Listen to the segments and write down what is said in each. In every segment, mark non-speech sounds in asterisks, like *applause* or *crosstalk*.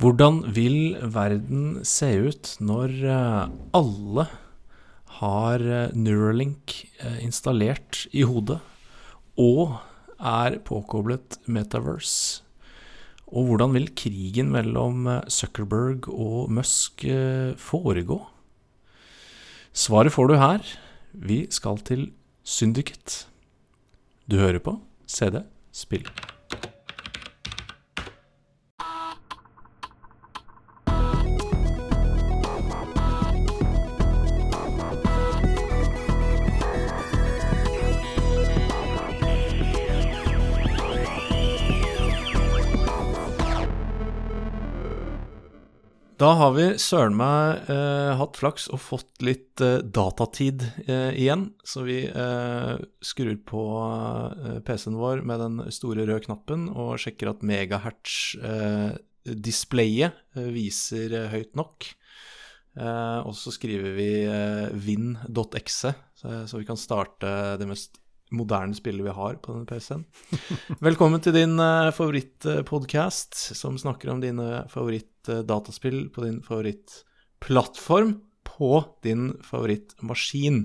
Hvordan vil verden se ut når eh, alle har eh, Neuralink eh, installert i hodet og er påkoblet Metaverse? Og hvordan vil krigen mellom Zuckerberg og Musk foregå? Svaret får du her. Vi skal til Syndiket. Du hører på CD Spill. Da har vi søren meg eh, hatt flaks og fått litt eh, datatid eh, igjen. Så vi eh, skrur på eh, PC-en vår med den store røde knappen og sjekker at megahertz-displayet eh, viser høyt nok. Og så skriver vi win.exe, så, så vi kan starte det mest moderne spillet vi har på denne PC-en. Velkommen til din uh, favorittpodkast, som snakker om dine favorittdataspill på din favorittplattform på din favorittmaskin.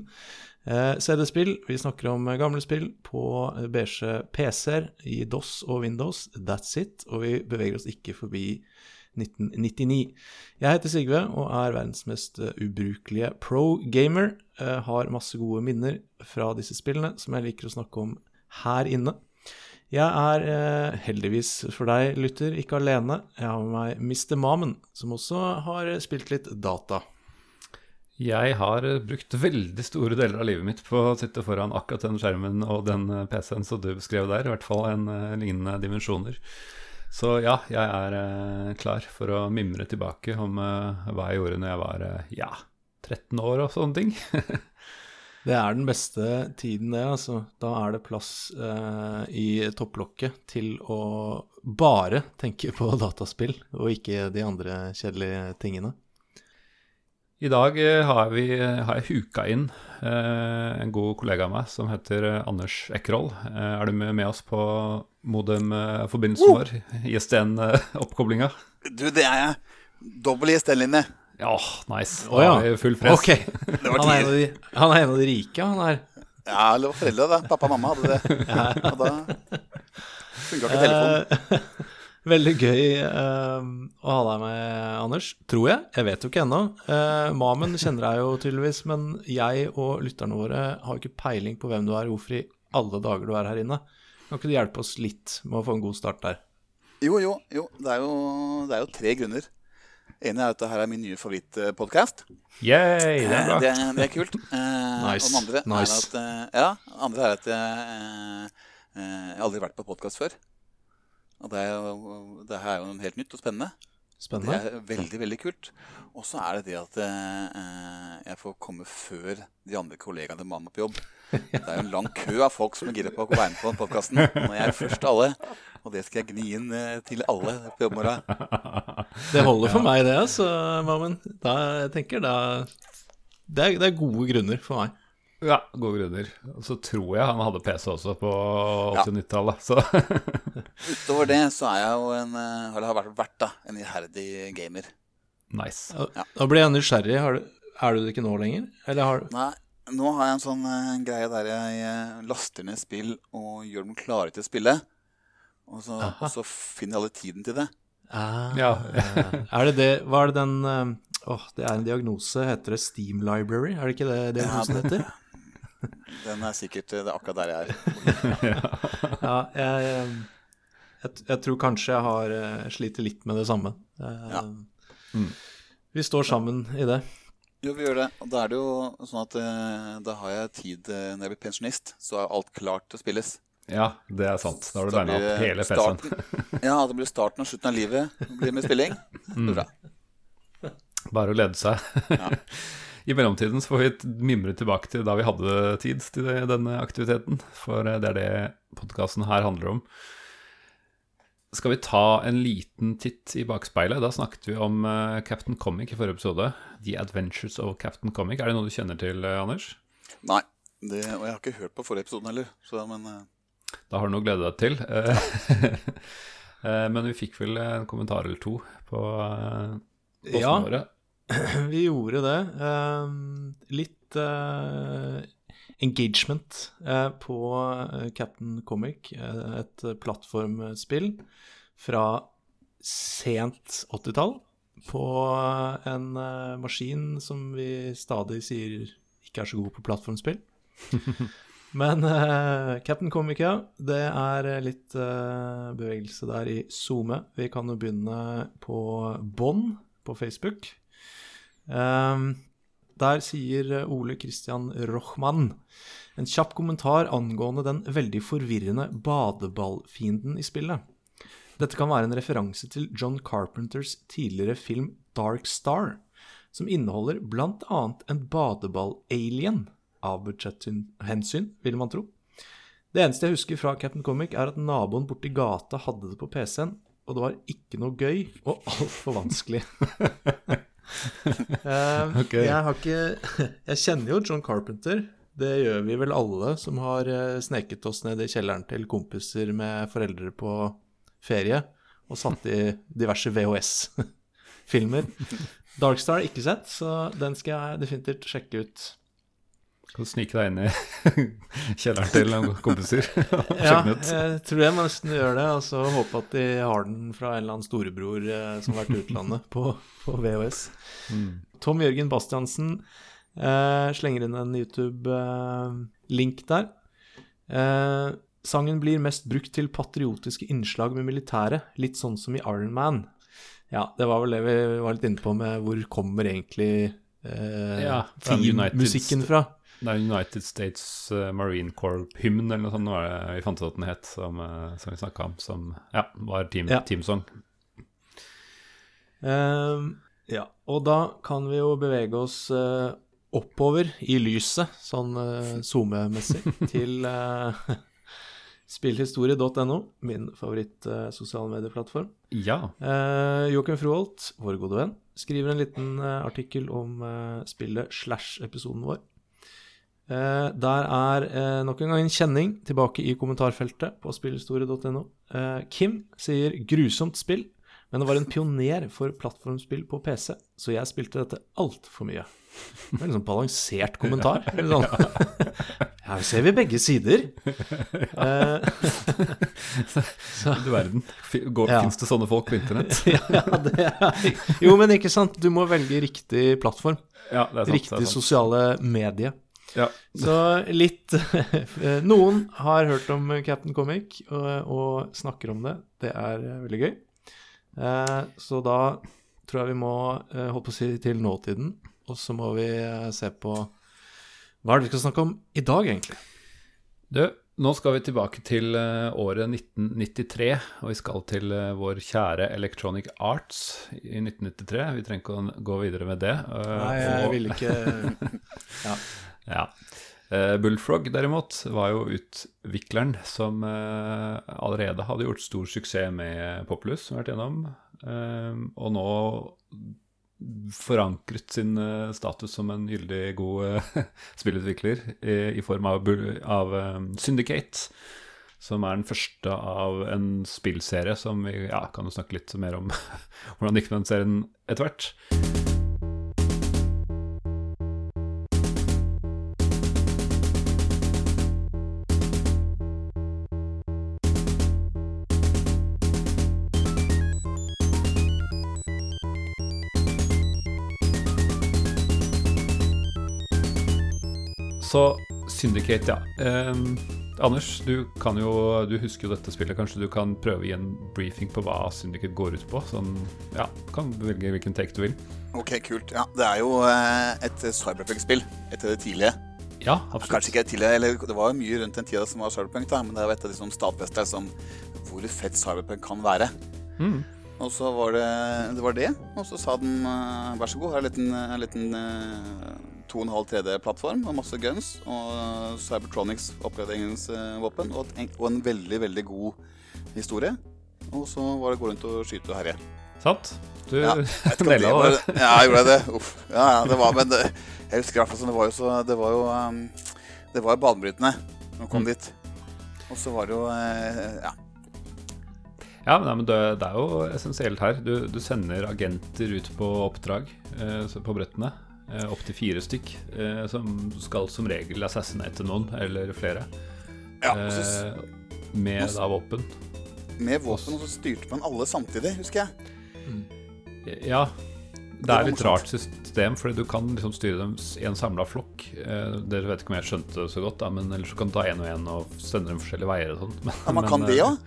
Uh, CD-spill, vi snakker om gamle spill på beige PC-er i DOS og Windows. That's it. Og vi beveger oss ikke forbi 1999. Jeg heter Sigve og er verdens mest uh, ubrukelige pro-gamer. Uh, har masse gode minner fra disse spillene som jeg liker å snakke om her inne. Jeg er uh, heldigvis for deg, lytter, ikke alene. Jeg har med meg Mr. Mamen, som også har spilt litt data. Jeg har brukt veldig store deler av livet mitt på å sitte foran akkurat den skjermen og den PC-en som du beskrev der, i hvert fall en lignende dimensjoner. Så ja, jeg er eh, klar for å mimre tilbake om eh, hva jeg gjorde når jeg var eh, ja, 13 år og sånne ting. *laughs* det er den beste tiden, det. altså. Da er det plass eh, i topplokket til å bare tenke på dataspill, og ikke de andre kjedelige tingene. I dag har, vi, har jeg huka inn eh, en god kollega av meg som heter Anders Ekroll. Eh, er du med, med oss på modem-forbindelsen oh! vår? ISDN-oppkoblinga? Du, det er jeg. Dobbel ISDN-linje. Ja, nice. Da oh, ja. er full press. Okay. *laughs* Han, er de, han, er en av de, rike, han her. Ja, det var foreldre, da. Pappa og mamma hadde det. *laughs* Ja. Og da funka ikke telefonen. *laughs* Uh, veldig gøy uh, å ha deg med, Anders. Tror jeg. Jeg vet jo ikke ennå. Uh, Mamen kjenner deg jo tydeligvis, men jeg og lytterne våre har jo ikke peiling på hvem du er, hvorfor i alle dager du er her inne. Kan ikke du hjelpe oss litt med å få en god start der? Jo, jo. jo. Det, er jo det er jo tre grunner. En er at dette er min nye favorittpodkast. Yay, det, er bra. Det, det er kult. Eh, nice. Og den andre nice. er at, eh, ja, andre er at jeg, eh, jeg har aldri vært på podkast før. Og det, er det her er jo helt nytt og spennende. Spennende. Det er veldig, veldig kult. Og så er det det at eh, jeg får komme før de andre kollegaene til meg på jobb. Det er jo en lang kø av folk som er gira på å være med på den podkasten. jeg er først alle, og det skal jeg gni inn eh, til alle på jobbmorgen. Det holder for meg, det, altså, Mammen. Da, jeg tenker da det er, det er gode grunner for meg. Ja, gode grunner. Og så tror jeg han hadde PC også på 80-90-tallet. Ja. *laughs* Utover det så er jeg jo en eh, Eller har vært da, en iherdig gamer. Nice. Ja. Da blir jeg nysgjerrig. Du, er du det ikke nå lenger? Eller har Nei, nå har jeg en sånn uh, greie der jeg uh, laster ned spill og gjør dem klare til å spille. Og så, og så finner jeg alle tiden til det. Ah, ja. *laughs* er det det Hva er det den Åh, oh, det er en diagnose. Heter det Steam Library? Er det ikke det diagnosen heter? *laughs* Den er sikkert det er akkurat der jeg er. *laughs* ja, jeg, jeg, jeg, tror kanskje jeg har sliter litt med det samme. Ja. Mm. Vi står sammen i det. Jo, vi gjør det. Og da er det jo sånn at eh, da har jeg tid eh, når jeg blir pensjonist, så er alt klart til å spilles. Ja, det er sant. Da har du verna opp hele PC-en. ja, det blir starten og slutten av livet det blir med spilling. Mm. Bra. Bare å lede seg. Ja. *laughs* I mellomtiden så får vi mimre tilbake til da vi hadde tid til denne aktiviteten. For det er det podkasten her handler om. Skal vi ta en liten titt i bakspeilet? Da snakket vi om uh, Captain Comic i forrige episode. The Adventures of Captain Comic. Er det noe du kjenner til, uh, Anders? Nei, det, og jeg har ikke hørt på forrige episode heller. Så, men, uh... Da har du noe å glede deg til. *laughs* Eh, men vi fikk vel en kommentar eller to på uh, Ja. våre. *clears throat* Vi gjorde det. Ehm, litt eh, engagement eh, på eh, Captain Comic, eh, et plattformspill fra sent 80-tall. På en eh, maskin som vi stadig sier ikke er så god på plattformspill. *laughs* Men uh, Captain Comic, ja. Det er eh, litt uh, bevegelse der i SoMe. Vi kan jo begynne på bånn på Facebook. Ehm, der sier eh, Ole Christian Rochmann en kjapp kommentar angående den veldig forvirrende badeballfienden i spillet. Dette kan være en referanse til John Carpenters tidligere film Dark Star, som inneholder bl.a. en badeball-alien, av budsjetthensyn, vil man tro. Det eneste jeg husker fra Captain Comic, er at naboen borti gata hadde det på PC-en, og det var ikke noe gøy og *laughs* altfor vanskelig. *laughs* *laughs* Eh, okay. Jeg har ikke *laughs* Jeg kjenner jo John Carpenter. Det gjør vi vel alle som har eh, sneket oss ned i kjelleren til kompiser med foreldre på ferie og satt i *laughs* diverse VHS-filmer. Darkstar ikke sett, så den skal jeg definitivt sjekke ut. Kan snike deg inn i *laughs* kjelleren til noen kompiser *laughs* og sjekke den ut? jeg tror jeg må nesten gjøre det, og så håpe at de har den fra en eller annen storebror eh, som har vært i utlandet på, på VHS. Mm. Tom Jørgen Bastiansen eh, slenger inn en YouTube-link der. Eh, sangen blir mest brukt til patriotiske innslag med militæret, litt sånn som i Iron Man. Ja, det var vel det vi var litt inne på med hvor kommer egentlig eh, Ja, teammusikken fra. Det er United States eh, Marine Corps-hymn eller noe sånt var det vi fant ut at den het, som, eh, som vi snakka om, som ja, var team, Ja. teamsong. Ehm, ja, og da kan vi jo bevege oss uh, oppover i lyset, sånn uh, SoMe-messig, *laughs* til *laughs* uh, spillhistorie.no, min favoritt uh, sosiale medieplattform. Ja. Uh, Joakim Froholt, vår gode venn, skriver en liten artikkel om spillet slash episoden vår. Eh, der er eh, nok en gang en kjenning tilbake i kommentarfeltet på spillhistorie.no. Eh, Kim sier 'grusomt spill', men det var en pioner for plattformspill på PC, så jeg spilte dette altfor mye. Det er en sånn balansert kommentar. *laughs* Eller Sånn. *laughs* Her ser vi begge sider. Eh, *laughs* Du verden. Ja. Fins det sånne folk på internett? ja, det er Jo, men ikke sant. Du må velge riktig plattform. Ja, det er sant. Riktig sosiale medie. Ja. Så litt *laughs* Noen har hørt om Captain Comic og, og snakker om det. Det er eh, veldig gøy. Eh, så da tror jeg vi må eh, holde på å si til nåtiden, og så må vi se på hva er det vi skal snakke om i dag, egentlig? Du, nå skal vi tilbake til året 1993, og vi skal til vår kjære Electronic Arts i 1993. Vi trenger ikke å gå videre med det. Nei, jeg ville vil ikke *laughs* Ja. Eh, Bullfrog derimot var jo utvikleren som eh, allerede hadde gjort stor suksess med Populus, som vi har vært gjennom, eh, og nå forankret sin status som en gyldig god *laughs* spillutvikler i, form av, av Syndicate. Som er den første av en spillserie som vi ja, kan snakke litt mer om *laughs* hvordan det gikk med den serien etter hvert. Så Syndicate, ja. Eh, Anders, du kan jo Du husker jo dette spillet. Kanskje du kan prøve å gi en briefing på hva Syndicate går ut på? Sånn, ja, kan velge hvilken take du vil. Ok, kult. Ja, Det er jo eh, et cyberpunk-spill etter det tidlige. Ja, Kanskje absolutt. ikke tidligere, eller Det var jo mye rundt den tida som var cyberpunk, da, men det er jo et av de som stadfester som hvor fett cyberpunk kan være. Mm. Og så var det det, var det. og så sa den eh, vær så god, her er en liten, en liten eh, 2,5 3D-plattform og masse guns og Cybertronics oppgraderingsvåpen og, og en veldig, veldig god historie. Og så var det gå rundt og skyte og herje. Sant? Du Ja, *laughs* naila det. Ja, jeg gjorde det. Uff. Ja, ja, det var, men det, jeg husker iallfall sånn, det var jo så Det var jo um, Det var jo banebrytende når man kom Mm. dit. Og så var det jo uh, Ja. Ja, men, men det, det, er jo essensielt her. Du, du, sender agenter ut på oppdrag eh, på brettene. Eh, Opptil fire stykk. Eh, som skal som regel assassinate noen, eller flere. Ja, eh, med da våpen. Med våpen, og så styrte man alle samtidig, husker jeg. Ja. Det er litt rart system, fordi du kan liksom styre dem i en samla flokk. Eh, dere vet ikke om jeg skjønte det så godt, da, men ellers kan du ta én og én og sende dem forskjellige veier og sånn. *laughs* Ja, man kan det òg?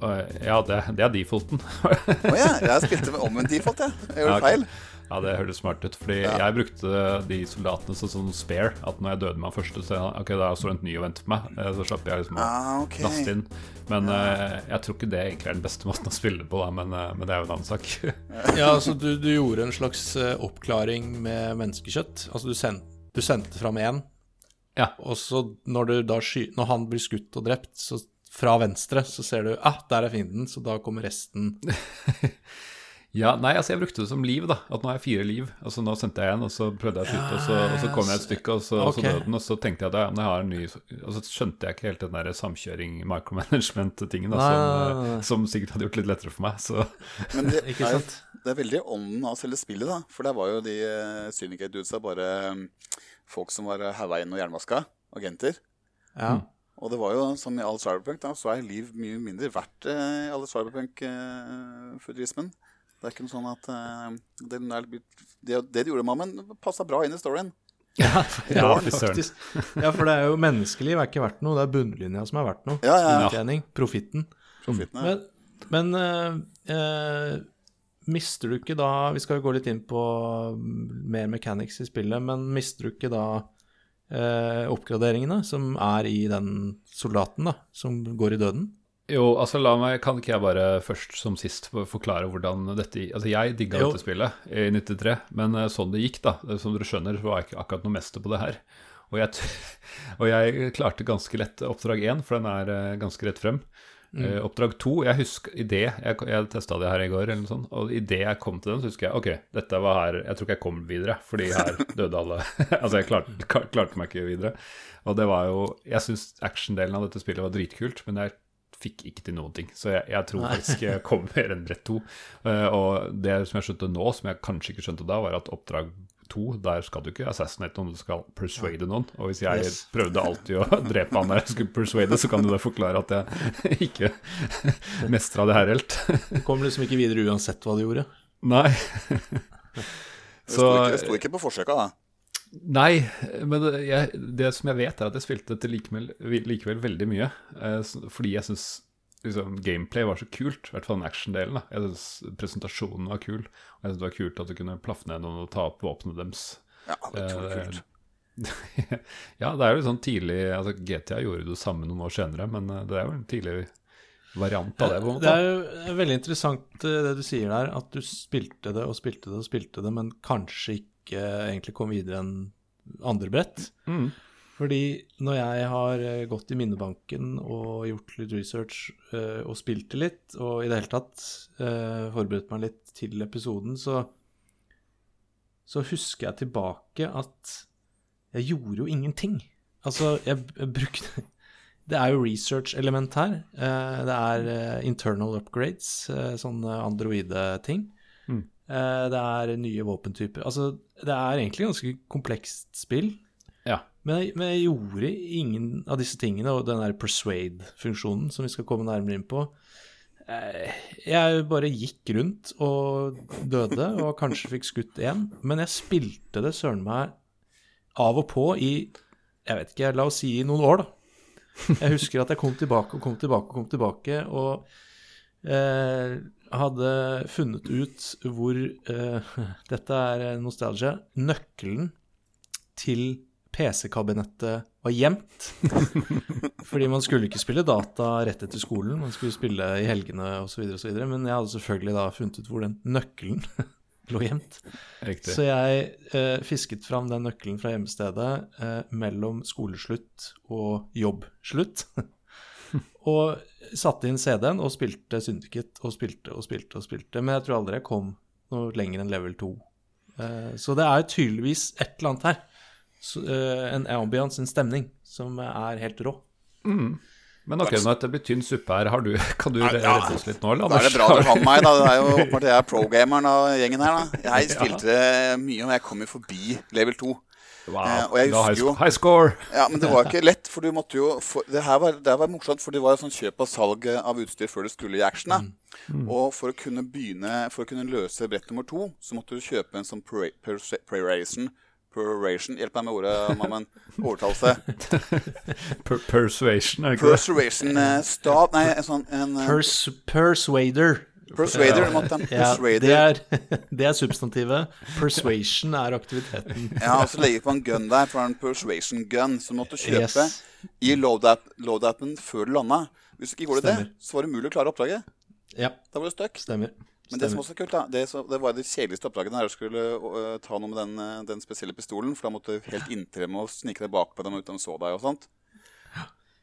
Ja, det, det er defaulten. *laughs* Å oh, ja, jeg spilte med omvendt default, jeg. Jeg gjorde ja, feil. Ja, det høres smart ut. Fordi ja. jeg brukte de soldatene som sånn spare. At når jeg døde meg første, så ok, da står det en ny og venter på meg. Eh, så slapp jeg liksom å ah, okay. laste inn. Men ja. uh, jeg tror ikke det egentlig er den beste måten å spille på, da, men, uh, men det er jo en annen sak. *laughs* ja, altså du, du, gjorde en slags oppklaring med menneskekjøtt. Altså du, send, du sendte fram én, ja. og så når, sky, når han blir skutt og drept, så fra venstre så ser du ah, der er fienden, så da kommer resten *laughs* Ja, nei, altså jeg brukte det som liv, da. At nå har jeg fire liv. Altså Nå sendte jeg en, og så prøvde jeg å skyte, og, så, og så kom jeg et stykke, og så, okay. så døde den. Og så tenkte jeg at jeg, jeg har en ny Og så skjønte jeg ikke helt den der samkjøring, micromanagement-tingen, som, som, sikkert hadde gjort litt lettere for meg. Så. Men det, *laughs* er, det er veldig ånden av selve spillet, da. For der var jo de uh, Syndicate Dudesa bare um, folk som var haua inn og jernvaska. Agenter. Ja. Mm. Og det var jo som i all cyberpunk, da, så er liv mye mindre verdt i alle cyberpunk-futurismen. Uh, det er ikke noe sånn at uh, det, det, det, de gjorde med Mammen, passa bra inn i storyen. *laughs* Ja, ja, faktisk. Ja, for det er jo menneskeliv er ikke verdt noe, det er bunnlinja som er verdt noe. Ja, ja, Inntjening, profitten. Profitten, ja. Men, men uh, uh, mister du ikke da Vi skal jo gå litt inn på mer mechanics i spillet, men mister du ikke da oppgraderingene som er i den soldaten da, som går i døden? Jo, altså la meg, Kan ikke jeg bare først som sist forklare hvordan dette Altså Jeg digga dette spillet i 93, men eh, sånn det gikk, da Som dere skjønner, så var jeg ikke akkurat noe mester på det her. Og jeg, *laughs* og jeg klarte ganske lett oppdrag én, for den er eh, ganske rett frem. Mm. Uh, oppdrag to Jeg husker i det Jeg, jeg testa det her i går, eller noe sånt, og idet jeg kom til den, så husker jeg ok, dette var her Jeg tror ikke jeg kom videre, fordi her *laughs* døde alle. *laughs* altså, jeg klarte, klarte, meg ikke videre. Og det var jo Jeg syns actiondelen av dette spillet var dritkult, men jeg fikk ikke til noen ting. Så jeg, jeg tror faktisk jeg kom mer enn rett to. Uh, og det som jeg skjønte nå, som jeg kanskje ikke skjønte da, var at oppdrag to, der skal du ikke assassinate noen, du skal persuade noen. Og hvis jeg yes. prøvde alltid å *laughs* drepe han der jeg skulle persuade, så kan du da forklare at jeg *laughs* ikke mestra det her helt. Du kom liksom ikke videre uansett hva du gjorde? Nei. så Det sto ikke på forsøka, da? Nei, men det, jeg, det, som jeg vet, er at jeg spilte dette likevel, likevel veldig mye. Eh, fordi jeg syns liksom, gameplay var så kult, i hvert fall den action-delen. Jeg syns presentasjonen var kul, og jeg syns det var kult at du kunne plaffe ned noen og ta opp våpenet deres. Ja, det var eh, kult. *laughs* ja, det er jo sånn tidlig altså GTA gjorde det samme noen år senere, men eh, det er jo en tidlig variant av det. på en måte. Det er jo veldig interessant eh, det du sier der, at du spilte det og spilte det og spilte det, men kanskje ikke ikke egentlig kom videre enn andre brett. Mm. Fordi når jeg har eh, gått i minnebanken og gjort litt research uh, og spilt det litt, og i det hele tatt uh, forberedt meg litt til episoden, så, så husker jeg tilbake at jeg gjorde jo ingenting. Altså, jeg, jeg brukte *laughs* Det er jo research-element her. Det er internal upgrades, sånne androide ting. Mm. Det er nye våpentyper. Altså, det er egentlig ganske komplekst spill. Ja. Men jeg, men jeg, gjorde ingen av disse tingene, og den der persuade-funksjonen som vi skal komme nærmere inn på. Eh, jeg bare gikk rundt og døde, og kanskje fikk skutt én. Men jeg spilte det søren meg av og på i jeg vet ikke, la oss si i noen år, da. Jeg husker at jeg kom tilbake og kom tilbake og kom tilbake, og eh, hadde funnet ut hvor uh, *laughs* Dette er nostalgia. Nøkkelen til PC-kabinettet var gjemt. *laughs* Fordi man skulle ikke spille data rett etter skolen, man skulle spille i helgene osv. Men jeg hadde selvfølgelig da funnet ut hvor den nøkkelen *laughs* lå gjemt. Riktig. Så jeg uh, fisket fram den nøkkelen fra hjemmestedet uh, mellom skoleslutt og jobbslutt. Og satte inn CD-en og spilte Syndicate og spilte og spilte og spilte. Men jeg tror aldri jeg kom noe lenger enn level 2. Uh, eh, så det er tydeligvis et eller annet her. Så, uh, en ambiance, en stemning, som er helt rå. Mm. Men ok, nå at det blir tynn suppe her, har du, kan du Ja, ja. redde oss litt nå, eller? Da er det bra du fant meg, da. Det er jo *laughs* åpenbart jeg er pro-gameren av gjengen her, da. Jeg Ja. spilte mye, og jeg kom jo forbi level 2. Wow, Eh, og jeg high, husker jo- high score! Ja, men det var ikke lett, for du måtte jo For, det, her var, det her var morsomt, for det var sånn kjøp og salg av utstyr før det skulle i action. da. Og for å kunne begynne, for å kunne løse brett nummer to, så måtte du kjøpe en sånn preration. Peroration Hjelp meg med ordet, mammen. Overtalelse. *laughs* Per persuasion, er det ikke det? Persuasion eh, Nei, en sånn en, eh, Pers persuader. Persuader. ja. måtte ha en Ja, persuader. det, er, *laughs* det er substantivet. Persuasion er aktiviteten. Ja, og så legger på en gun der, for det er en persuasion gun som måtte kjøpe Yes. i load-app- load-appen før du landa. Hvis du ikke gjorde Stemmer. det, så var det umulig å klare oppdraget. Ja, Da var du stuck. stemmer. Men det som også er kult, da, det, så, det var det kjedeligste oppdraget der du skulle uh, ta noe med den, øh, den spesielle pistolen. For da måtte du helt inntre med å snike deg bakpå dem uten de så deg og sånt.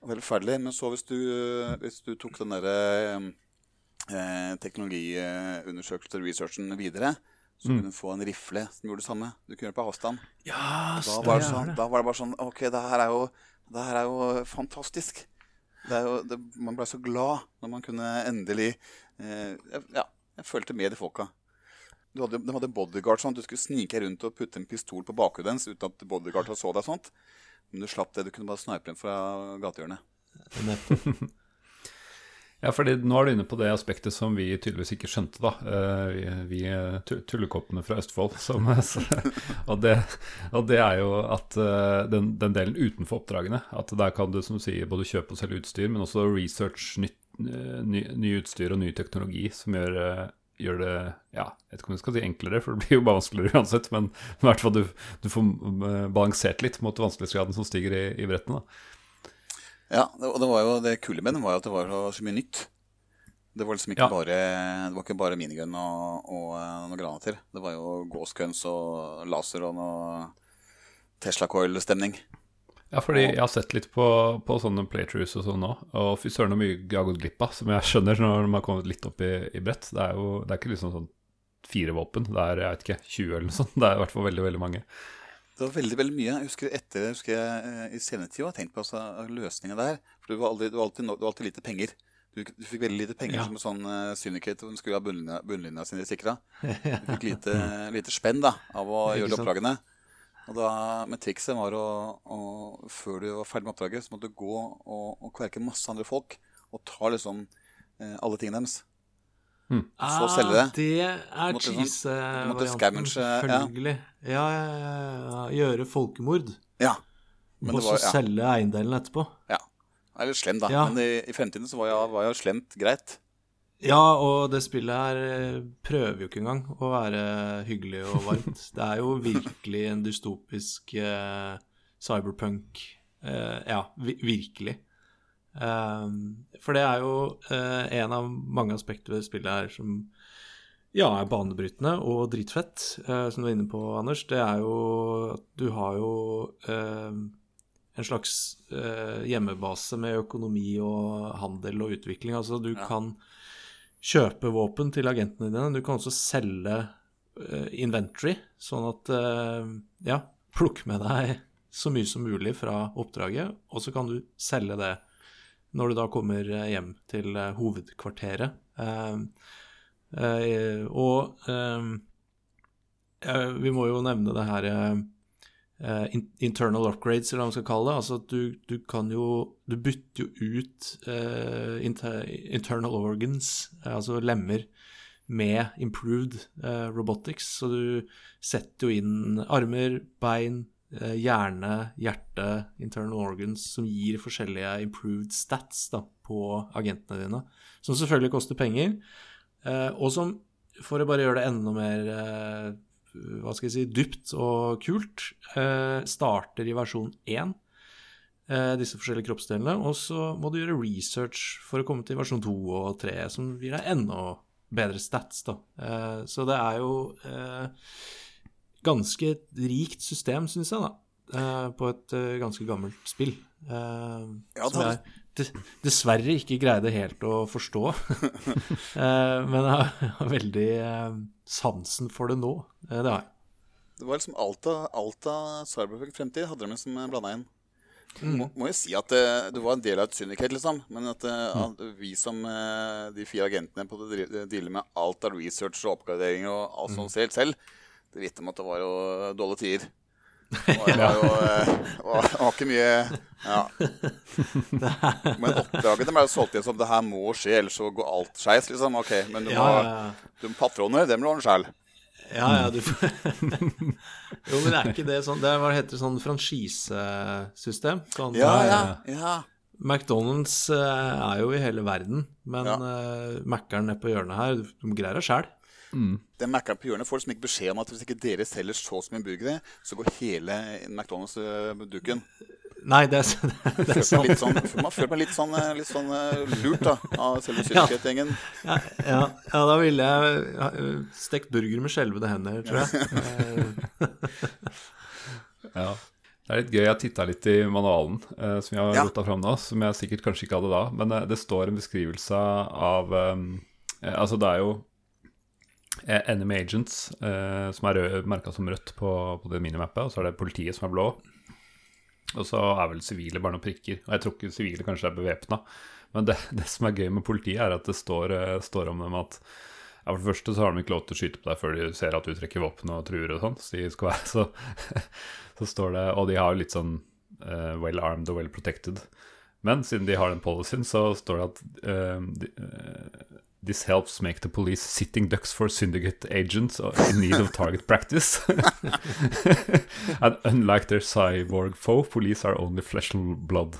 Veldig forferdelig. Men så hvis du, øh, hvis du tok den derre eh, teknologiundersøkelsen, researchen, videre, så kunne du få en rifle som gjorde det samme. Du kunne gjøre det på avstand. Ja, Da var, det sånn, det. da var det bare sånn Ok, det her er jo, det her er jo fantastisk. Det er jo, det, man ble så glad når man kunne endelig eh, Ja, jeg følte med de folka. Du hadde, de hadde bodyguard sånn. Du skulle snike rundt og putte en pistol på bakhodet hennes uten at bodyguard så deg. og sånt. Men du slapp det. Du kunne bare snipe dem fra gatehjørnet. Nettopp. Ja, fordi nå er du inne på det aspektet som vi tydeligvis ikke skjønte, da. Eh, Vi, vi eh, tullekoppene fra Østfold. Som, *laughs* og, det, og det er jo at eh, den, den delen utenfor oppdragene, at der kan du som sier både kjøpe og selge utstyr, men også research nytt, ny, ny utstyr og ny teknologi som gjør, gjør det ja, jeg vet ikke om jeg skal si enklere, for det blir jo bare vanskeligere uansett, men i hvert fall du, du får balansert litt mot vanskelighetsgraden som stiger i, i brettene. da. Ja, og det var jo det kule med den var jo at det var så, mye nytt. Det var liksom ikke Ja. bare Det var ikke bare minigun og, og eh, noen granater. Det var jo ghost guns og laser og noe Tesla coil-stemning. Ja, fordi jeg har sett litt på, på sånne playtrues og sånn nå, og fy søren så mye jeg har gått glipp av, som jeg skjønner når man har kommet litt opp i, i brett. Det er jo det er ikke liksom sånn fire våpen, det er jeg vet ikke, 20 eller noe sånt. Det er i hvert fall veldig, veldig mange. Det var veldig veldig mye. Jeg husker etter, jeg husker jeg, I senere tid har jeg tenkt på altså, løsninga der. For du var, aldri, du var alltid, du var alltid lite penger. Du, du fikk veldig lite penger Ja. som en sånn uh, syndicate som skulle ha bunnlinja, bunnlinja sine sikra. *laughs* Du fikk lite, lite spenn da, av å gjøre sant? oppdragene. Og da, Men trikset var å, å Før du var ferdig med oppdraget, så måtte du gå og, og kverke masse andre folk og ta liksom eh, alle tingene deres. Så selge det. Ah, Det er sånn- cheese-varianten, selvfølgelig. Ja, ja. Gjøre folkemord. Ja. Men Og det så var, ja. selge eiendelen etterpå. ja. Det er litt slem, da. Ja. Men i, i fremtiden så var jo, var jo slemt greit. Ja, og det spillet her eh, prøver jo ikke engang å være hyggelig og varmt. *laughs* Det er jo virkelig en dystopisk eh, cyberpunk eh, Ja, vi virkelig. Um, for det er jo eh, en av mange aspekter ved spillet her som ja, er banebrytende og dritfett, eh, som du er inne på, Anders. Det er jo at du har jo eh, en slags eh, hjemmebase med økonomi og handel og utvikling. Altså du kan kjøpe våpen til agentene dine. Du kan også selge inventory, sånn at ja, plukk med deg så mye som mulig fra oppdraget, og så kan du selge det når du da kommer eh, hjem til eh, hovedkvarteret. Eh, eh, og eh, eh, vi må jo nevne det her internal upgrades, eller hva man skal kalle det. Altså at du, du kan jo Du bytter jo ut inter, internal organs, altså lemmer, med improved eh, robotics. Så du setter jo inn armer, bein, hjerne, hjerte, internal organs, som gir forskjellige improved stats da, på agentene dine. Som selvfølgelig koster penger, eh, og som, for å bare gjøre det enda mer eh, hva skal jeg si, dypt og kult, eh, starter i versjon 1, eh, disse forskjellige kroppsdelene, og så må du gjøre research for å komme til versjon 2 og 3, som gir deg enda bedre stats, da. Eh, så det er jo eh, ganske rikt system, syns jeg, da. eh, på et eh, ganske gammelt spill. eh, Ja, som jeg des- dessverre ikke greide helt å forstå. *laughs* Men jeg har veldig sansen for det nå. Det har jeg. Det var liksom alt av, alt av Cyberpunk fremtid hadde de liksom blanda inn. Må, må jo si at det du var en del av et syndikat, liksom. Men at, uh, at vi som de fire agentene på det dealer med alt av research og oppgradering og alt sånt selv, selv, det vitner om at det var jo dårlige tider. *laughs* Og var, jo var, var ikke mye Ja. *laughs* Men oppdragene ble solgt inn som det her må skje, ellers så går alt skeis, liksom. Ok, men du må. Du, patroner, dem må du ordne sjæl. Ja, ja, du *laughs* Jo, men er ikke det sånn Det er, hva heter det, sånn franchisesystem? Sånn, ja, ja, ja. McDonald's er jo i hele verden, men ja. Mækkern nede på hjørnet her, de greier det sjæl. Mm. Den Mækkern på hjørnet får liksom ikke beskjed om at hvis ikke dere selger så mye burgere, så går hele McDonald's duken. Nei, det er, *laughs* det er sant. Litt sånn, man føler meg litt sånn, eh, litt sånn eh, lurt da, av selve Sylket-gjengen. Ja, ja, ja, da ville jeg stekt burger med skjelvede hender, tror jeg. *laughs* ja. Det er litt gøy. Jeg titta litt i manualen eh, som jeg har ja. rota fram nå, som jeg sikkert kanskje ikke hadde da. Men eh, det står en beskrivelse av eh, Altså, det er jo Enemy Agents, som er merka som rødt på, på det minimappet, og så er det politiet som er blå. Og så er vel sivile bare noen prikker. Og jeg tror ikke sivile kanskje er bevæpna. Men det, *laughs* det, som er gøy med politiet, er at det står, uh, står om dem at ja, For det første så har de ikke lov til å skyte på deg før de ser at du trekker våpen og truer og sånn. Så, de skal være så, *laughs* så, står det Og de har jo litt sånn uh, well armed og well protected. Men siden de har den policyen, så står det at uh, de, This helps make the police sitting ducks for syndicate agents in need of target practice. *laughs* and unlike their cyborg foe, police are only flesh and blood.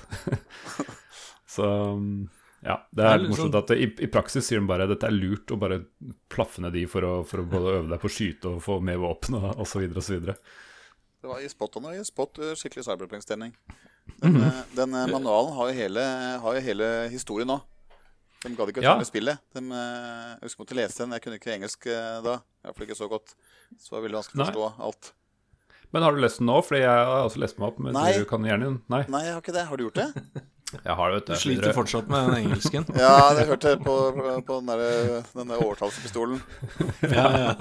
*laughs* Så um, ja, det er litt morsomt sånn- at i, i, praksis sier de bare dette er lurt å bare plaffe ned de for å, for å både øve deg på å skyte og få med våpen og osv. osv. Det var i spot og i spot eh, skikkelig cyberpunk-stemning. Den, mm *laughs* -hmm. den, eh, manualen har jo hele, har jo hele historien nå. De gadd ikke å ja. spillet. De, eh, jeg husker måtte lese den. Jeg kunne ikke engelsk eh, da. Iallfall ikke så godt. Så det var veldig vanskelig å forstå alt. Men har du lest den nå? Fordi jeg har også lest meg opp. Men Nei. Du kan gjerne Nei. Nei, jeg har ikke det. Har du gjort det? *laughs* Jeg har det, vet du. Du sliter fortsatt med den engelsken? *laughs* ja, det hørte jeg på, på den der, denne overtalelsespistolen. *laughs* ja, ja.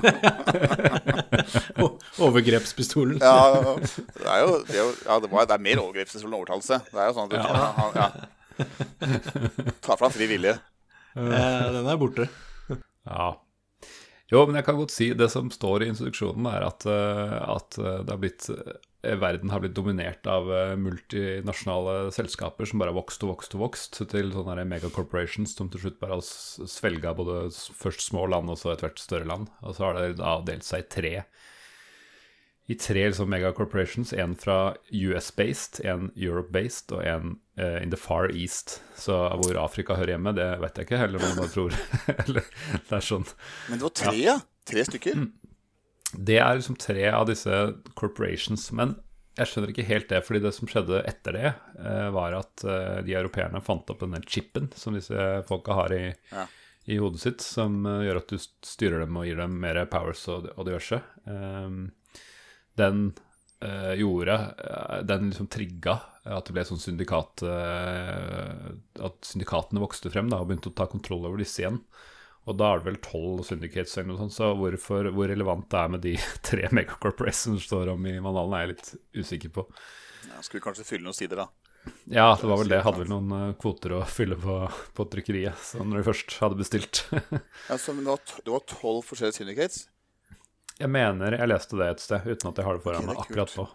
Overgrepspistolen. ja, det er jo, det er, jo, ja, det, var, det er mer overgrepspistol enn overtalelse. Det er jo sånn at du, ja. ja. *laughs* Ta fram fri vilje. Eh, den er borte. ja. Jo, men jeg kan godt si det som står i instruksjonen, er at, eh, at eh, det har blitt eh, verden har blitt dominert av multinasjonale selskaper som bare har vokst og vokst og vokst til sånne megacorporations som til slutt bare har svelga både først små land og så etter hvert større land. Og så har det da delt seg i tre i tre liksom, megacorporations. En fra US-based, en Europe-based og en uh, in the far east. Så hvor Afrika hører hjemme, det vet jeg ikke heller om man tror. *laughs* Eller, det er sånn. Men det var tre, ja? Tre stykker? Det er liksom tre av disse corporations. Men jeg skjønner ikke helt det, fordi det som skjedde etter det, uh, var at uh, de europeerne fant opp denne chipen som disse folka har i, ja. i hodet sitt, som gjør at du styrer dem og gir dem mer powers og, og diverse. Um, den gjorde uh, Den liksom trigga at det ble sånn syndikat At syndikatene vokste frem da, og begynte å ta kontroll over disse igjen. Og da er det vel tolv syndicates eller noe sånt, så hvorfor, hvor relevant det er med de *laughs* tre megacorporations som står om i manualen, er jeg litt usikker på. Ja, skulle kanskje fylle noen sider, da. Ja, det var vel det. Hadde vel noen kvoter å fylle på, på trykkeriet så når de først hadde bestilt. *laughs* ja, så Det var tolv forskjellige syndicates? Jeg mener jeg leste det et sted, uten at jeg har det foran meg akkurat nå.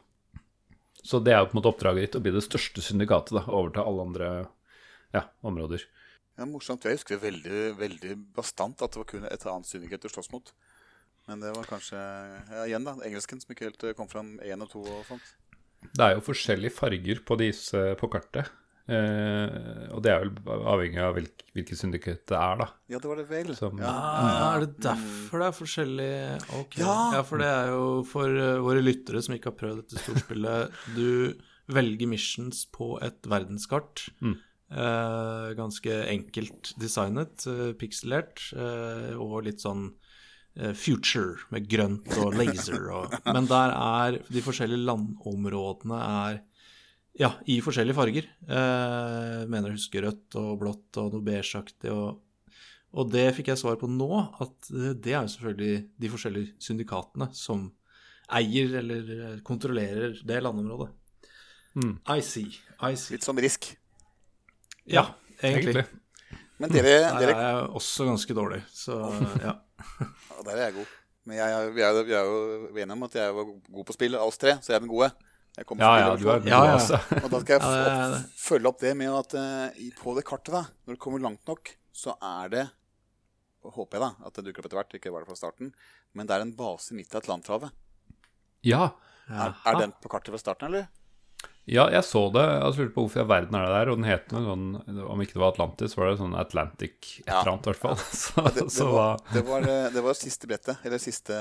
Så det er jo på en måte oppdraget ditt å bli det største syndikatet, da, overta alle andre ja, områder. Ja, Morsomt. Jeg husker veldig, veldig bastant at det var kun et annet syndikat å slåss mot. Men det var kanskje ja, igjen da, engelsken som ikke helt kom fram én og to og sånt. Det er jo forskjellige farger på disse på kartet. Eh, og det er vel avhengig av hvilk, hvilket syndikat det er, da. Ja, det var det vel. Som, ja. ja, er det derfor det er forskjellig Ok. Ja. ja. for det er jo for uh, våre lyttere som ikke har prøvd dette storspillet *laughs* Du velger missions på et verdenskart. Mm. Uh, ganske enkelt designet, uh, pikselert, og litt sånn future med grønt og laser og *laughs* Men der er de forskjellige landområdene er ja, i forskjellige farger. Eh, mener jeg husker rødt og blått og noe beigeaktig. Og, og, det fikk jeg svar på nå, at det er jo selvfølgelig de forskjellige syndikatene som eier eller kontrollerer det landområdet. I see. I see. Litt som Risk. Ja, egentlig. Egentlig. Men dere, Der dere er jeg også ganske dårlig, så ja. *laughs* Ja, Der er jeg god. Men jeg, vi, er, jo- er jo enige om at jeg var god på spill, oss tre, så jeg er den gode. Jeg kommer Ja, til ja, du er ja. altså. Og da skal jeg *laughs* Ja, følge opp det med at uh, på det kartet, da, når du kommer langt nok, så er det Håper jeg da at det dukker opp etter hvert, ikke var det fra starten. Men det er en base midt i Atlanterhavet. Ja. Er, er den på kartet fra starten, eller? ja, jeg så det. Jeg lurte på hvorfor i all verden er det der. Og den het noe sånn Om ikke det var Atlantis, var det sånn Atlantic et eller annet, i hvert fall. *laughs* Så, Det, det, var, det, var, eh, det var siste brettet. Eller siste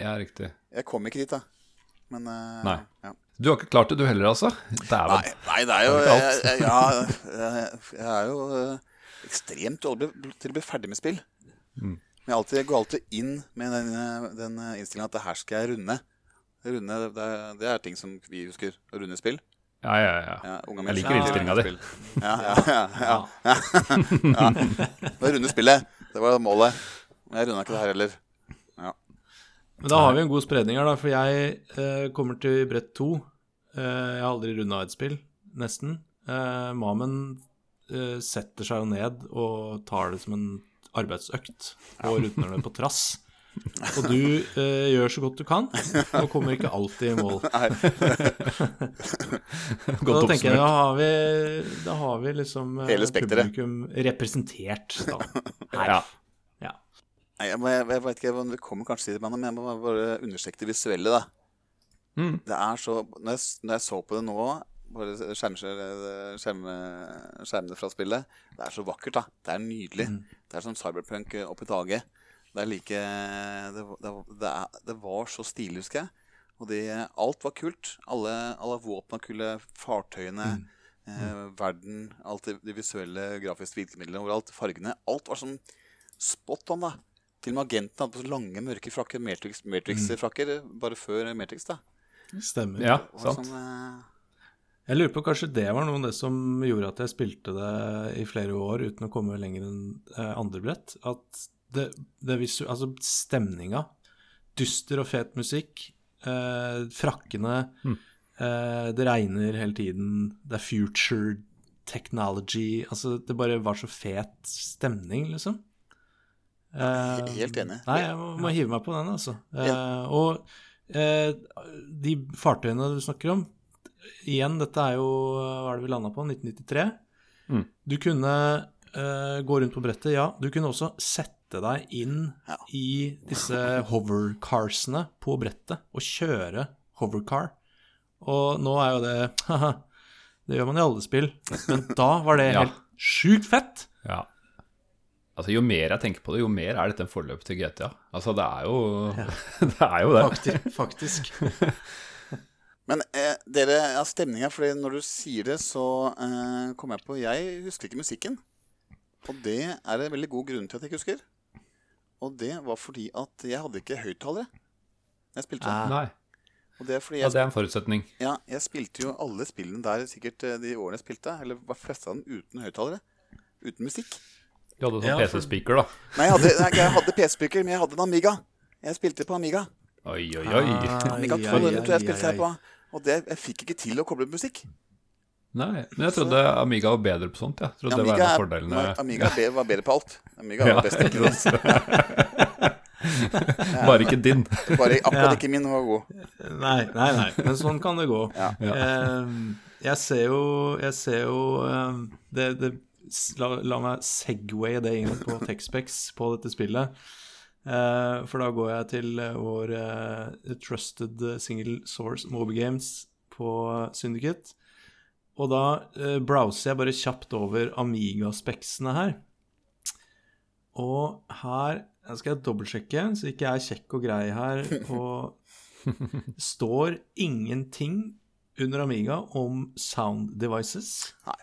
Ja, riktig. Jeg kom ikke dit, da. Men eh, Nei. Ja. Du har ikke klart det, du heller, altså? Nei, nei, det er jo jeg, jeg, ja, jeg, jeg er jo eh, ekstremt dårlig til å bli ferdig med spill. Mm. Men jeg, alltid, jeg går alltid inn med den, eh, den innstillinga at det her skal jeg runde. Runde, det, er, det er ting som vi husker. Å runde spill. Ja, ja, ja. Ja, Jeg liker innstillinga di. Ja, ja, ja, ja, ja. *laughs* runde spillet, det var målet. Men jeg runda ikke det her heller. Men da har vi en god spredning her, da, for jeg eh, kommer til brett to. Eh, jeg har aldri runda et spill, nesten. Eh, Mamen eh, setter seg jo ned og tar det som en arbeidsøkt og runder det på trass. *laughs* Og du eh, gjør så godt du kan, og kommer ikke alltid i mål. *laughs* Og da tenker jeg, da har vi, da har vi liksom eh, Hele spekteret. publikum representert, da. *laughs* Her. Ja. Nei, jeg, jeg, jeg vet ikke, Vi kommer kanskje til det, men jeg må bare understreke det visuelle. da. Mm. Det er så, når jeg, når jeg så på det nå, bare skjerm, skjerm, skjermene fra spillet Det er så vakkert. da. Det er nydelig. Det er som cyberpunk eh, opp i taket. Det er like Det, det, det, var så stilig, husker jeg. Og det, alt var kult. Alle, alle våpna kule. Fartøyene, eh, verden, alt det, det visuelle, grafiske virkemidlene overalt. Fargene. Alt var sånn spot on, da. Til og med agenten hadde på så lange, mørke frakker. Matrix- Matrix-frakker bare før Matrix. da. Stemmer. ja, sant. sånn, eh, Jeg lurer på kanskje det var noe av det som gjorde at jeg spilte det i flere år uten å komme lenger enn eh, andre brett. At det, det visu... Altså stemninga. Dyster og fet musikk. Eh, frakkene. Eh, det regner hele tiden. Det er future technology. Altså det bare var så fet stemning, liksom. Eh, Helt enig. Nei, jeg må, må hive meg på den, altså. Eh, og uh, de fartøyene du snakker om Igjen, dette er jo Hva er det vi landa på? 1993. Mm. Du kunne eh, gå rundt på brettet, ja. Du kunne også sette deg inn Ja. i disse hovercarsene på brettet og kjøre hovercar. Og nå er jo det haha, *laughs* Det gjør man i alle spill. Men da var det Ja. helt sjukt fett. Ja. Altså, Jo mer jeg tenker på det, jo mer er dette en forløp til GTA. Altså, det er jo *laughs* det. Er jo det. Faktisk. faktisk. *laughs* Men eh, dere, ja, stemninga, for når du sier det, så eh, kommer jeg på Jeg husker ikke musikken. Og det er det veldig god grunn til at jeg ikke husker. Og det var fordi at jeg hadde ikke høyttalere. Jeg spilte Ah. Nei. Og det er fordi Ja, det er en forutsetning. ja, jeg spilte jo alle spillene der sikkert eh, de årene jeg spilte. Eller var fleste av dem uten høyttalere. Uten musikk. Du hadde sånn Ja, PC-speaker, da. Nei, jeg hadde, nei, hadde PC-speaker, men jeg hadde en Amiga. Jeg spilte på Amiga. Oi, oi, oi. Amiga 2 Ai, ai, den tror jeg spilte her på. Og det, jeg fikk ikke til å koble musikk. Nei, men jeg trodde Amiga var bedre på sånt. Ja. Jeg trodde det var Amiga, en av fordelene. Amiga var bedre på alt. Amiga Ja, var best. ikke sant? *laughs* Bare ikke din. *laughs* Bare akkurat Ja. ikke min var god. Nei, nei, nei. Men sånn kan det gå. Ja. Eh, jeg ser jo, jeg ser jo eh, det, det, la, la meg segwaye det inn på Texpex på dette spillet. Uh, for da går jeg til eh, vår uh, trusted single source Moby Games på Syndicate. Og da uh, browser jeg bare kjapt over Amiga-speksene her. Og her jeg skal jeg dobbeltsjekke, så ikke jeg er kjekk og grei her. Og *laughs* står ingenting under Amiga om sound devices. Nei.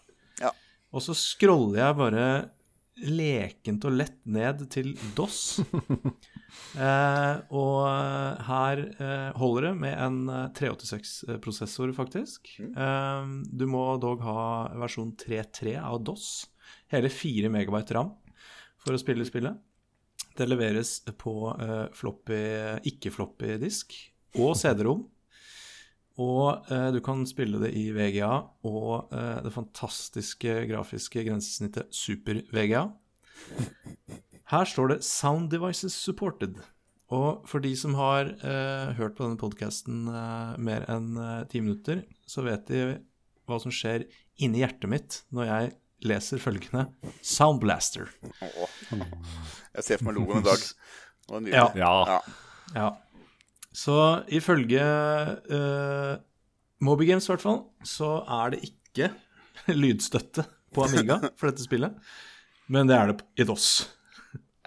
Og så scroller jeg bare lekent og lett ned til DOS. *laughs* eh, og her eh, holder det med en eh, 386-prosessor, faktisk. Eh, du må dog ha versjon 3.3 av DOS. Hele 4 MB ram for å spille spillet. Det leveres på eh, floppy, ikke-floppy disk og *laughs* CD-rom. Og eh, du kan spille det i VGA og eh, det fantastiske grafiske grensesnittet Super-VGA. Her står det 'Sound Devices Supported'. Og for de som har eh, hørt på denne podkasten eh, mer enn eh, ti minutter, så vet de hva som skjer inni hjertet mitt når jeg leser følgende Sound Blaster. Jeg ser for meg logoen i dag. Det var nydelig. Ja. Ja. Ja. Så ifølge uh, Moby Games i hvert fall, så er det ikke *laughs* lydstøtte på Amiga for dette spillet. Men det er det i DOS.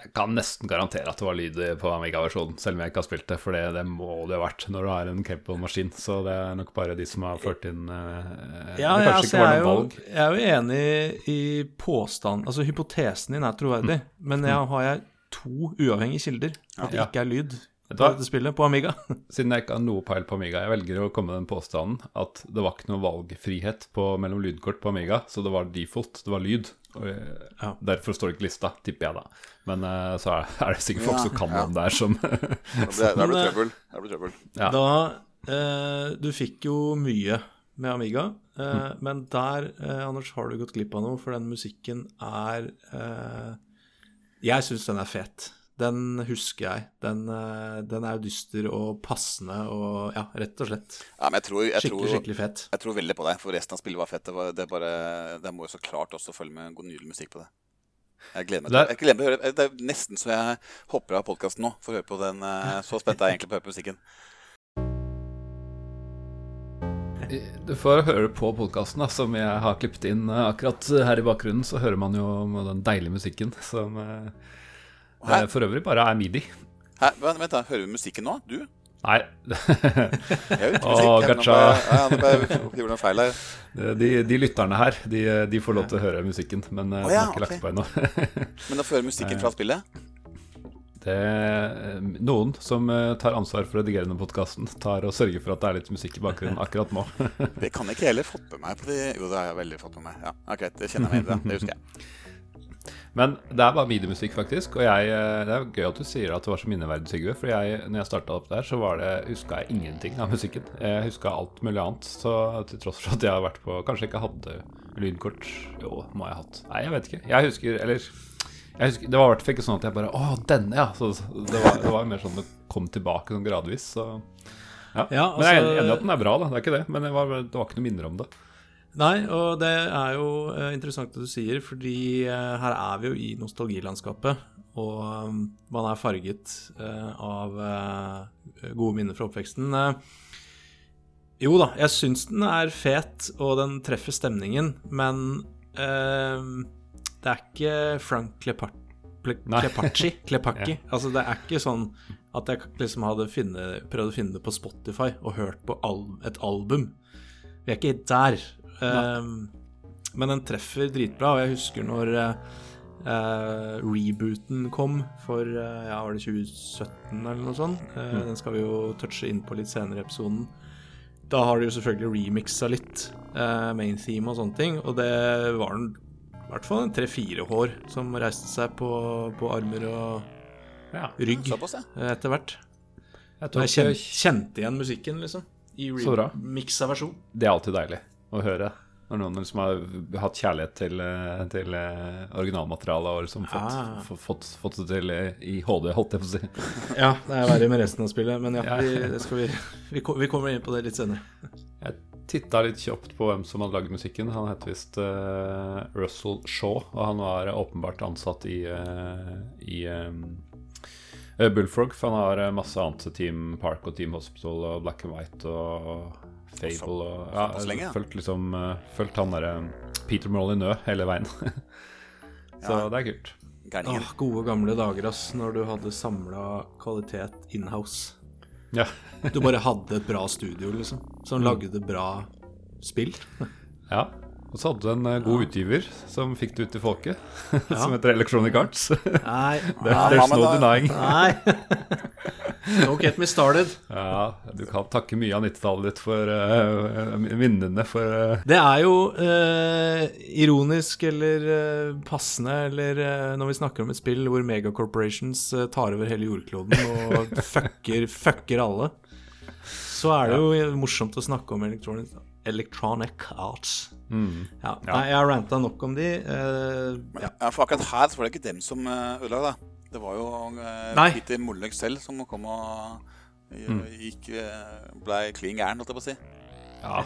Jeg kan nesten garantere at det var lyd på Amiga-versjonen, selv om jeg ikke har spilt det. For det, det må det ha vært når du har en capable maskin. Så det er nok bare de som har ført inn uh, Ja, det ja, altså, ikke var jeg, er noe valg. jeg er jo enig i påstand Altså, hypotesen din er troverdig, men jeg har jeg to uavhengige kilder at det Ja. ikke er lyd på dette spillet på Amiga. *laughs* Siden jeg ikke har noe peil på Amiga, jeg velger å komme med den påstanden at det var ikke noe valgfrihet på, mellom lydkort på Amiga, så det var default, det var lyd. Og eh, Ja. Derfor står det ikke lista, tipper jeg da. Men eh, så er, er det sikkert folk Ja, som kan ja. om det her, som det eh, trøbbel. Da ble det trøbbel. Ja. Da eh, Du fikk jo mye med Amiga, eh, Mm. men der, eh, Anders, har du gått glipp av noe, for den musikken er eh, Jeg syns den er fet. Den husker jeg. Den, eh, den er jo dyster og passende og ja, rett og slett Ja, men jeg tror, jeg, skikkelig, tror, skikkelig fet. jeg tror veldig på deg, for resten av spillet var fett. Det, var, det, bare, det må jo så klart også følge med god nydelig musikk på det. Jeg gleder meg til, Det er- jeg gleder meg til å høre Det er nesten så jeg hopper av podkasten nå for å høre på den. eh, Så spent er jeg egentlig på å høre på musikken. Du får høre på podkasten som jeg har klippet inn eh, akkurat her i bakgrunnen. Så hører man jo den deilige musikken som Hæ? eh, for øvrig bare er midi. Hæ, vent, da, Hører vi musikken nå? Du? Nei, *laughs* nå gacha. Ja, her. de, de lytterne her, de, de får lov til å høre musikken, men oh, Å, den ja, er ikke lagt lagt på ennå. *laughs* Men da høre musikken fra spillet? Det noen som eh, tar ansvar for å redigere denne podkasten, tar og sørger for at det er litt musikk i bakgrunnen akkurat nå. *laughs* Det kan jeg ikke heller fått med meg. På de... Jo, det har jeg veldig fått med meg. Ja, okay, Det kjenner jeg meg igjen i. Det husker jeg. Men det er bare midi-musikk, faktisk. Og jeg, eh, det er gøy at du sier at det var så minneverdig, Sigve. For jeg, når jeg starta opp der, så var det, huska jeg ingenting av musikken. Jeg huska alt mulig annet. Så til tross for at jeg har vært på Kanskje jeg ikke hadde lydkort. Jo, må jeg ha hatt. Nei, jeg vet ikke. Jeg husker Eller jeg husker, det var i hvert fall ikke sånn at jeg bare Å, denne, ja. Så det var, det var mer sånn det kom tilbake sånn gradvis. Så ja. Ja, Men jeg er altså- enig i at den er bra, da. Det er ikke det. Men det var, det var ikke noe minner om det. Nei, og det er jo eh, interessant det du sier, fordi eh, her er vi jo i nostalgilandskapet. Og um, man er farget eh, av gode minner fra oppveksten. Jo da, jeg syns den er fet, og den treffer stemningen, men eh, det er ikke Frank Klepa- Ple- Klepacci. *laughs* ja. Altså, det er ikke sånn at jeg liksom hadde finne, prøvd å finne det på Spotify og hørt på al et album. Vi er ikke der. Um, men den treffer dritbra, og jeg husker når eh, eh, rebooten kom for eh, ja, var det 2017 eller noe sånt. Eh, Den skal vi jo touche inn på litt senere i episoden. Da har de jo selvfølgelig remixa litt, eh, main theme og sånne ting, og det var den i hvert fall tre-fire hår som reiste seg på, på armer og Ja. rygg etter hvert. Jeg jeg kjente, kjente igjen musikken, liksom. I Så remixa versjon. Det er alltid deilig å høre. Når noen som har hatt kjærlighet til, eh, til eh, originalmaterialet og liksom fått, Ah. fått, fått, fått det til eh, i HD, holdt jeg på å si. *laughs* Ja, det er verre med resten av spillet, men ja, vi, det skal vi, vi, kommer inn på det litt senere. Jeg titta litt kjapt på hvem som hadde lagd musikken. Han het visst uh, Russell Shaw, og han var åpenbart ansatt i, uh, i um, Bullfrog, for han har masse annet. Team Park og Team Hospital og Black and White og Fable og ja, jeg lenge, ja. Fulgt liksom eh, Fulgt han derre Peter Molyneux hele veien. *laughs* Så Ja. det er kult. Åh, gode gamle dager, ass, når du hadde samla kvalitet inhouse. Ja. Du bare hadde et bra studio, liksom, som lagde bra spill. ja. Og så hadde du en god god utgiver som fikk det ut til folket, *laughs* som heter Electronic Arts. Nei, *laughs* Ja, There's no denying. nei. *laughs* Don't get me started. Ja, du kan takke mye av 90-tallet ditt for uh, minnene for uh. Det er jo uh, ironisk eller eh, passende eller eh, når vi snakker om et spill hvor megacorporations eh, tar over hele jordkloden og fucker, fucker alle, så er det jo morsomt å snakke om electronic, electronic arts. Mm. Ja, Nei, jeg har ranta nok om de. Uh, ja. Ja, for akkurat her så var det ikke dem som eh, ødela, da. Det var jo uh. Peter Mollek selv som kom og uh, gikk uh, Blei klin gæren, holdt jeg på å si. Ja.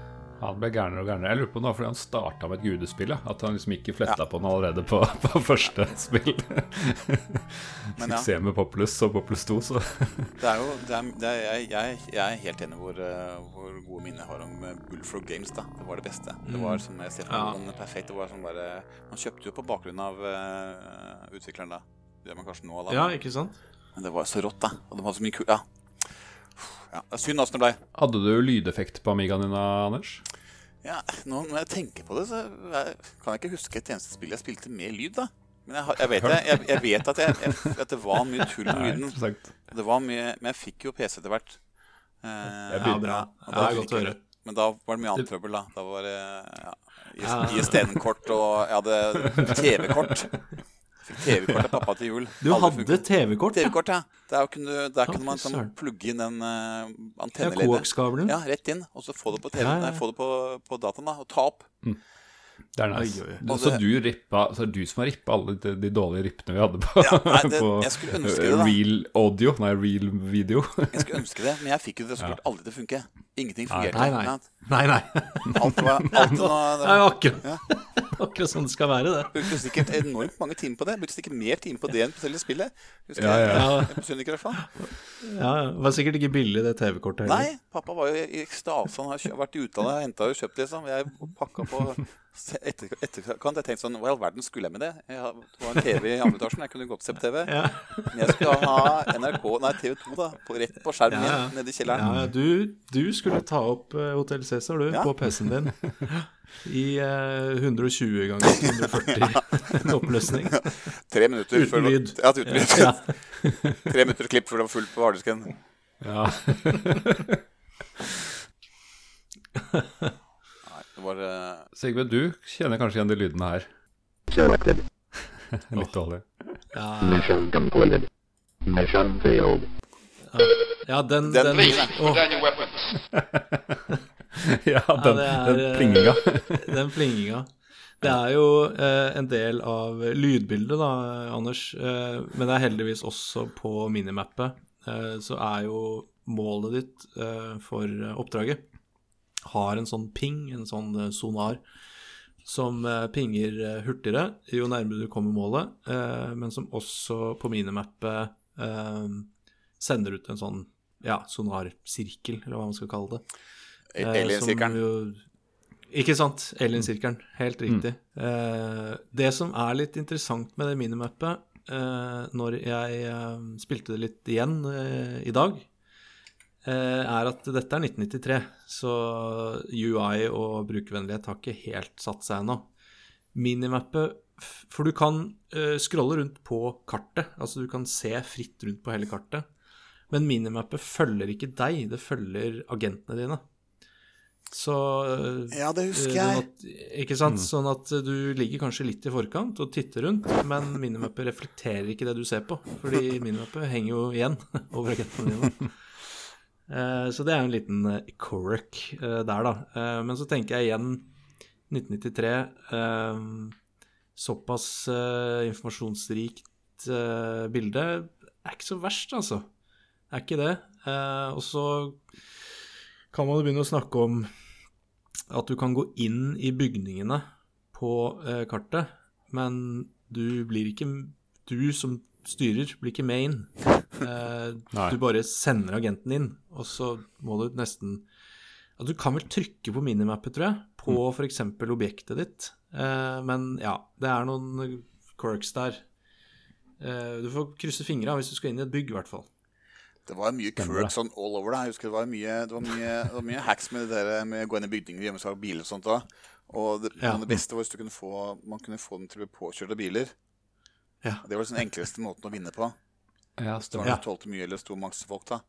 *laughs* Han ble gærnere og gærnere. Jeg lurer på om det var fordi han starta med et gudespill. ja. At han liksom ikke fletta på den allerede på, *laughs* på første spill. *laughs* Men ja. se med Populus og Populus 2, så Det er jo det er, det er, jeg, jeg, er helt enig hvor, eh, hvor gode minner jeg har om eh, Bullfrog Games. da Det var det beste. Det var som jeg ser for Ja. meg sånn perfekt. Det var sånn bare Man kjøpte jo på bakgrunn av uh, utvikleren da. Det gjør man kanskje nå, da. ja, ikke sant? Men det var så rått, da. Og de hadde så mye kul Ja. ja. Det er synd åssen det blei. Hadde du lydeffekt på Amigaen din, Anders? Ja, nå når jeg tenker på det, så jeg, kan jeg ikke huske et eneste spill jeg spilte med lyd, da. Men jeg, jeg, vet, jeg, jeg vet at, jeg, jeg, at det var mye tull med *laughs* lyden. Det var mye, men jeg fikk jo PC etter hvert. Eh, Ja, bra. og Ja, da det er godt å høre. Men da var det mye annet trøbbel, da. Da var det ja, Ja. ISDN-kort, og jeg hadde *laughs* TV-kort. Fikk TV-kort av pappa til jul. Du Aldri hadde. TV-kort. TV-kort, ja. Der kunne, der kunne man sånn plugge inn den uh, Ja, antenneleddet. Koaxkabelen. Ja, rett inn, og så få det på TV, Ja, ja. Nei, få det på, på dataen da, og ta opp. Det er nice. Oi, oi. Du, så du rippa Så er det du som har rippa alle de, de dårlige rippene vi hadde på, Ja, nei, det- på jeg skulle ønske eh, det, da. real audio. Nei, real video. Jeg skulle ønske det, men jeg fikk jo det så klart aldri til å funke. Ingenting fungerte. Nei, nei. Nei, nei. Alt var, *laughs* alt var, Det var akkurat, Ja. *laughs* akkurat sånn det skal være, det. Brukte sikkert enormt mange timer på det. Brukte sikkert mer timer på det enn på selve spillet. Husker Ja, ja. Jeg ikke i hvert fall. Ja, det var sikkert ikke billig, det TV-kortet heller. Nei, pappa var jo i ekstase. Han har vært i utlandet og henta og kjøpt, liksom. Jeg pakka på etter, etterkant. Jeg tenkte sånn Hva i all verden skulle jeg med det? Jeg, har- det var en TV i andre etasjen. Jeg kunne godt se på TV. Ja. Men jeg skulle ha NRK, nei TV2, da. På, rett på skjermen Ja, ja. nede i kjelleren. Ja, du, du skulle ta opp uh, Hotell Cæsar, du, på PC-en din. I eh, 120 ganger 140 *laughs* oppløsning. Tre minutter Uten lyd. Ja, uten lyd. Tre minutter klipp før det var fullt på harddisken. Ja. *laughs* Det var eh, Sigve, du kjenner kanskje igjen de lydene her. *laughs* Litt dårlig. Ja, Mission failed. ja den, Den den. Åh, *laughs* ja, den, er, den eh, plinginga. *laughs* den plinginga. Det er jo eh, en del av lydbildet, da, Anders. Eh, men det er heldigvis også på minimappet. Eh, så er jo målet ditt eh, for oppdraget har en sånn ping, en sånn eh, sonar, som eh, pinger eh, hurtigere jo nærmere du kommer målet, eh, men som også på minimappet eh, sender ut en sånn ja, sonarsirkel, eller hva man skal kalle det. Eh, Alien-sirkelen. Ikke sant. Alien-sirkelen. Helt riktig. Mm. det som er litt interessant med det minimappet, eh, når jeg spilte det litt igjen i dag, er at dette er 1993, så UI og brukervennlighet har ikke helt satt seg ennå. Minimappet For du kan eh, scrolle rundt på kartet, altså du kan se fritt rundt på hele kartet. Men minimappet følger ikke deg, det følger agentene dine. Så eh, Ja, det husker jeg. Ikke sant? Sånn at eh, du ligger kanskje litt i forkant og titter rundt, men minimappet reflekterer ikke det du ser på, fordi minimappet henger jo igjen *laughs* over agentene dine. Eh, Så det er en liten eh, quirk eh, der, da. Eh, Men så tenker jeg igjen 1993. eh, Såpass eh, informasjonsrikt eh, bilde er ikke så verst, altså. Er ikke det. Eh, Og så kan man begynne å snakke om at du kan gå inn i bygningene på eh, kartet, men du blir ikke Du som styrer, blir ikke med inn. *laughs* Eh, du bare sender agenten inn, og så må du nesten ja, Du kan vel trykke på minimappet, tror jeg, på Mm. for f.eks. objektet ditt. Eh, men ja, det er noen quirks der. Eh, du får krysse fingra hvis du skal inn i et bygg, i hvert fall. Det var mye quirks sånn all over. Jeg husker det var mye, det var mye, det var mye hacks med det der med å gå inn i bygninger gjemme seg av biler og sånt da. Og det, Ja. det beste var hvis du kunne få, man kunne få dem til å bli påkjørt av biler. Ja. Det var den enkleste måten å vinne på. Ja, var stemmer. det Ja. tålte mye eller sto masse folk, da.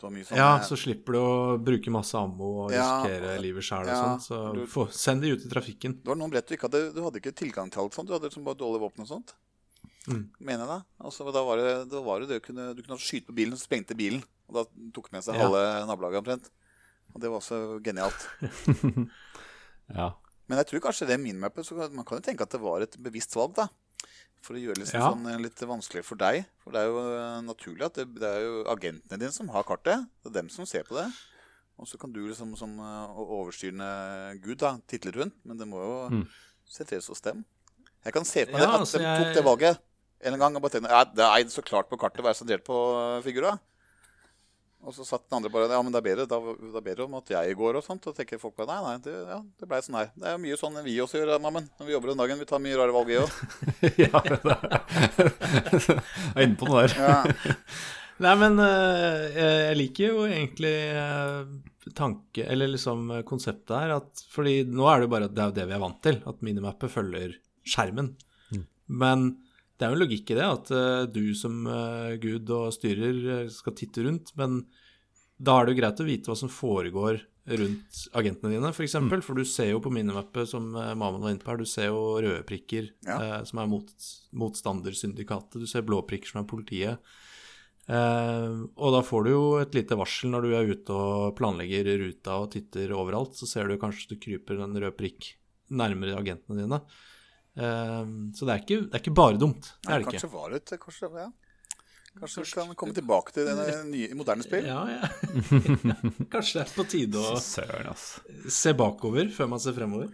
Var sånn Ja, eh, så slipper du å bruke masse ammo og Ja, risikere livet sjæl og ja, sånn. Så du- få, send de ut i trafikken. Det var noen brett du ikke hadde Du hadde ikke tilgang til alt sånt. Du hadde liksom bare dårlige våpen og sånt. mener jeg da. Altså, da var det, da var det det å kunne, du kunne skyte på bilen, så sprengte bilen. Og da tok med seg Ja. halve nabolaget omtrent. Og det var også genialt. *laughs* Ja. Men jeg tror kanskje det minimapet, så man kan jo tenke at det var et bevisst valg, da. For å gjøre det liksom Ja. sånn eh, litt vanskelig for deg. For det er jo eh, naturlig at det, det er jo agentene dine som har kartet. Det er dem som ser på det. Og så kan du liksom som eh, overstyrende gud da, titler litt rundt. Men det må jo Mm. sentreres hos dem. Jeg kan se på Ja, det at altså, de jeg- tok det valget en gang og bare tenkte ja, det er så klart på kartet å være sentrert på figura. Og så satt den andre bare Ja, men det er bedre, da, da er bedre om at jeg går og sånt. Og tenker folk bare Nei, nei, det, ja, det blei sånn her. Det er jo mye sånn vi også gjør, mammen. Når vi jobber den dagen. Vi tar mye rare valg, vi òg. *laughs* ja det er, *laughs* jeg er inne på noe der. Ja. *laughs* Nei, men eh, jeg liker jo egentlig eh, tanke, eller liksom konseptet her, at fordi nå er det jo bare at det er jo det vi er vant til, at minimappet følger skjermen. Men det er jo en logikk i det, at eh, du som eh, gud og styrer eh, skal titte rundt, men da er det jo greit å vite hva som foregår rundt agentene dine, f.eks. For, eksempel, for du ser jo på minimappet, som Mamen var inne på her, du ser jo røde prikker Ja. eh, som er mot, motstandersyndikatet, du ser blå prikker som er politiet. Eh, og da får du jo et lite varsel når du er ute og planlegger ruta og titter overalt. Så ser du kanskje at du kryper en rød prikk nærmere agentene dine. Eh, så det er, ikke, det er ikke bare dumt. Det er det Kanskje ikke. var det et Kanskje, ja. Kanskje vi kan komme tilbake til denne nye, moderne spill? Ja, ja. *laughs* kanskje det er på tide å Søren, se bakover før man ser fremover.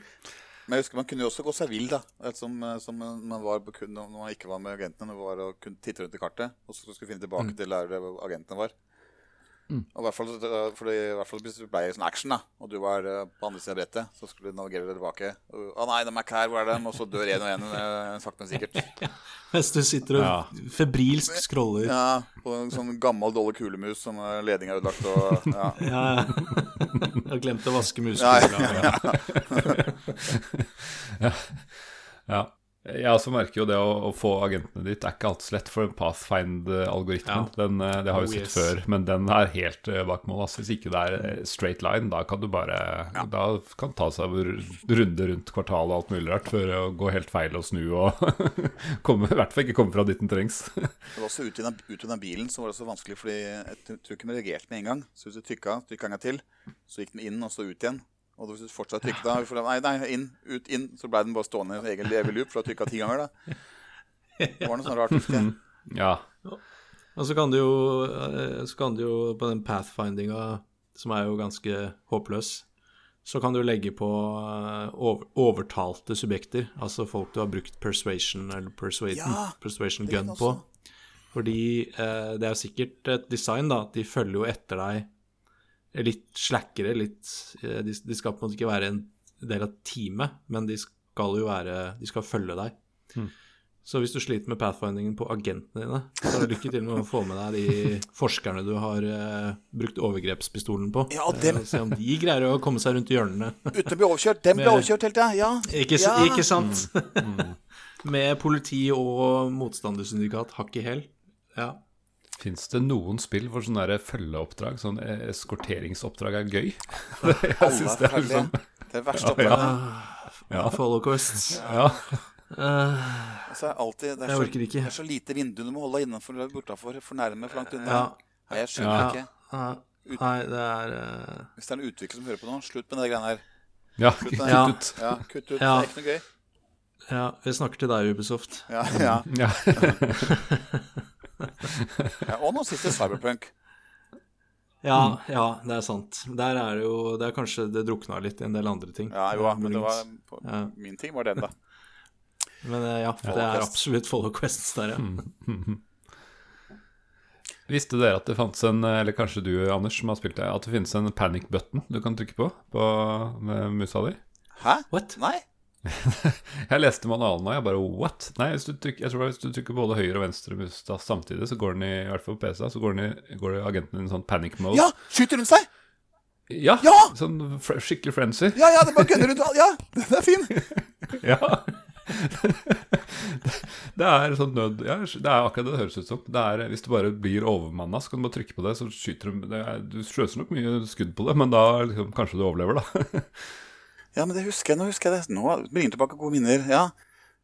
Men jeg husker man kunne jo også gå seg vill, da. Som, som man var på kun, når man ikke var med agentene. Man var og kunne titte rundt i kartet, og så skulle finne tilbake til der agentene var. Og i hvert fall, fordi, i hvert fall hvis det ble sånn action, da, og du var eh, på andre siden av brettet, så skulle du navigere deg tilbake. Å nei, de er ikke her, hvor er de? Og så dør en og en, eh, sakte, men sikkert. *laughs* Mens du sitter og Ja. febrilsk scroller. Ja, på en sånn gammel, dårlig kulemus som ledninga ledning er ødelagt, og ja. *laughs* ja. *laughs* Jeg har glemt å vaske Ja, ja, Ja. ja. Jeg også merker jo det å, å få agentene ditt er ikke alltid så lett, for Pathfind-algoritmen Ja. den, eh, Det har vi Oh, sett yes. før, men den er helt eh, bak mål. Altså, hvis ikke det er eh, straight line, da kan du bare Da kan ta seg runde rundt kvartalet og alt mulig rart for å gå helt feil og snu og *laughs* komme, i hvert fall ikke komme fra dit den trengs. *laughs* Det var også den, ut i den bilen så var det så vanskelig, fordi jeg tror ikke vi reagerte med en gang. Så hvis du trykka, trykka en gang til, så gikk den inn og så ut igjen. Og hvis du fortsatt trykket da, for- nei, nei, inn, ut, inn, så ble den bare stående i egen evig loop, for du har trykka ti ganger, da. Det var noe sånn rart, *laughs* Ikke? Ja. Og så kan du jo, eh, så kan du jo på den pathfindinga, som er jo ganske håpløs, så kan du legge på eh, over, overtalte subjekter, altså folk du har brukt persuasion eller persuade, Ja, persuasion gun på. Fordi eh, det er jo sikkert et design, da, de følger jo etter deg litt slackere. litt eh, de, de skal på en måte ikke være en del av teamet, men de skal jo være De skal følge deg. Så hvis du sliter med pathfindingen på agentene dine, så er det lykke til med å få med deg de forskerne du har uh, brukt overgrepspistolen på. Ja, dem. uh, Se om de greier å komme seg rundt hjørnene. Uten å bli overkjørt. Dem ble overkjørt helt. Ja. ikke, ja. ikke sant? *laughs* med politi og motstandersyndikat hakk i hæl. Ja. Fins det noen spill hvor sånne følgeoppdrag, sånn eh, eskorteringsoppdrag, er gøy? *laughs* Jeg syns det er litt liksom Det er verste oppdraget. Ja. Follow Quest. Ja. Uh, altså, alltid, det, er Jeg så, orker ikke. det er så lite vindu du må holde innenfor eller bortafor. For nærme, for langt unna. Ja. Nei, jeg skjønner Ja. ikke. Ut... nei, det er uh... Hvis det er en utvikler som hører på nå, slutt med de greiene her. ja. Kutt. Ja. ut. Ja, kutt ut. Ja. Det er ikke noe gøy. Ja, vi snakker til deg, Ubisoft. Ja, ja. Ja. *laughs* *laughs* ja og nå sitter Cyberpunk. Ja, ja, det er sant. Der er det jo Det er kanskje det drukna litt i en del andre ting. Ja, jo, men det var, på, Ja. min ting var den, da. *laughs* Men eh, ja, det er absolutt follow quests der, ja. *laughs* Visste dere at det fantes en, eller kanskje du Anders som har spilt det, at det finnes en panic button du kan trykke på, på med musa di? Hæ? What? Nei? *laughs* Jeg leste manualen og jeg bare what? Nei, hvis du trykker, jeg tror hvis du trykker både høyre og venstre mus-tast samtidig, så går den i, i hvert fall på PC, så går, den i, går det agenten i en sånn panic mode. Ja! Skyter rundt seg! Ja! Ja! Sånn skikkelig frenzy. Ja, ja, det bare gønner rundt. Ja, den er fin! *laughs* Ja. *laughs* det er sånn nød Ja, det er akkurat det det høres ut som. Det er, hvis du bare blir overmanna, så kan du bare trykke på det, så skyter du det er, Du sløser nok mye skudd på det, men da liksom, kanskje du overlever, da. Ja, men det husker jeg. Nå husker jeg det. Nå bringer tilbake gode minner. Ja.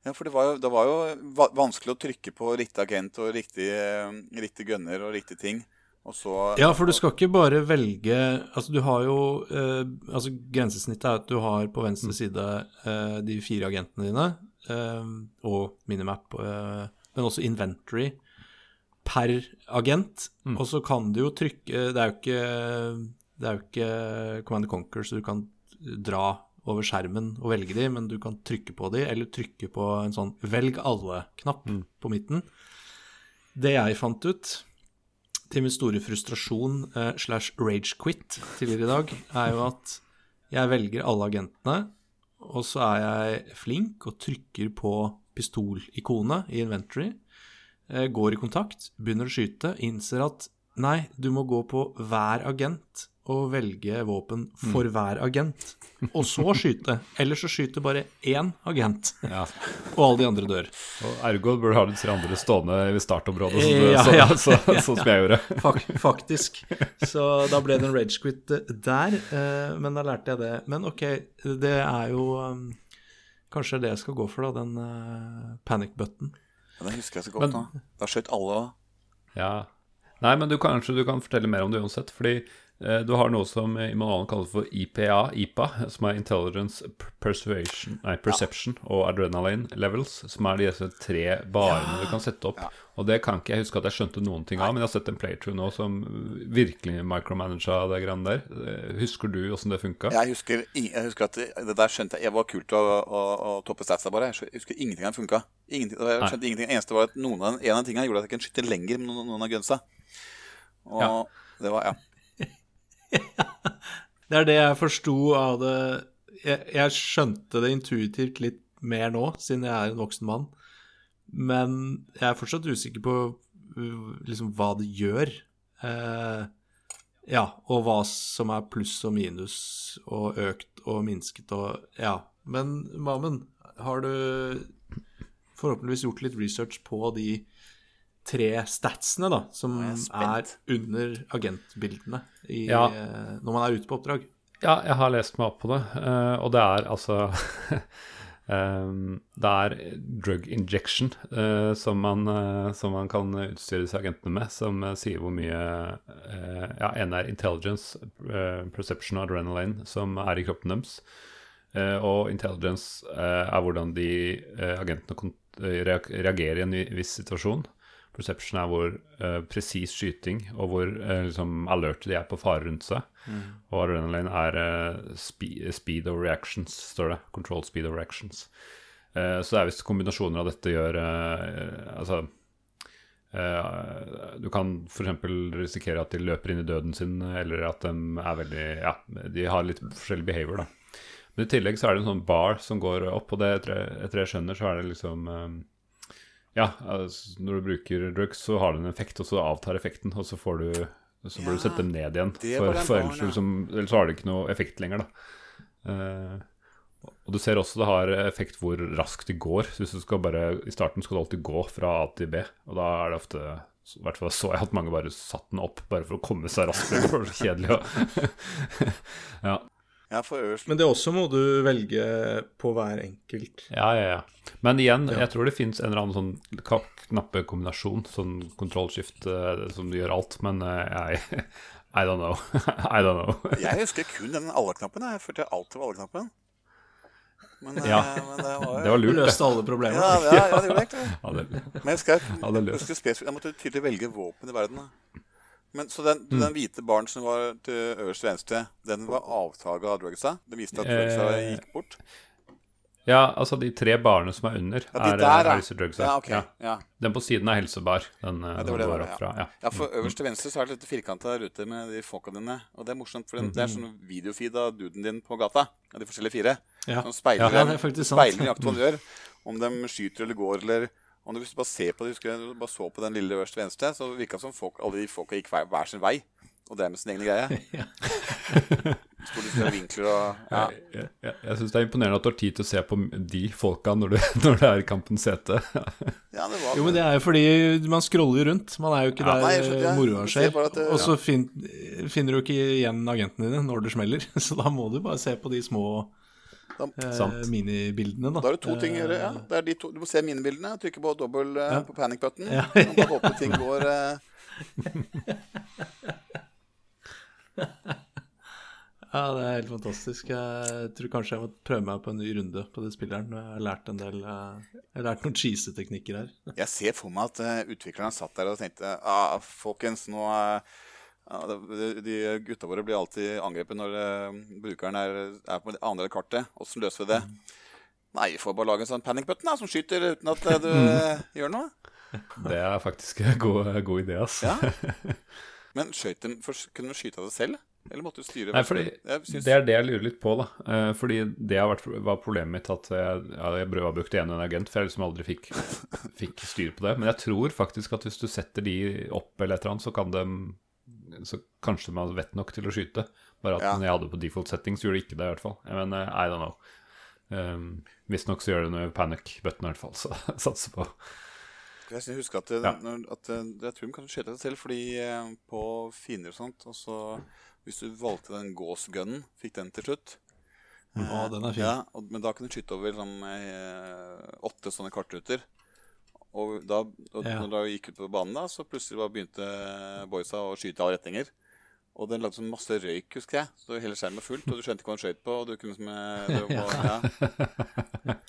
Ja, for det var jo, det var jo vanskelig å trykke på riktig agent og riktig, eh, riktig gunner og riktig ting. Og så Ja, for du skal ikke bare velge Altså, du har jo eh, Altså, grensesnittet er at du har på venstre side eh, de fire agentene dine, eh, og minimap, eh, men også inventory per agent. Og så kan du jo trykke Det er jo ikke Det er jo ikke Command Conquer, så du kan dra over skjermen og velge de, men du kan trykke på de, eller trykke på en sånn velg alle-knapp på midten. Det jeg fant ut, til min store frustrasjon eh, slash rage quit tidligere i dag, er jo at jeg velger alle agentene, og så er jeg flink og trykker på pistolikonet i inventory, eh, går i kontakt, begynner å skyte, innser at nei, du må gå på hver agent og velge våpen for hver agent, og så skyte. Eller så skyter bare én agent, Ja. og alle de andre dør. Og ergo burde ha de tre andre stående i startområdet, så, Ja, så, ja. så, *laughs* sånn som jeg gjorde. Fak faktisk. Så da ble det en rage quit der, eh, men da lærte jeg det. Men ok, det er jo um, Kanskje det jeg skal gå for, da, den uh, panic button. Ja, det husker jeg så godt Men- nå. Da skjøt alle òg. Ja. Nei, men du, kanskje du kan fortelle mer om det uansett. Fordi eh, du har noe som i kaller kalles for IPA, IPA, som er Intelligence Persuasion, nei, Perception og Adrenaline Levels, som er disse tre barene du kan sette opp. Og det kan ikke jeg huske at jeg skjønte noen ting av, men jeg har sett en playthrough nå som virkelig micromanaga det greiene der. Eh, Husker du åssen det funka? Jeg husker, jeg husker at det, der skjønte jeg Det var kult å, å, å toppe statsa bare. Jeg husker ingenting av det funka. Ingenting, jeg skjønte ingenting. Det eneste var at noen av, en av tingene gjorde at jeg kunne skyte lenger med noen, noen av gunsa. Og Ja. det var Ja. *laughs* Det er det jeg forsto av det jeg, jeg skjønte det intuitivt litt mer nå, siden jeg er en voksen mann. Men jeg er fortsatt usikker på uh, liksom hva det gjør. Eh, ja, og hva som er pluss og minus og økt og minsket og Ja. Men Mamen, har du forhåpentligvis gjort litt research på de tre statsene da, som er er under agentbildene i, Ja. eh, når man er ute på oppdrag? Ja, jeg har lest meg opp på det, eh, og det er altså Um, *laughs* Det er drug injection uh, som, man, uh, som man kan utstyre disse agentene med, som uh, sier hvor mye Ja, en er intelligence, perception og adrenaline som er i kroppen deres. Eh, og intelligence er hvordan de agentene reagerer i en viss situasjon. Perception er hvor uh, presis skyting og hvor uh, liksom alert de er på fare rundt seg. Og adrenaline er uh, spe speed of reactions, står det. Control speed of reactions. Uh, så det er visst kombinasjoner av dette gjør eh, Altså eh, Du kan f.eks. risikere at de løper inn i døden sin, eller at de er veldig Ja, de har litt forskjellig behavior, da. Men i tillegg så er det en sånn bar som går opp, og det etter, etter jeg skjønner, så er det liksom eh, Ja, altså, når du bruker drugs, så har det en effekt, og så avtar effekten, og så får du så bør du sette dem ned igjen, for, for ellers, liksom, ellers så har det ikke noe effekt lenger. da. uh, og du ser også det har effekt hvor raskt det går. Så hvis du skal bare, I starten skal du alltid gå fra A til B, og da er det ofte i hvert fall så jeg at mange bare satt den opp bare for å komme seg raskt. *laughs* Det var så kjedelig. *laughs* Ja. Ja, for øverst Men det også må du velge på hver enkelt. ja, ja, ja. Men igjen, jeg tror det fins en eller annen sånn knappekombinasjon, sånn kontrollskift eh, som du gjør alt, men eh, jeg *laughs* I don't know. *laughs* I don't know. *laughs* Jeg husker kun den alle-knappen. Jeg følte alltid var alle-knappen. Men, Ja. eh, men det var, Det var Du lurt, det. løste alle problemer. ja, ja, ja, det gjorde det egentlig. Ja, det. Men jeg, skal, Ja, det er jeg, husker spesifikt- jeg måtte tydelig velge våpen i verden. Da. Men, så den, Mm. den hvite baren som var til øverst venstre, den var avtaket av drugsa? Det viste at drugsa Eh, gikk bort? Ja, altså de tre barene som er under, Ja, de er, der, er disse drugsa. Ja, okay. Ja. Den på siden er helsebar. Den, eh, Ja, det var det var, opp fra. Ja. For øverst til venstre så er det litt firkanta rute med de folka dine. Og det er morsomt, for den, det er sånn videofeed av duden din på gata. Av de forskjellige fire. Som speiler, Ja, *laughs* det er speiler nøyaktig hva de gjør. Om de skyter eller går, eller om når du bare ser på det, husker jeg, du bare så på den lille øverst venstre, så virka det som folk, alle de folka gikk hver, hver sin vei. Og drev med sin egen greie. *laughs* *laughs* Sto litt vinkler og ja. Jeg, jeg, jeg syns det er imponerende at du har tid til å se på de folka når, du, *laughs* når det er i kampens sete. ja, det var Jo, men det er jo fordi man scroller rundt. Man er jo ikke Ja, der moroa skjer. Og så fin, finner du ikke igjen agentene dine når det smeller. Så da må du bare se på de små eh, minibildene, da. da er det to ting å gjøre. ja. Eh, Det er de to, du må se minibildene, trykke på dobbel eh, Ja. på panic-button. Ja. Og bare håpe ting går eh, *laughs* Ja, det er helt fantastisk. Jeg tror kanskje jeg må prøve meg på en ny runde på det spilleren. Jeg har lært en del eh, Jeg har lært noen cheese-teknikker her. Jeg ser for meg at utvikleren satt der og tenkte ah, folkens, nå eh, ja, de, de gutta våre blir alltid angrepet når eh, brukeren er, er på den andre kartet. Åssen løser vi det? Nei, vi får bare lage en sånn panic button da, som skyter uten at eh, du eh, *laughs* gjør noe. Det er faktisk en god, god idé, ass. Ja. *laughs* Men skjøt dem, først, kunne du skyte av det selv? Eller måtte du styre? Nei, fordi synes- Det er det jeg lurer litt på, da. Eh, fordi det har vært, var problemet mitt at jeg, ja, jeg prøvde igjen en agent, for jeg liksom aldri fikk, *laughs* fikk styr på det. Men jeg tror faktisk at hvis du setter de opp eller et eller annet, så kan de Så kanskje man vet nok til å skyte. Bare at Ja. når jeg hadde på default setting, så gjorde det ikke det, i hvert fall. Men eh, I don't know. Um, Visstnok så gjør det noe panic button, i hvert fall, *laughs* så satse satser på Jeg husker at, Ja. når, at eh, jeg tror de kan skyte det selv, fordi eh, på fiender og sånt og så Hvis du valgte den Gås-gunnen, fikk den til slutt Å, den er fin. Ja, og, Men da kunne du skyte over sånn, eh, åtte sånne kartruter. Og, da, og Ja. når de gikk ut på banen, da, så plutselig bare begynte boysa å skyte i alle retninger. Og den lagde sånn masse røyk, husker jeg. Så hele skjermen var fullt, og du skjønte ikke hva den skøyt på. Og du kunne liksom, eh, det var, ja. *laughs*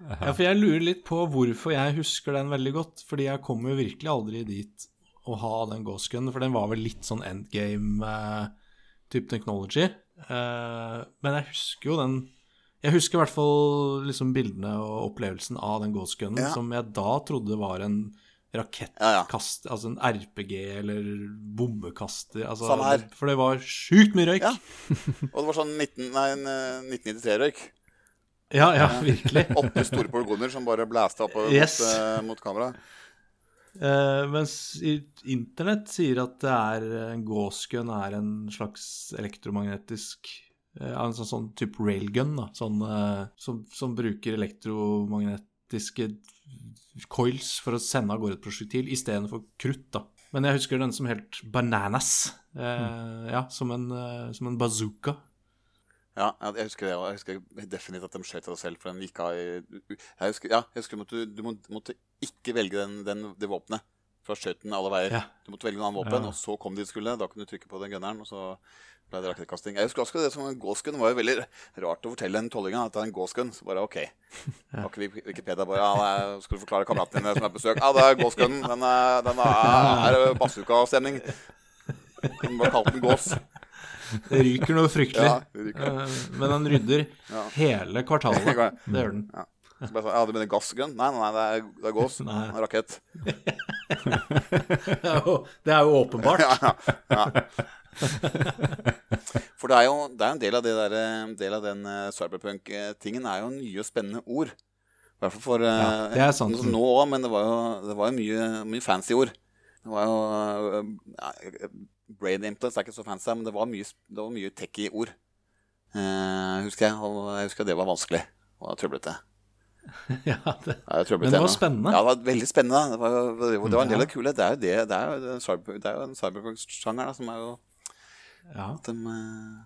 Ja, for jeg lurer litt på hvorfor jeg husker den veldig godt. Fordi jeg kom jo virkelig aldri dit å ha den ghost gun, for den var vel litt sånn endgame-type technology. Eh, men jeg husker jo den Jeg husker i hvert fall liksom bildene og opplevelsen av den Ghost-gunnen, Ja. som jeg da trodde var en Ja, ja. rakettkast, altså en RPG eller bombekaster. Altså, Samme her. For det var sjukt mye røyk. Ja. Og det var sånn 19, nei, en, eh, 1993-røyk. Ja, ja, virkelig. *laughs* Åtte store polygoner som bare blæsta opp Yes. mot, uh, mot kamera. Uh, mens internett sier at det er en gåsgun er en slags elektromagnetisk eh, En sånn, sånn type railgun, da. Sånn, eh, som, som bruker elektromagnetiske coils for å sende av gårde et prosjektil istedenfor krutt, da. Men jeg husker den som helt bananas. Eh, Ja, som en, eh, som en bazooka. Ja, jeg husker det. Og jeg husker definitivt at de skjøt seg selv. For den gikk av Jeg husker, ja, jeg husker at du, du måtte, ikke velge den, den, det våpenet. Fra skjøt den alle veier. Ja. Du måtte velge en annen våpen, Ja. og så kom de skulle. Da kunne du trykke på den gunneren, og så ble det rakettkasting. Jeg husker også det som en. Det var jo veldig rart å fortelle en tolvåring at det er en gåsgun. Så bare OK. *laughs* Var ikke Wikipedia bare ja, Skal du forklare kameraten din som er på besøk? Ja, det er gåsgunnen. Den er, den er, er bazooka-stemning. Bare kalt den gås. Det ryker noe fryktelig. Ja, ryker. Eh, Men den rydder Ja. hele kvartalet. *laughs* Det gjør den. Ja. Så bare sånn, ja, du mener gassgun? Nei, nei, det er, det er gås. Nei. En rakett. *laughs* Det er jo, det er jo åpenbart. Ja, ja. *laughs* For det er jo det er en del av, det der, del av den eh, cyberpunk-tingen er jo nye og spennende ord. I hvert fall for eh, Ja, det sant. Nå òg, men det var jo, det var jo mye, mye fancy ord. Det var jo eh, ja, Brain implants er ikke så fancy, men det var mye, det var mye techy ord. Uh, husker jeg. Og jeg husker det var vanskelig og trøblete. *laughs* Ja, det, Ja, det Men det var spennende. Ja, det var veldig spennende. Det var, det var en del av det kule. Det er jo det, er det er jo en cyberpunk-sjanger som er jo ja. at de, eh,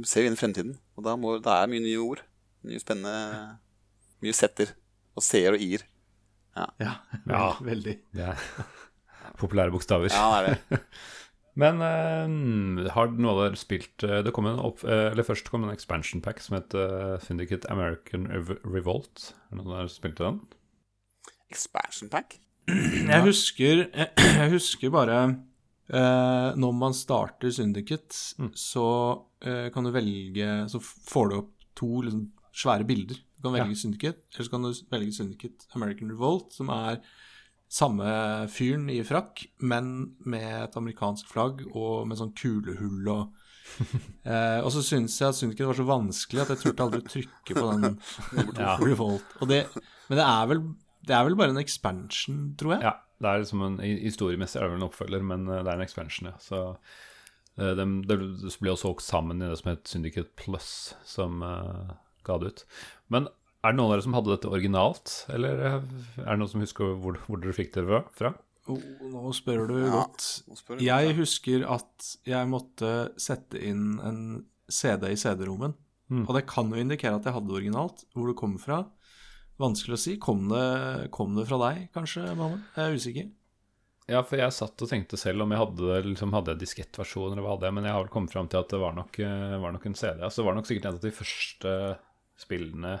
de ser jo inn i fremtiden. Og da må, det er mye nye ord. Mye spennende Mye setter. Og seer og i-er. ja. Ja. *laughs* Veldig. Det er populære bokstaver. Ja, det er det. *laughs* Men uh, har noen av dere spilt uh, Det kom en opp, uh, eller Først kom en expansion pack som het Syndicate American Rev- Revolt. Er det noen av dere spilte den? Expansion pack. Jeg husker, *clears throat* jeg husker bare eh, Når man starter Syndicate, Mm. så eh, kan du velge Så får du opp to liksom, svære bilder. Du kan velge Ja. Syndicate, eller så kan du velge Syndicate American Revolt, som er samme fyren i frakk, men med et amerikansk flagg og med sånn kulehull og *laughs* eh, Og så syns jeg at Syndicate var så vanskelig at jeg turte aldri å trykke på den *laughs* Ja. Revolt. Det, men det er, vel, det er vel bare en expansion, tror jeg? Ja, det er liksom en, Historiemessig er det vel en oppfølger, men eh, det er en expansion, ja. Så eh, de, det ble også åkt sammen i det som het Syndicate Plus, som uh, ga det ut. Men er det noen av dere som hadde dette originalt, eller er det noen som husker hvor, hvor dere fikk det fra-? Oh, nå spør du Ja, godt. spør Jeg godt, husker at jeg måtte sette inn en CD i CD-rommen. Og det kan jo indikere at jeg hadde det originalt. Hvor det kommer fra, vanskelig å si. Kom det, kom det fra deg, kanskje, Mohammed? Jeg er usikker. Ja, for jeg satt og tenkte selv om jeg hadde, liksom, hadde diskettversjon eller hva hadde jeg, men jeg har vel kommet fram til at det var nok, eh, var nok en CD. Altså, det var nok sikkert en av de første spillene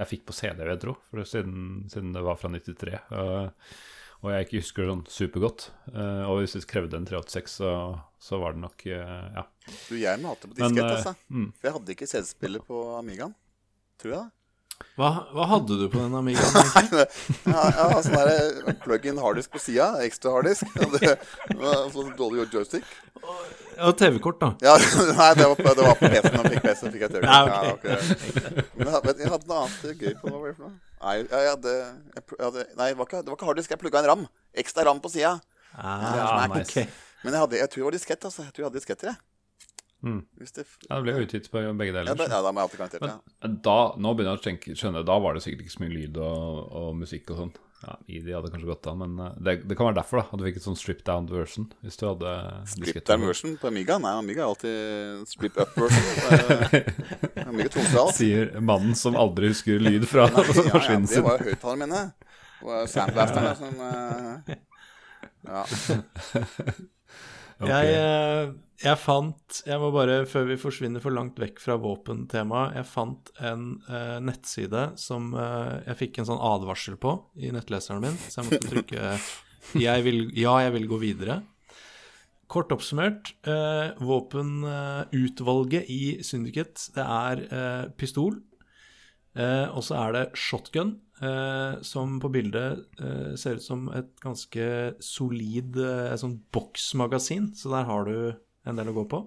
jeg fikk på CD, vil jeg tro, for siden, siden det var fra 93. Og, og jeg ikke husker det sånn supergodt. Eh, og hvis vi krevde en 386, så, så var det nok eh, Ja. Du, jeg må ha det på diskett, eh, altså. mm. For jeg hadde ikke CD-spiller på Amigaen. Tror jeg det. Hva, hva hadde du på den Amigaen? *laughs* egentlig? Ja, ja sånn plug-in harddisk på sida. Ekstra harddisk. Og sånn dårlig joystick. Ja, TV-kort, da. Ja, *laughs* nei, det var på, det var på PC-en. Da fikk PC, fikk jeg TV. Ja, okay. Ja, okay. Men jeg, jeg hadde noe annet gøy på. Det? Nei, jeg, hadde, jeg, hadde, nei det, var ikke, det var ikke harddisk. Jeg plugga en ram. Ekstra ram på sida. Ah, nice. Men jeg, hadde, jeg tror det var diskett. Altså. Jeg tror jeg hadde disketter. jeg. Mm. Hvis det, Ja, det ble utgitt på begge ja, deler. da, så. ja, da må jeg alltid garantert ja. Da, nå begynner jeg å tenke, skjønne, da var det sikkert ikke så mye lyd og, og musikk og sånn. Ja, ID hadde kanskje gått av, men eh, det, det kan være derfor da, at du fikk et sånn strip down version. Hvis du hadde Strip down version på Amiga? Nei, Amiga er alltid strip up version. på *laughs* Amiga Tonsdal. Sier mannen som aldri husker lyd fra *laughs* Ja, ja, *laughs* det var jo høyttalerne mine. Det var soundblasterne som uh, Ja. Ok. Jeg, eh, jeg fant Jeg må bare, før vi forsvinner for langt vekk fra våpentemaet Jeg fant en uh, nettside som uh, jeg fikk en sånn advarsel på i nettleseren min, så jeg måtte trykke *laughs* jeg vil, Ja, jeg vil gå videre. Kort oppsummert, uh, våpenutvalget i Syndiket, det er pistol, eh, og så er det shotgun, eh, som på bildet eh, ser ut som et ganske solid eh, sånn boksmagasin, så der har du en del å gå på.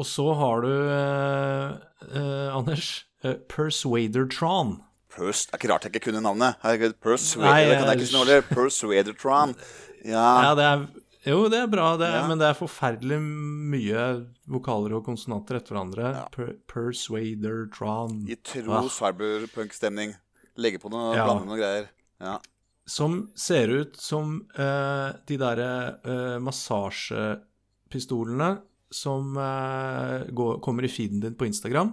Og så har du, eh, eh, Anders, eh, Persuadertron. Pers, er ikke rart jeg ikke kunne navnet. Herregud, Nei, det kan jeg jeg- ikke. Persuadertron. *laughs* Ja. Ja, det er Jo, det er bra, det, Ja. men det er forferdelig mye vokaler og konsonanter etter hverandre. Ja. Per, Persuadertron. I tro Ah. cyberpunk-stemning. Legge på noe, Ja. blande noe greier. Ja. Som ser ut som uh, de derre uh, massasjepistolene som uh, går, kommer i feeden din på Instagram.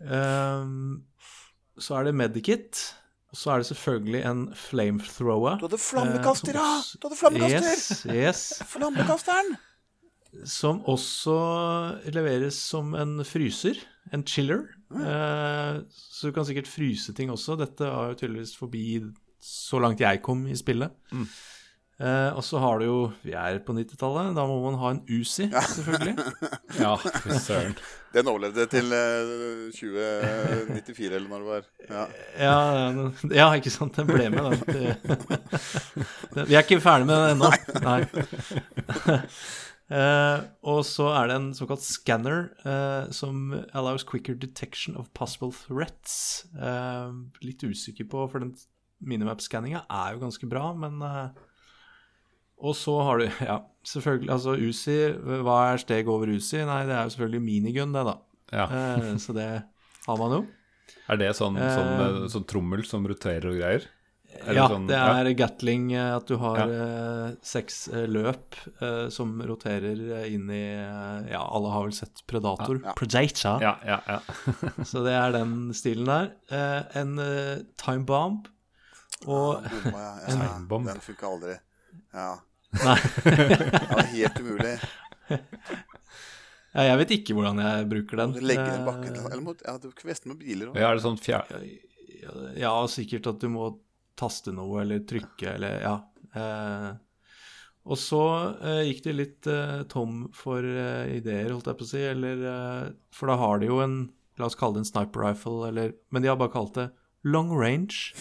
um, *laughs* så er det Medikit. Og så er det selvfølgelig en flamethrower. Du hadde flammekaster, eh, som ja! også- Du hadde flammekaster! Yes, yes. *laughs* Flammekasteren! Som også leveres som en fryser. En chiller. Eh, så du kan sikkert fryse ting også. Dette var jo tydeligvis forbi så langt jeg kom i spillet. Eh, og så har du jo Vi er på 90-tallet. Da må man ha en Uzi, selvfølgelig. *laughs* Ja, søren. Den overlevde til eh, 2094, eller når det var. Ja. Ja, ja, ikke sant. Den ble med, den. *laughs* Vi er ikke ferdig med den ennå. Nei. Eh, og så er det en såkalt scanner eh, som allows quicker detection of possible threats. Eh, litt usikker på, for den minimap-skanninga er jo ganske bra, men eh, Og så har du, *laughs* ja, selvfølgelig Altså Uzi, hva er steg over Uzi? Nei, det er jo selvfølgelig minigun, det, da. Ja. Eh, så det har man jo. *laughs* Er det sånn, sånn, Eh, eh, sånn trommel som roterer og greier? Er ja, sånn- det er Gatling, eh, at du har Ja. eh, seks eh, løp eh, som roterer eh, inn i eh, Ja, alle har vel sett Predator. Ja, ja. Predator. Ja, ja, ja. *laughs* Så det er den stilen der. Eh, en eh, time bomb og Bomba, ja. ja. en, bomb. Den funka aldri. Ja. Nei, Det er helt umulig. ja, jeg vet ikke hvordan jeg bruker den. Du legger den bakken Eh, Eller mot, ja, du kvester med biler og ja er det sånn fjer... Ja, sikkert at du må taste noe eller trykke eller ja. Eh, og så eh, gikk de litt eh, tom for eh, ideer, holdt jeg på å si, eller eh, For da har de jo en La oss kalle det en sniper rifle, eller Men de har bare kalt det long range.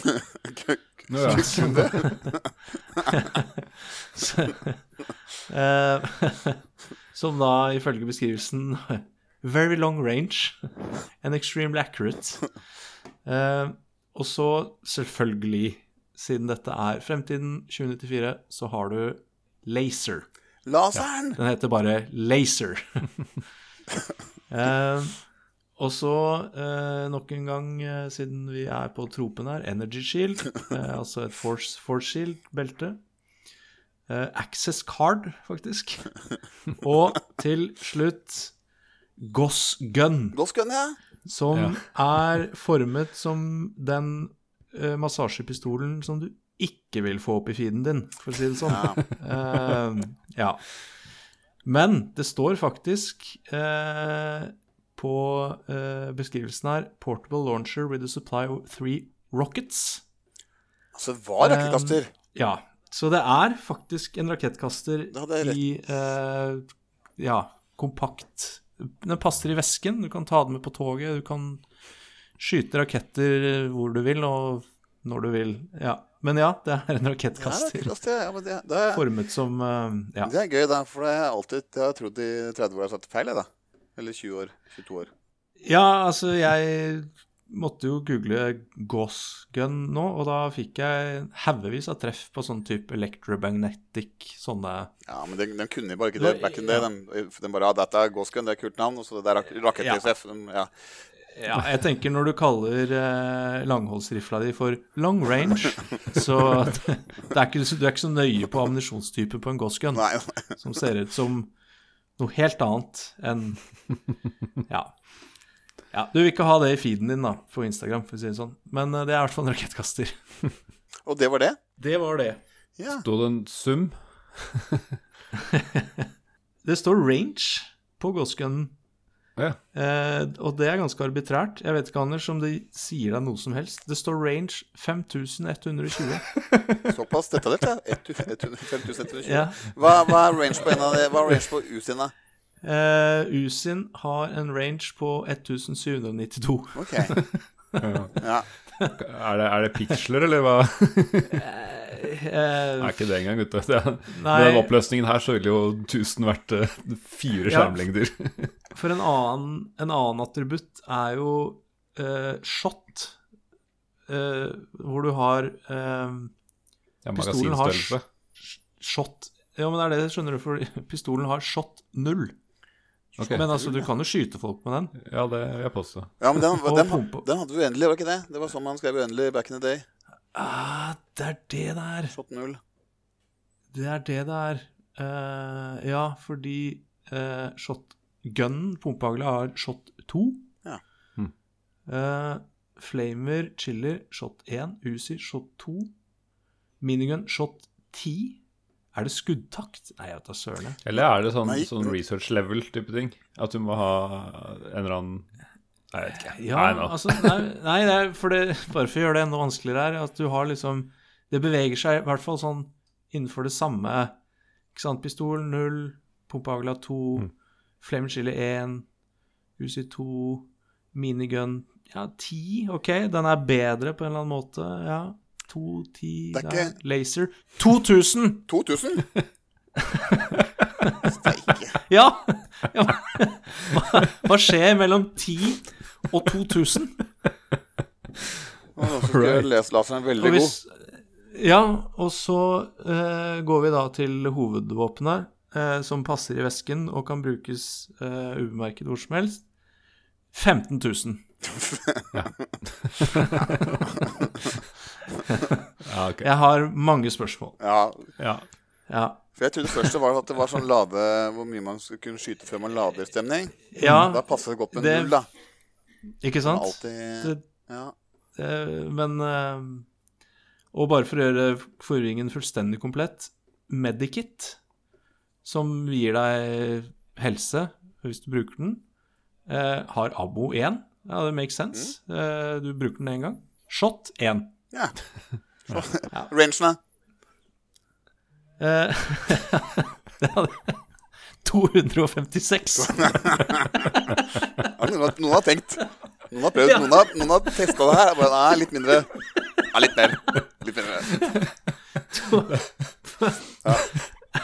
Ja. Så- *laughs* eh, *laughs* som da ifølge beskrivelsen *laughs* Very long range and extremely accurate. Uh, og så, selvfølgelig, siden dette er fremtiden 2094, så har du laser. Laseren! Den heter bare Laser. eh, og så, eh, nok en gang, eh, siden vi er på tropen her, Energy Shield. *laughs* Eh, altså et Force, force Shield-belte. Eh, access Card, faktisk. *laughs* Og til slutt Goss Gun, Goss Gun, ja. som Ja. er formet som den eh, massasjepistolen som du ikke vil få opp i feeden din, for å si det sånn. Eh, ja. Men det står faktisk eh, på uh, beskrivelsen her 'Portable launcher with a supply of three rockets'. Altså, det var rakettkaster. Ja, så det er faktisk en rakettkaster Ja, er i uh, ja, kompakt Den passer i vesken. Du kan ta den med på toget. Du kan skyte raketter hvor du vil, og når du vil. Ja. Men ja, det er en Ja, rakettkaster rakettkaster, ja, men det, det, er, formet som uh, Ja. det er gøy, da. For det har alltid jeg har trodd i 30 år jeg har sagt feil, jeg, da. Eller 20 år. 22 år. ja, altså, jeg måtte jo google Gauss gun nå, og da fikk jeg haugevis av treff på sånn type electromagnetic sånne Ja, men den, den kunne bare ikke det back in day. Den, den bare ja, dette er Gosgun, det er kult navn. Og så det der rak rakett-ISF. Ja. Ja, jeg tenker når du kaller eh, langholdsrifla di for long range, så det, *laughs* det er ikke, du er ikke så nøye på ammunisjonstypen på en Gosgun, som ser ut som noe helt annet enn Ja. ja. Du vil ikke ha det i feeden din da, på Instagram, for å si det sånn. Men eh, det er i hvert fall en rakettkaster. *laughs* og det var det? Det var det. Ja. Sto det en sum? *laughs* Det står range på Gosgunen. Ja. Eh, og det er ganske arbitrært. Jeg vet ikke, Anders, om det sier deg noe som helst. Det står range 5120. *laughs* Såpass detaljert, ja. 5120. Ja. Hva, hva er range på en av de? Hva er range på U-sin, da? Eh, Usin har en range på 1792. Ok. *laughs* Ja. Er det, er det piksler, eller hva? *laughs* Eh, er ikke det engang. Det Nei. Med den oppløsningen her så ville jo 1000 vært uh, fire Ja. *laughs* for en annen, en annen attributt er jo uh, shot, uh, hvor du har Ja, Pistolen har shot Ja, men det er det, skjønner du, for *laughs* pistolen har shot null. Okay. Men altså, du kan jo skyte folk med den. Ja, det vil jeg påstå. ja, men den, *laughs* Og den, den hadde uendelig, var ikke det? Det var sånn man skrev uendelig back in the day. Ah, det er det det er. Shot null. Det er det det er. Uh, ja, fordi uh, shotgunnen, pumpehagla, har shot 2. Ja. Hmm. Uh, Flamer, chiller, shot 1. Uzi, shot 2. Minigun, shot 10. Er det skuddtakt? Nei, jeg vet da søren. Eller er det sånn, sånn research level-type ting? At du må ha en eller annen jeg vet ikke. Ja, Nei, altså, nei, nei det er for det, bare for å gjøre det enda vanskeligere her, at du har liksom Det beveger seg i hvert fall sånn innenfor det samme. Ikke sant? Pistol 0, pumpehagla 2, Mm. Flame Chili 1, Uzi 2, minigun Ja, 10, OK, den er bedre på en eller annen måte. Ja. 2, 10 Det er ja. ikke- Laser 2000! 2000? *laughs* *laughs* Steike. Ja! ja. Hva, hva skjer mellom 10 og 2000? Og nå skal jeg lese laseren Og veldig god. ja, og så eh, går vi da til hovedvåpenet, eh, som passer i vesken og kan brukes eh, ubemerket hvor som helst. 15 000. *laughs* *laughs* Ja, ok. Jeg har mange spørsmål. Ja, Ja. Ja. for jeg trodde først det var at det var sånn lade Hvor mye man skulle kunne skyte før man lader stemning. Ja, Da passer det godt med det- null, da. Ikke sant? Alltid Det, Ja. eh, men eh, Og bare for å gjøre forvirringen fullstendig komplett Medikit, som gir deg helse hvis du bruker den, eh, har abo 1. Ja, det makes sense. Eh, du bruker den én gang. Shot 1. ja. *laughs* Da? Eh, *laughs* det hadde 256. *laughs* Noen, har, tenkt. Noen har prøvd. Noen har, noen har testa det her. Bare, nei, litt mindre. Ja, litt mer. Litt mindre.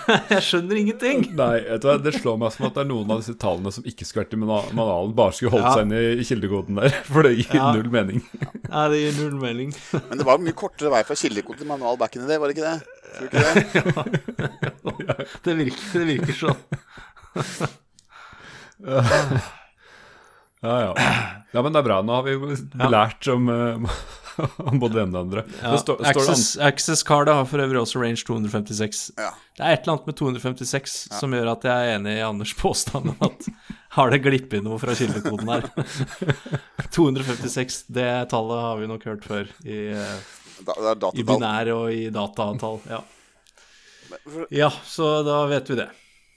*laughs* Jeg skjønner ingenting. Nei, vet du hva, det slår meg som at det er noen av disse tallene som ikke skulle vært i manualen, bare skulle holdt Ja. seg inne i kildekoden der. *laughs* For det gir Ja. null mening. ja, det gir null mening. Men det var mye kortere vei fra kildekode til manual back in the day, var det ikke det? Tror du ikke det? *laughs* Det virker, det virker sånn. Ja, ja. ja, men det er bra. Nå har vi lært om, eh, om *laughs* både det ene og det andre. Ja. Det står, står det Access, Access Cardet har for øvrig også range 256. Ja. Det er et eller annet med 256 som gjør at jeg er enig i Anders' påstand om at *laughs* har det glippet noe fra kildekoden her. *laughs* 256, det tallet har vi nok hørt før i, Da, det er i binær og i datatall. Ja. Ja, så da vet vi det.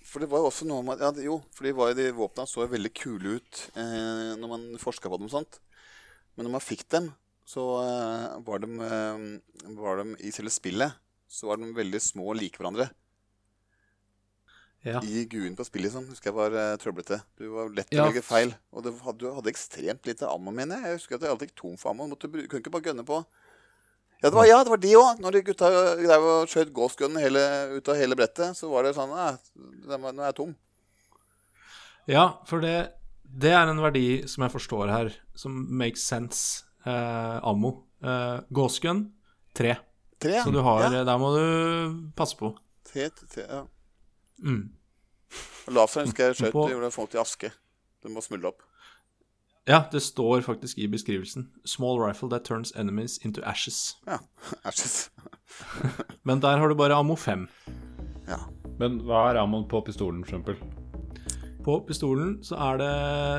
for det var jo også noe med ja, Jo, for de, var, jo- de våpna så veldig kule ut eh, når man forska på dem og sånt. Men når man fikk dem, så eh, var, de, eh, var de i selve spillet så var de veldig små og like hverandre. Ja. I GUI-en på spillet liksom, husker jeg var uh, trøblete. Du var lett til Ja. velge feil. Og du hadde, du hadde ekstremt lite ammo, mener jeg. Jeg husker at jeg alltid gikk tom for ammo. Måtte, kunne ikke bare gønne på. Ja, det var, ja, det var de òg. Når de gutta drev og skjøt hele, ut av hele brettet, så var det sånn var- nå er jeg tom. Ja, for det, det er en verdi som jeg forstår her, som makes sense. Eh, ammo. Eh, Gåsgun, tre. Tre. Så du har, ja. der må du passe på. Tre, tre, ja. Mm. Laseren husker jeg skjøt gjorde folk til aske. Du må smuldre opp. Ja, det står faktisk i beskrivelsen. Small rifle that turns enemies into ashes. Ja. *laughs* Ashes. Men der har du bare ammo 5. Ja. Men hva er ammoen på pistolen, for eksempel? På pistolen så er det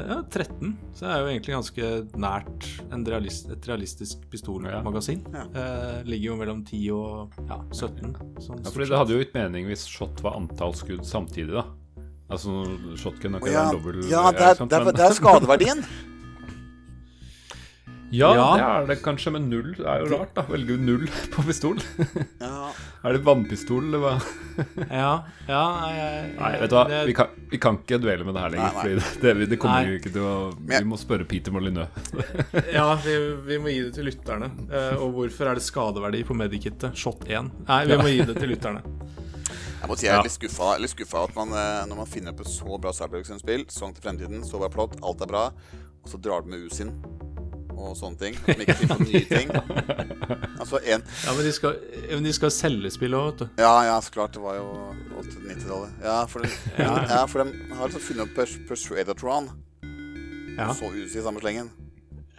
ja, 13, så det er jo egentlig ganske nært en realist, et realistisk pistolmagasin. Ja. Eh, ligger jo mellom 10 og ja, 17. Sånn Ja, fordi det hadde jo gitt mening hvis shot var antall skudd samtidig, da. Altså shotgun er ikke ja, en dobbel ja ja, det, er, ikke det, er, det er skadeverdien. *laughs* Ja, Ja. det er det kanskje, men null er jo rart, da. Velger du null på pistol? Ja. Er det vannpistol, eller hva? *laughs* Ja, ja jeg, Nei, vet du hva, det- vi kan, vi kan ikke duelle med det her lenger. Nei, nei. Fordi det, det, det kommer Nei. jo ikke til å Vi må spørre Peter Molyneux. *laughs* Ja, vi, vi må gi det til lytterne. Eh, og hvorfor er det skadeverdi på Medikittet? Shot 1? Nei, vi må gi det til lytterne. Jeg må si jeg er litt skuffa, litt skuffa at man, eh, når man finner opp et så bra Cyberbugs-spill, Song til fremtiden, så bra plott, alt er bra, og så drar du med U-sin og sånne ting. Som ikke finner på nye ting. Altså en Ja, Men de skal, men de skal selge spill òg, vet du. Ja, ja, så klart. Det var jo 80-90-tallet. Ja, for de, ja. for de har altså funnet opp Pers- Persuadatron, Ja. og så ut i samme slengen.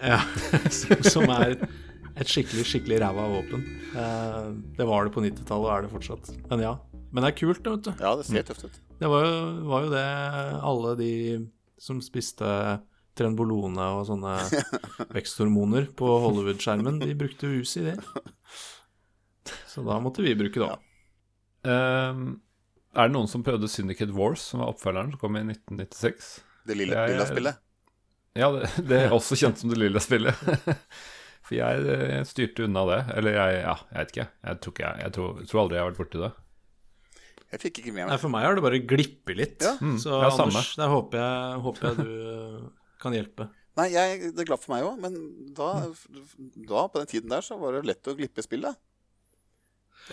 ja. *laughs* Som, som er et skikkelig, skikkelig ræva våpen. Eh, det var det på 90-tallet og er det fortsatt. Men ja. Men det er kult, vet du. Ja, det ser tøft ut. Det var jo, var jo det alle de som spiste Trenbolone og sånne *laughs* veksthormoner på Hollywood-skjermen, de brukte hus i det. Så da måtte vi bruke det òg. Ehm, er det noen som prøvde Syndicate Wars, som var oppfølgeren, som kom i 1996? Det lille, Jeg- lilla spillet. Ja, det, det er også kjent som det lilla spillet. *laughs* For jeg, eh, styrte unna det. Eller jeg, ja, jeg vet ikke. Jeg tror, ikke jeg, jeg tror, tror aldri jeg har vært borti det. Jeg fikk ikke med Nei, for meg har det bare glippet litt. Ja. Mm, Så ja. Anders, der håper jeg, håper jeg du eh, kan hjelpe. Nei, jeg, det glapp for meg òg, men da, da, på den tiden der, så var det lett å glippe spillet.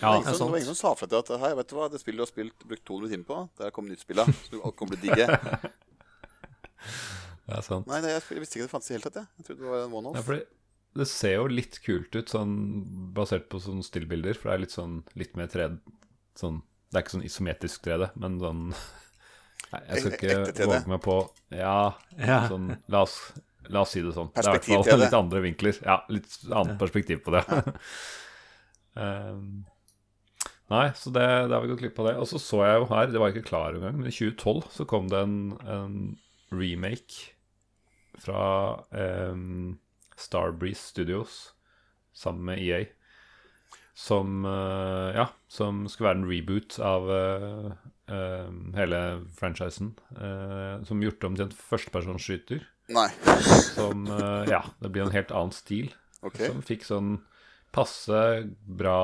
Ja, Det Ja, var ingen, som, var ingen som sa fra til at hei, vet du hva, det spillet du har spilt, brukt 200 timer på, der kom nytt spill. Så du kommer til å digge. *laughs* det er sant. Nei, det, jeg visste ikke det fantes i det hele tatt, jeg. Jeg trodde det var en Ja, one-off. fordi det ser jo litt kult ut, sånn basert på sånne stillbilder. For det er litt sånn litt mer 3D sånn, Det er ikke sånn isometrisk 3D, men sånn *laughs* Nei, jeg skal ikke våge meg på Ja, Ja. sånn La oss, la oss si det sånn. Det er i hvert Perspektiv fall 3D. litt andre vinkler. Ja, litt annet perspektiv på det. um, *laughs* nei, så det, det har vi gått glipp av det. Og så så jeg jo her, det var jeg ikke klar engang, men i 2012 så kom det en, en remake fra um, Starbreeze Studios sammen med EA. Som uh, Ja, som skulle være en reboot av eh, hele franchisen. eh, som gjort om til en førstepersonsskyter. Nei. Som eh, Ja, det blir en helt annen stil. Ok. Som fikk sånn passe bra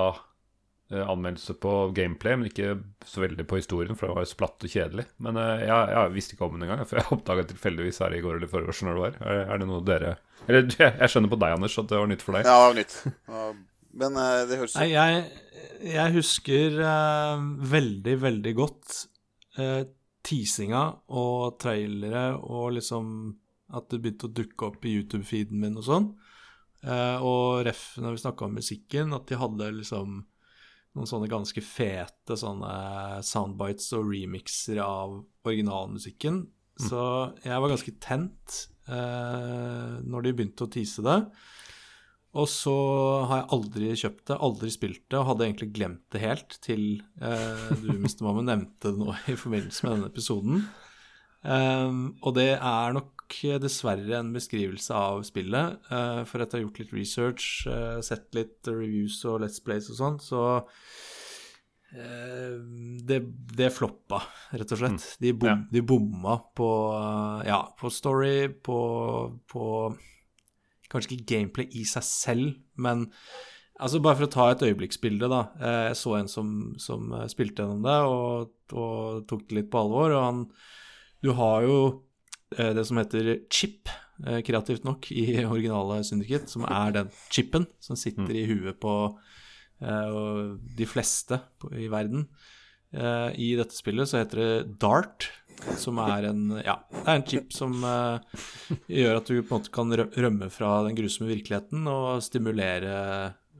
eh, anmeldelse på gameplay, men ikke så veldig på historien, for det var jo splatt og kjedelig. Men eh, jeg, jeg visste ikke om den engang, for jeg oppdaga tilfeldigvis her i går eller forgårs når det var. Er, er det noe dere Eller *laughs* jeg skjønner på deg, Anders, at det var nytt for deg. Ja, det var nytt. Men eh, det høres Nei, jeg, jeg husker uh, veldig, veldig godt uh, teasinga og trailere og liksom at det begynte å dukke opp i YouTube-feeden min og sånn. Uh, og ref når vi snakka om musikken, at de hadde liksom noen sånne ganske fete sånne soundbites og remixer av originalmusikken. Så jeg var ganske tent uh, når de begynte å tease det. Og så har jeg aldri kjøpt det, aldri spilt det, og hadde egentlig glemt det helt til eh, du, Mr. Mamma, nevnte det nå i forbindelse med denne episoden. Um, og det er nok dessverre en beskrivelse av spillet. Uh, for etter å ha gjort litt research, uh, sett litt reviews og Let's Plays og sånn, så uh, det, det floppa, rett og slett. De, bom, Ja. de bomma på, ja, på story, på, på Kanskje ikke gameplay i seg selv, men altså bare for å ta et øyeblikksbilde, da. Eh, Jeg så en som, som eh, spilte gjennom det og, og tok det litt på alvor, og han Du har jo eh, det som heter chip, kreativt nok, i *laughs* originale Syndicate, som er den chipen som sitter i huet på de fleste i verden. Eh, I dette spillet så heter det Dart, som er en Ja, det er en chip som uh, gjør at du på en måte kan rømme fra den grusomme virkeligheten og stimulere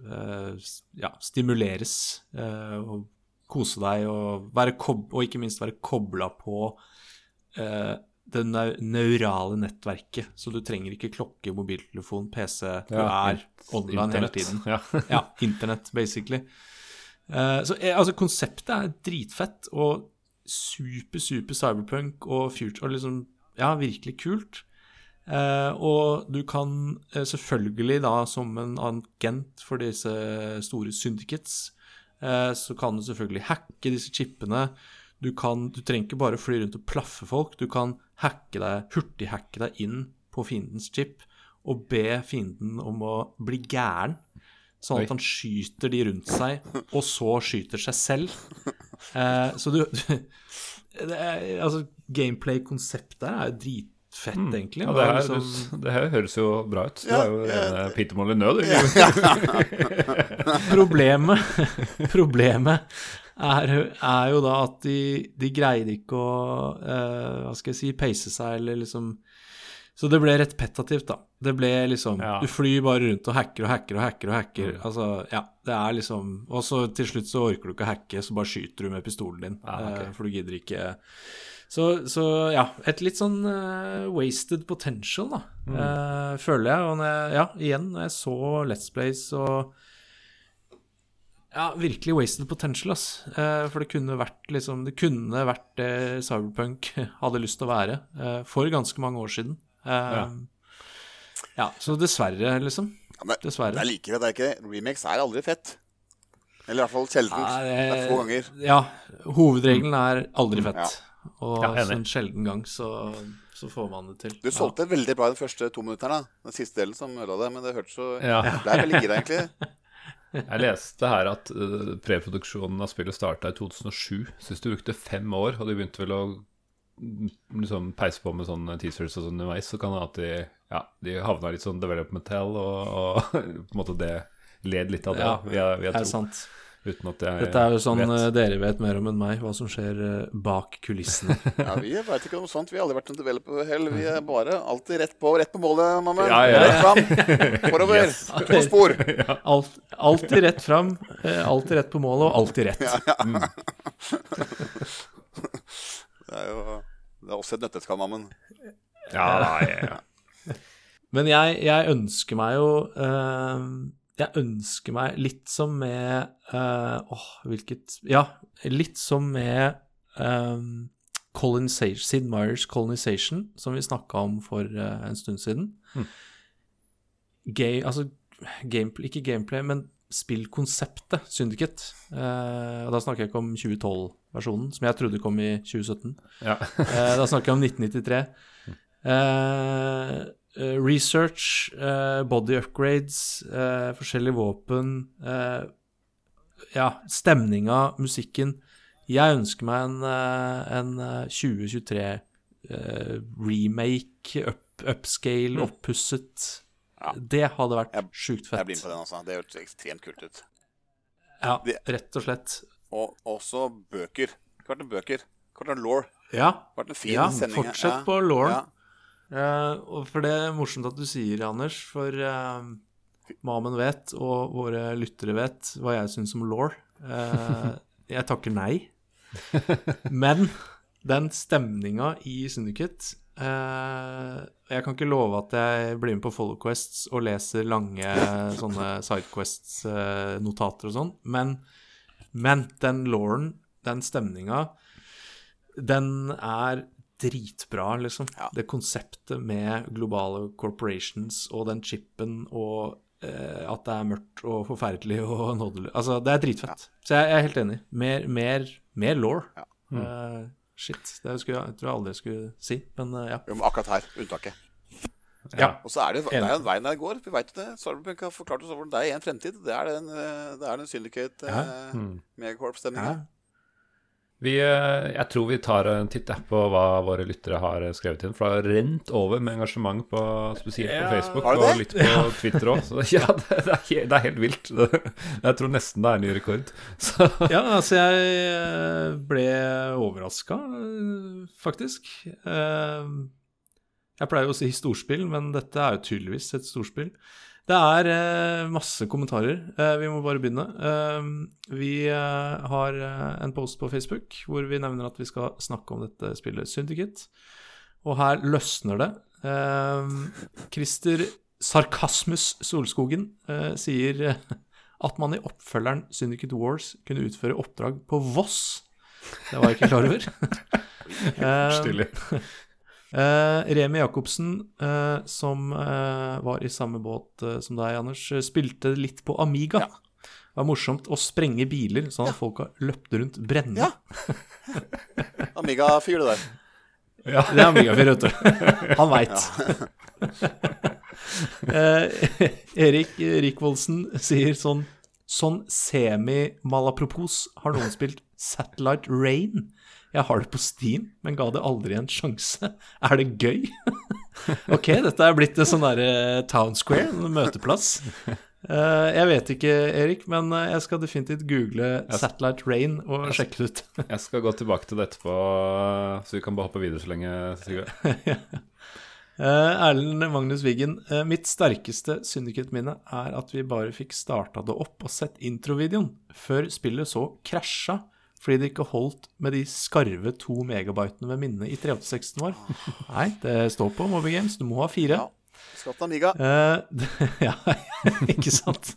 uh, Ja, stimuleres og kose deg og og ikke minst være kobla på det neurale nettverket. Så du trenger ikke klokke, mobiltelefon, PC. Du er online hele tiden. Ja. Ja, internett, basically. Eh, så eh, altså, konseptet er dritfett og super, super cyberpunk og future og liksom Ja, virkelig kult. Eh, og du kan eh, selvfølgelig da, som en agent for disse store syndicates, eh, så kan du selvfølgelig hacke disse chipene. Du, kan, du trenger ikke bare fly rundt og plaffe folk, du kan hacke deg, hurtighacke deg inn på fiendens chip og be fienden om å bli gæren. Sånn at han skyter de rundt seg, og så skyter seg selv. *laughs* Eh, så du, du det er, Altså, gameplay-konseptet her er jo dritfett, egentlig. Ja, det, her, liksom- det her høres jo bra ut. Du Ja, er jo ja, rene Peter Molyneux, du. *laughs* Problemet, *laughs* problemet er, er jo da at de, de greide ikke å uh, Hva skal jeg si Peise seg, eller liksom Så det ble repetativt, da. Det ble liksom Ja. Du flyr bare rundt og hacker og hacker og hacker. og hacker Altså, ja, det er liksom Og så til slutt så orker du ikke å hacke, så bare skyter du med pistolen din. Ja, ok. eh, for du gidder ikke så, så ja, et litt sånn uh, wasted potential, da, Mm. uh, føler jeg. Og når jeg, ja, igjen, når jeg så Let's Plays og Ja, virkelig wasted potential, ass. Eh, for det kunne vært liksom Det kunne vært det Cyberpunk *laughs* hadde lyst til å være eh, for ganske mange år siden. Eh, Ja. ja. så dessverre, liksom. Ja, men Dessverre. det er like det er ikke Remakes er aldri fett. Eller i hvert fall sjelden. Ja, det er få ganger. Ja, hovedregelen er aldri fett. Ja. Og Ja, en sjelden gang så, så får man det til. Du solgte veldig bra de første to minutterne. da. Den siste delen som ødela det. Men det hørtes så Ja. Ble veldig gira, egentlig. *laughs* Jeg leste her at uh, preproduksjonen av spillet starta i 2007. Syns du brukte fem år, og de begynte vel å mm, liksom peise på med sånne teasers og sånn underveis, så kan det at de, ja, de havna litt sånn developmental, og, og *laughs* på en måte det led litt av det, Ja, vil jeg, vil Det er tro. sant. Uten at jeg Dette er jo sånn vet. eh, dere vet mer om enn meg, hva som skjer eh, bak kulissene. *laughs* *laughs* Ja, Vi veit ikke om sånt. Vi har aldri vært en developer hell. Vi er bare alltid rett på, rett på målet, mamma. Ja, ja, ja. Rett fram. Forover. Yes. På spor. Alt, alltid rett fram, eh, alltid rett på målet, og alltid rett. Ja, ja. Det er jo det er også et nøtteskall, Ja, Ja, ja. Men jeg, jeg ønsker meg jo eh, Jeg ønsker meg litt som med eh, Åh, hvilket Ja, litt som med colonization, Sid Meyers 'Colonization', som vi snakka om for en stund siden. Gay, altså gameplay, ikke gameplay, men spillkonseptet Syndicate. Eh, og da snakker jeg ikke om 2012-versjonen, som jeg trodde kom i 2017. ja. *laughs* Eh, da snakker jeg om 1993. Eh, eh, research, eh, body upgrades, eh, forskjellige våpen eh, Ja, stemninga, musikken. Jeg ønsker meg en, en eh, 2023 eh, remake, up, upscale, oppusset. Ja. Det hadde vært Jeg- sjukt Jeg blir med på den, altså. Det hørtes ekstremt kult ut. Ja, Det- rett og slett. Og også bøker. Kvart en bøker. Kvart en law. Ja, en fin ja fortsett på Lauren. Ja. Eh, og for det er morsomt at du sier, Anders, for uh, Mamen vet, og våre lyttere vet, hva jeg syns om law. Uh, jeg takker nei. *laughs* Men den stemninga i Syndicate eh, Jeg kan ikke love at jeg blir med på Follow Quests og leser lange sånne Sidequests-notater og sånn, men, men den Lauren, den stemninga, den er dritbra, liksom. Ja. Det konseptet med globale corporations og den chipen og eh, at det er mørkt og forferdelig og nådeløst Altså, det er dritfett. Så jeg, jeg er helt enig. Mer, mer, mer law. Ja. Eh, shit. Det skulle, jeg jeg tror jeg aldri skulle si, men eh, ja. Jo, men akkurat her, unntaket. Ja. Og så er det, det er jo en vei der går. Vi veit jo det. Sarpsborg har forklart oss hvordan det er i en fremtid. Det er den, eh, det er den Syndicate Ja. eh, Megacorp-stemninga. Ja. Vi, eh, jeg tror vi tar en titt på hva våre lyttere har eh, skrevet inn. For det har rent over med engasjement, på, spesielt på Facebook ja, og litt på *laughs* Twitter òg. *laughs* Ja, det, det, er helt, det er helt vilt. Jeg tror nesten det er ny rekord. *laughs* Så Ja, altså jeg eh, ble overraska, faktisk. Jeg pleier jo å si storspill, men dette er jo tydeligvis et storspill. Det er eh, masse kommentarer. Eh, vi må bare begynne. Eh, vi eh, har eh, en post på Facebook hvor vi nevner at vi skal snakke om dette spillet Syndicate. Og her løsner det. Eh, Christer Sarkasmus Solskogen sier at man i oppfølgeren Syndicate Wars kunne utføre oppdrag på Voss. Det var jeg ikke klar over. *laughs* Stilig. Eh, Remi Jacobsen, eh, som eh, var i samme båt eh, som deg, Anders, eh, spilte litt på Amiga. Det var morsomt å sprenge biler sånn at folka løpte rundt brennende. Ja. *laughs* Amiga-fyr, det der. Ja. Det er Amiga-fyr, vet du. *laughs* Han veit. *laughs* eh, Erik Rikvoldsen sier sånn Sånn semi-malapropos har noen spilt Satellite Rain. Jeg har det på Steam, men ga det aldri en sjanse. *laughs* Er det gøy? *laughs* ok, dette er blitt en sånn derre Town Square, en møteplass. *laughs* Eh, jeg vet ikke, Erik, men eh, jeg skal definitivt google Satellite Rain og sjekke det ut. Jeg skal gå tilbake til det etterpå, så vi kan bare hoppe videre så lenge. Sigurd. Eh, Erlend Magnus Wiggen, eh, mitt sterkeste Syndicate-minne er at vi bare fikk starta det opp og sett introvideoen, før spillet så krasja fordi det ikke holdt med de skarve to megabytene med minne i 386-en vår. Nei, det står på Moby Games, du må ha fire. Ja. Skatt Amiga. miga. *laughs* det- ja, ikke sant?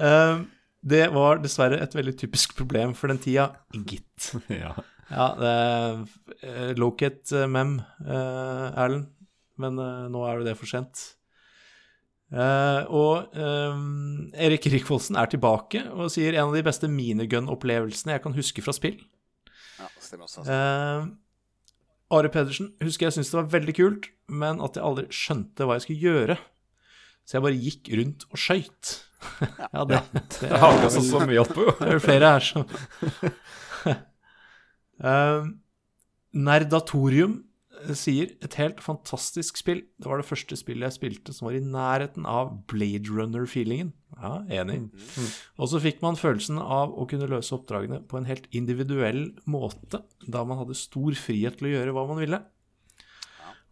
Uh, det var dessverre et veldig typisk problem for den tida, gitt. *laughs* Ja. Ja, det er eh, Locate mem, eh, Erlend. Men nå er jo det for sent. Eh, og eh, Erik Rikvoldsen er tilbake og sier en av de beste minigun-opplevelsene jeg kan huske fra spill. Ja, stemmer også. Altså. Eh, Are Pedersen husker jeg syntes det var veldig kult, men at jeg aldri skjønte hva jeg skulle gjøre. Så jeg bare gikk rundt og skøyt. ja, *laughs* det, det, Det har vi så mye opp på, jo. det er jo flere her som uh, *laughs* Nerdatorium sier et helt fantastisk spill. Det var det første spillet jeg spilte som var i nærheten av Blade Runner-feelingen. Ja, enig. Og så fikk man følelsen av å kunne løse oppdragene på en helt individuell måte, da man hadde stor frihet til å gjøre hva man ville.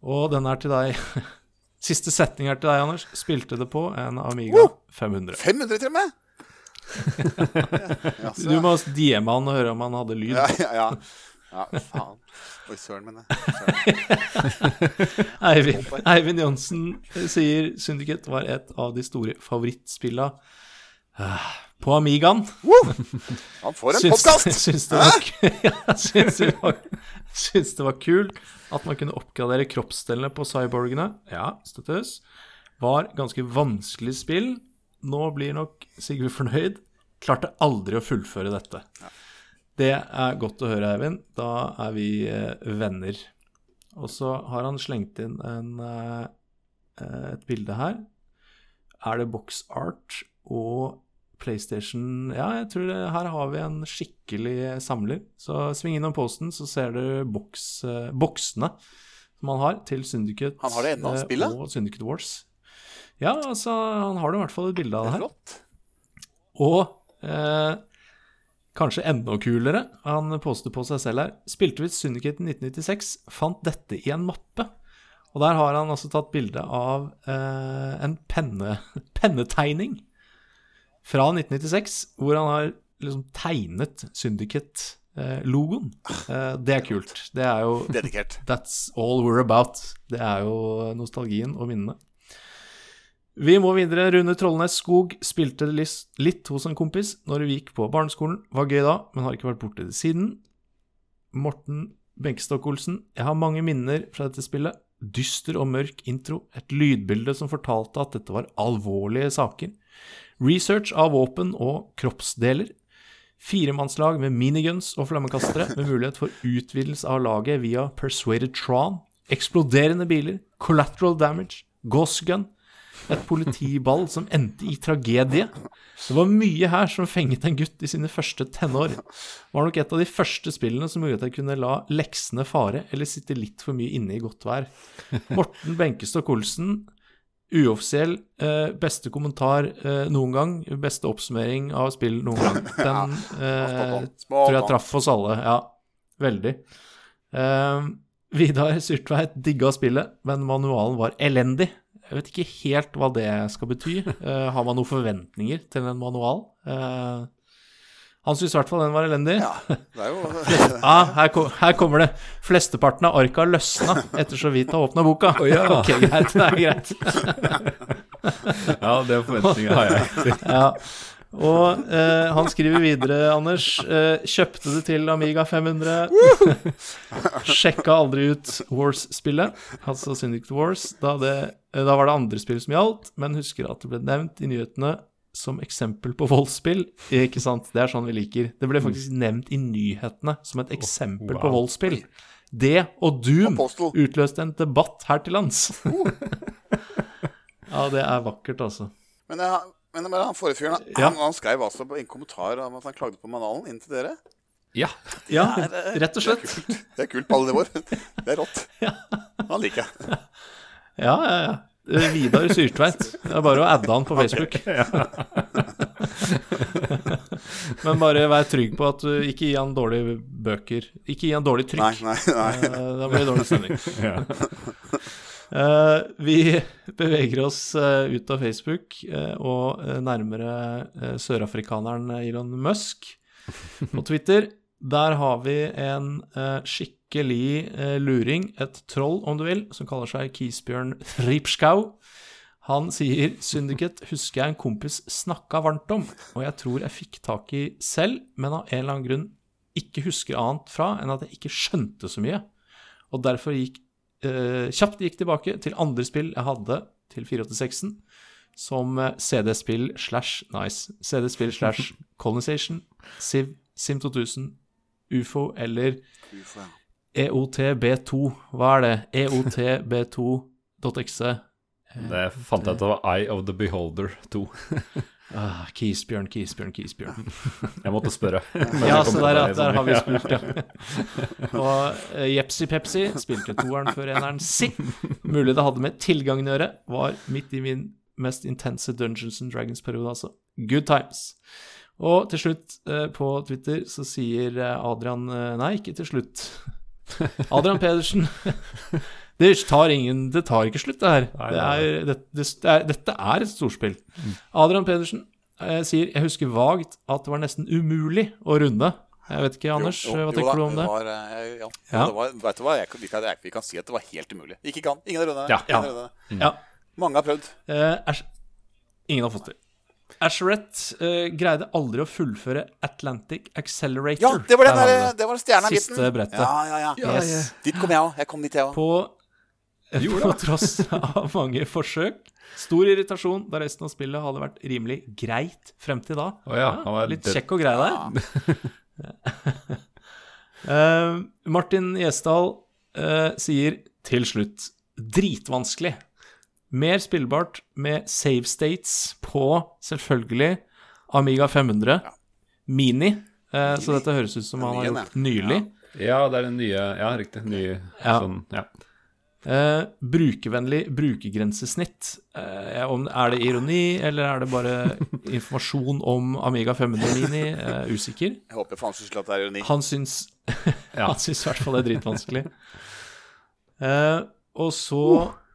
Og den er til deg. *laughs* Siste setning er til deg, Anders. Spilte det på en Amiga 500. 500 til og med! *laughs* Du må DM han og høre om han hadde lyd. ja, ja, ja. Ja, faen. Oi, søren, min, jeg. *laughs* Eivind, Eivind Johnsen sier Syndicate var et av de store favorittspilla eh, på Amigaen. *laughs* Han får en podkast! *laughs* syns, det var, syns, det var, syns det var kult at man kunne oppgradere kroppsdelene på cyborgene. Ja, støttes. Var ganske vanskelig spill. Nå blir nok Sigurd fornøyd. Klarte aldri å fullføre dette. Det er godt å høre, Eivind. Da er vi eh, venner. Og så har han slengt inn en, eh, et bilde her. Er det box art og PlayStation Ja, jeg tror det, her har vi en skikkelig samler. Så sving innom posten, så ser du boks, eh, boksene som han har til Syndicate Han har det ennå, eh, spillet? og Syndicate Wars. Ja, altså, han har det i hvert fall et bilde av det her. Flott. Og eh, kanskje enda kulere, han påstår på seg selv her Spilte vi Syndicate 1996, fant dette i en mappe. Og der har han altså tatt bilde av eh, en penne, *laughs* pennetegning fra 1996, hvor han har liksom tegnet Syndicate-logoen. Eh, det er kult. Det er jo Dedikert. *laughs* That's all we're about. Det er jo nostalgien og minnene. Vi må videre. Rune Trollnes Skog spilte litt hos en kompis når vi gikk på barneskolen. Var gøy da, men har ikke vært borti det siden. Morten Benkestokk-Olsen. Jeg har mange minner fra dette spillet. Dyster og mørk intro. Et lydbilde som fortalte at dette var alvorlige saker. Research av våpen og kroppsdeler. Firemannslag med miniguns og flammekastere, med mulighet for utvidelse av laget via Persuaded Tron. Eksploderende biler. Collateral damage. Ghost gun. Et politiball som endte i tragedie. Det var mye her som fenget en gutt i sine første tenår. Var nok et av de første spillene som gjorde at jeg kunne la leksene fare, eller sitte litt for mye inne i godt vær. Morten Benkestokk Olsen, uoffisiell eh, beste kommentar eh, noen gang. Beste oppsummering av spill noen gang. Den eh, *laughs* tror jeg traff oss alle. Ja, veldig. Eh, Vidar Syrtveit digga spillet, men manualen var elendig. Jeg vet ikke helt hva det skal bety. Uh, *laughs* har man noen forventninger til en manual? Uh, han syntes i hvert fall den var elendig. Ja, det er jo *laughs* Ah, her, kom, her kommer det. Flesteparten av arka løsna etter så vidt har åpna boka. *laughs* Ok, greit. Det er greit. Ja, det forventninger har jeg. Ja. Og eh, han skriver videre, Anders. Eh, kjøpte det til Amiga 500. Sjekka aldri ut Wars-spillet, altså Syndicate Wars. Da, det, da var det andre spill som gjaldt, men husker at det ble nevnt i nyhetene som eksempel på voldsspill. *laughs* Ikke sant? Det er sånn vi liker. Det ble faktisk nevnt i nyhetene som et eksempel på wow. voldsspill. Det og Doom Apostel. utløste en debatt her til lands. *laughs* *laughs* ja, det er vakkert, altså. Men, jeg, men han forrige fyren, Ja. han skrev altså på en kommentar om at han klagde på manalen inn til dere. Ja. Ja, er, eh, rett og slett. Det er kult på alle nivåer. Det er rått. Han liker jeg. Ja, ja, ja. Eh, Vidar Syrtveit. Det er bare å adde han på Facebook. *laughs* *laughs* Men bare vær trygg på at du ikke gi han dårlige bøker. Ikke gi han dårlig trykk. nei, nei. nei. Da blir det dårlig stemning. *laughs* ja. Eh, vi beveger oss eh, ut av Facebook eh, og eh, nærmere eh, sørafrikaneren Elon Musk på Twitter. Der har vi en eh, skikkelig eh, luring, et troll om du vil, som kaller seg Kisbjørn Ripskau. Han sier 'Syndiket husker jeg en kompis snakka varmt om, og jeg tror jeg fikk tak i selv, men av en eller annen grunn ikke husker annet fra enn at jeg ikke skjønte så mye, og derfor gikk eh, kjapt gikk tilbake til andre spill jeg hadde til 486-en, som eh, CD-spill slash nice, CD-spill slash *laughs* Colonization, Civ, Sim 2000, UFO eller Ufo, ja. E EOTB2. Hva er det? E EOTB2.exe. Det fant jeg ut var Eye of the Beholder 2. *laughs* Ah, Kisbjørn, Kisbjørn, Kisbjørn. *laughs* Jeg måtte spørre. Ja, så der, der, der har vi spurt, ja. Og uh, Jepsi Pepsi spilte toeren før eneren si. Mulig det hadde med tilgangen å gjøre. Var midt i min mest intense Dungeons and Dragons-periode, altså. Good times. Og til slutt, eh, på Twitter, så sier eh, Adrian eh, Nei, ikke til slutt. *laughs* Adrian Pedersen. *laughs* Det tar, ingen, det tar ikke slutt, det her. Nei, Det er, det, det, det er, dette er et storspill. Adrian Pedersen eh, sier Jeg husker vagt at det var nesten umulig å runde. Jeg vet ikke, Anders, Jo, jo, hva tenker da, du om det? Var, ja. Ja. Det var, vet du hva, jeg, vi, kan, vi kan si at det var helt umulig. Ikke kan. Ingen har rundet. Ja. Ingen. Mange har prøvd. Eh, ingen har fått det. Asherette uh, greide aldri å fullføre Atlantic Accelerator. Ja, det var den Der der, det. var stjerna i midten. Siste brettet. Ja, ja, ja. Yes. Dit kom jeg òg. Jeg kom dit, jeg òg. På, på tross av mange forsøk, stor irritasjon da resten av spillet hadde vært rimelig greit frem til da. Oh, ja, Ja, litt kjekk og grei der. uh, *laughs* Martin Gjesdal uh, sier til slutt dritvanskelig. Mer spillbart med save states på selvfølgelig Amiga 500 Mini. Eh, så dette høres ut som han har gjort nylig. Ja, det er den nye Ja, riktig. Ny Ja. sånn Ja. Eh, brukervennlig brukergrensesnitt. Eh, om, er det ironi, eller er det bare *laughs* informasjon om Amiga 500 Mini? Eh, usikker. Jeg håper faen syns at det er ironi. Han syns *laughs* Ja. I hvert fall det er dritvanskelig. Eh, og så,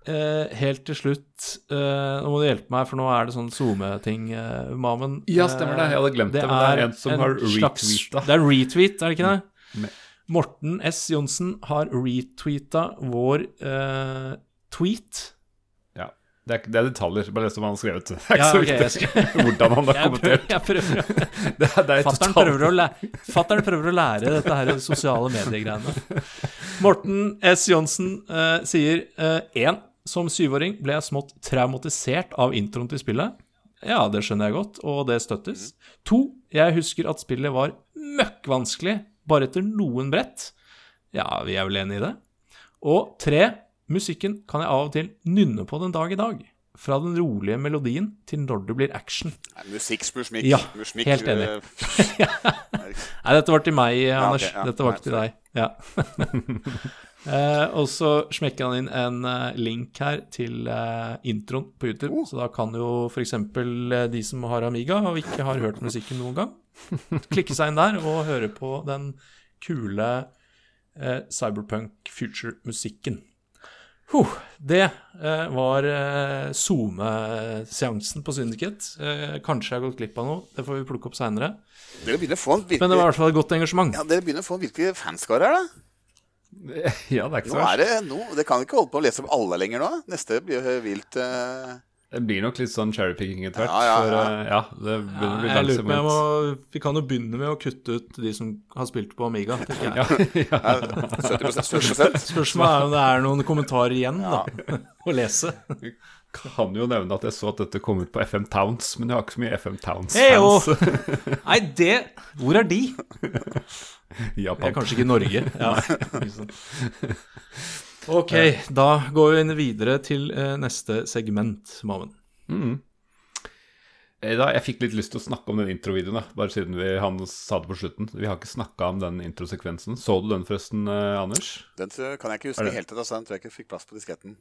eh, helt til slutt eh, Nå må du hjelpe meg, for nå er det sånn SoMe-ting, eh, Mamen. Ja, stemmer det. Jeg hadde glemt det, men det er en som har retweeta. Det er retweet, er det ikke det? Mm. Morten S. Johnsen har retweeta vår eh, tweet Ja. Det er, det er detaljer. Bare les om han har skrevet. *laughs* Det er ikke Ja, så okay, viktig viktig *laughs* hvordan han har Jeg prøver, kommentert. jeg prøver. *laughs* Det er, det er Fatteren prøver, fatteren prøver å lære dette her sosiale mediegreiene. Morten S. Johnsen uh, sier én. Som syvåring ble jeg smått traumatisert av introen til spillet. Ja, det skjønner jeg godt, og det støttes. To. Jeg husker at spillet var møkkvanskelig bare etter noen brett. Ja, vi er vel enige i det. Og tre. Musikken kan jeg av og til nynne på den dag i dag. Fra den rolige melodien til når det blir action. Nei, musikk spør. Ja, Musikk, helt enig. eh, *laughs* Nei, dette var til meg, Anders. ok, ja. Dette var ikke til deg. Ja. *laughs* eh, og så smekker han inn en eh, link her til eh, introen på YouTube. Oh. Så da kan jo f.eks. Uh, de som har Amiga og ikke har hørt musikken noen gang, *laughs* klikke seg inn der og høre på den kule eh, Cyberpunk Future-musikken. Huh, det eh, var eh, SoMe-seansen på Syndiket. Eh, kanskje jeg har gått glipp av noe. Det får vi plukke opp seinere. Men det var i hvert fall et godt engasjement. ja, dere begynner å få en virkelig fanskare her, da. *laughs* Ja, det er ikke så er verst. det, kan ikke holde på å lese opp alle lenger nå. Neste blir jo vilt uh... Det blir nok litt sånn cherrypicking etter hvert. Ja, ja, For ja. eh, ja, det begynner å bli jeg lurer på må Vi kan jo begynne med å kutte ut de som har spilt på Amiga. jeg. *laughs* Ja, ja. 70 70 Spørsmålet er om det er noen kommentarer igjen da, *laughs* å lese. Kan jo nevne at jeg så at dette kom ut på FM Towns, men jeg har ikke så mye FM Towns-fans. *laughs* Nei, det Hvor er de? *laughs* Japan. Det er kanskje ikke Norge. *laughs* Ja. Ok, da går vi videre til eh, neste segment, Maven. Mm. Da, jeg fikk litt lyst til å snakke om den introvideoen, bare siden vi, han sa det på slutten. Vi har ikke snakka om den introsekvensen. Så du den forresten, eh, Anders? Den kan jeg ikke huske helt. Altså, den tror jeg ikke fikk plass på disketten.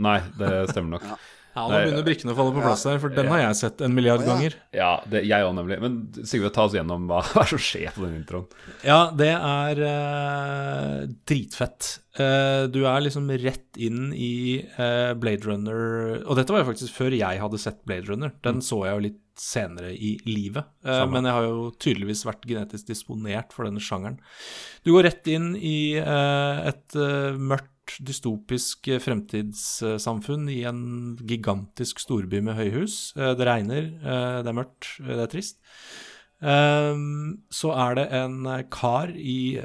Nei, det stemmer nok. Ja, Nå begynner brikkene å falle på plass her, for den har jeg sett en milliard ganger. Ja, det, jeg òg, nemlig. Men Sigve, ta oss gjennom hva, *laughs* hva som skjer på den introen. Ja, det er eh, dritfett. Eh, du er liksom rett inn i eh, Blade Runner Og dette var jo faktisk før jeg hadde sett Blade Runner. Den så jeg jo litt senere i livet. Eh, men jeg har jo tydeligvis vært genetisk disponert for denne sjangeren. Du går rett inn i eh, et eh, mørkt, dystopisk eh, fremtidssamfunn i en gigantisk storby med høyhus. Eh, det regner, eh, det er mørkt, det er trist. Ehm, så er det en kar i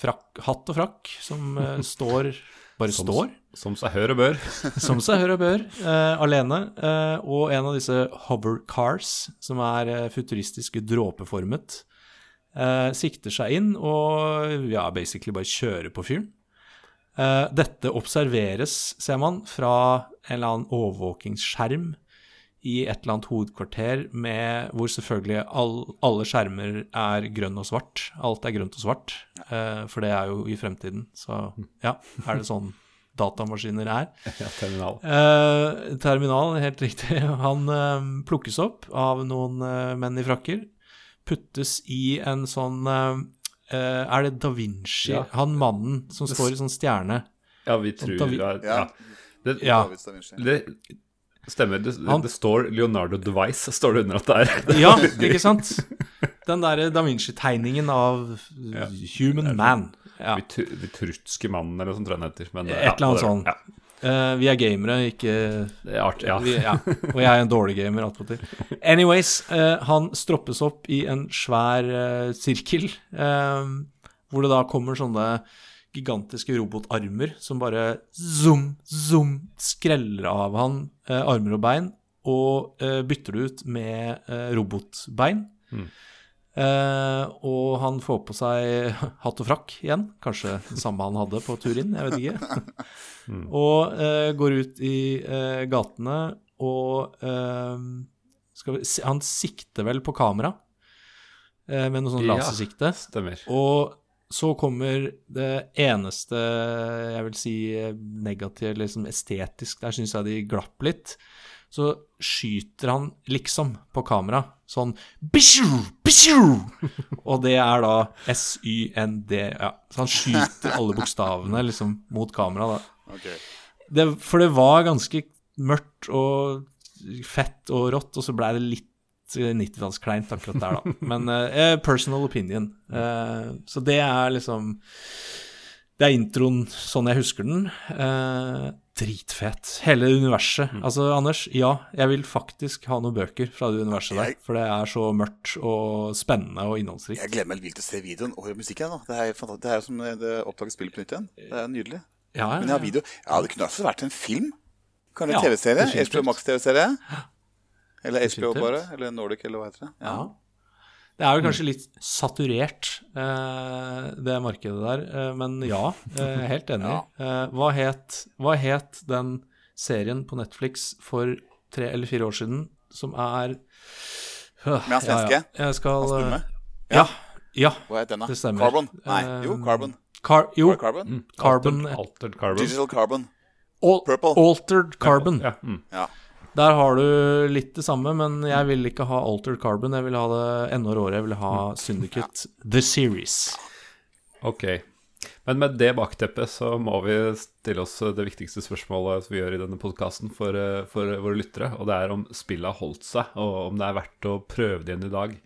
frakk, hatt og frakk som *laughs* står Bare Som- står, Som seg hør og bør. *laughs* som seg hør og bør, alene. og en av disse hover cars, som er eh, futuristisk dråpeformet, sikter seg inn og ja, basically bare kjører på fyren. Eh, dette observeres, ser man, fra en eller annen overvåkingsskjerm i et eller annet hovedkvarter med, hvor selvfølgelig all, alle skjermer er grønn og svart. Alt er grønt og svart, eh, for det er jo i fremtiden. Så ja, er det sånn datamaskiner er. *laughs* Ja, terminal. Eh, terminal, helt riktig. Han eh, plukkes opp av noen eh, menn i frakker. Puttes i en sånn eh, Er det da Vinci? Ja. Han mannen som står i sånn stjerne. Ja, vi tror Da vi- ja, Ja. Det, Ja. Det stemmer. Det, Han- det står Leonardo Device, står det under at det er. Ja, *laughs* ikke sant? Den derre da Vinci-tegningen av Ja. human man. Ja. Vitru- Vitrutske mannen, eller noe sånt tror jeg den heter. Men, Et ja, eller annet whatever. Eh, vi er gamere, ikke artig, ja. Vi, ja. Og jeg er en dårlig gamer attpåtil. Anyways, uh, han stroppes opp i en svær uh, sirkel, hvor det da kommer sånne gigantiske robotarmer som bare zoom, zoom, skreller av han armer og bein, og bytter det ut med robotbein. Uh, og han får på seg *laughs* hatt og frakk igjen, kanskje samme han hadde på tur inn, jeg vet ikke. *laughs* Og eh, går ut i eh, gatene og eh, skal vi, Han sikter vel på kamera eh, med noe sånn Ja. lasersikte. Stemmer. Og så kommer det eneste jeg vil si Negativt, negative, liksom estetisk, der syns jeg de glapp litt. Så skyter han liksom på kamera, sånn bishu, bishu! Og det er da S-Y-N-D, ja. Så han skyter alle bokstavene liksom mot kamera, da. Ok. Det, for det var ganske mørkt og fett og rått, og så blei det litt eh, 90-tallskleint akkurat der, da. Men uh, personal opinion. Uh, så det er liksom Det er introen sånn jeg husker den. Uh, dritfet. Hele universet. Altså, Anders, ja, jeg vil faktisk ha noen bøker fra det universet der. Jeg- For det er så mørkt og spennende og innholdsrikt. Jeg gleder meg vilt til å se videoen og høre musikken. Da. Det er jo Det er som eh, det oppdaget spillet på nytt igjen. Det er nydelig. Ja, Men jeg har video. Ja, det kunne også vært en film. Kanskje Ja, TV-serie? HBO Max-TV-serie? *gasps* Eller HBO bare? Eller Nordic, eller hva heter det? Ja. Det er jo kanskje litt saturert, eh, det markedet der. Eh, men ja, eh, jeg er helt enig. *laughs* Eh, hva, het, hva het den serien på Netflix for tre eller fire år siden som er øh, Med han svenske? Jeg skal Han stumme? eh, Ja. Ja. Hva het den, da? Det. Carbon? Nei, jo, Carbon. Car jo, Carbon? Mm. Carbon? Altered, altered Carbon. Digital Carbon. Al Purple. Altered Carbon. Ja, mm. Ja. Der har du litt det samme, men jeg vil ikke ha Altered Carbon. Jeg vil ha det enda råere. Jeg vil ha Syndicate The Series. Ok. Men med det bakteppet så må vi stille oss det viktigste spørsmålet som vi gjør i denne podkasten for, eh, for våre lyttere, og det er om spillet har holdt seg, og om det er verdt å prøve det igjen i dag.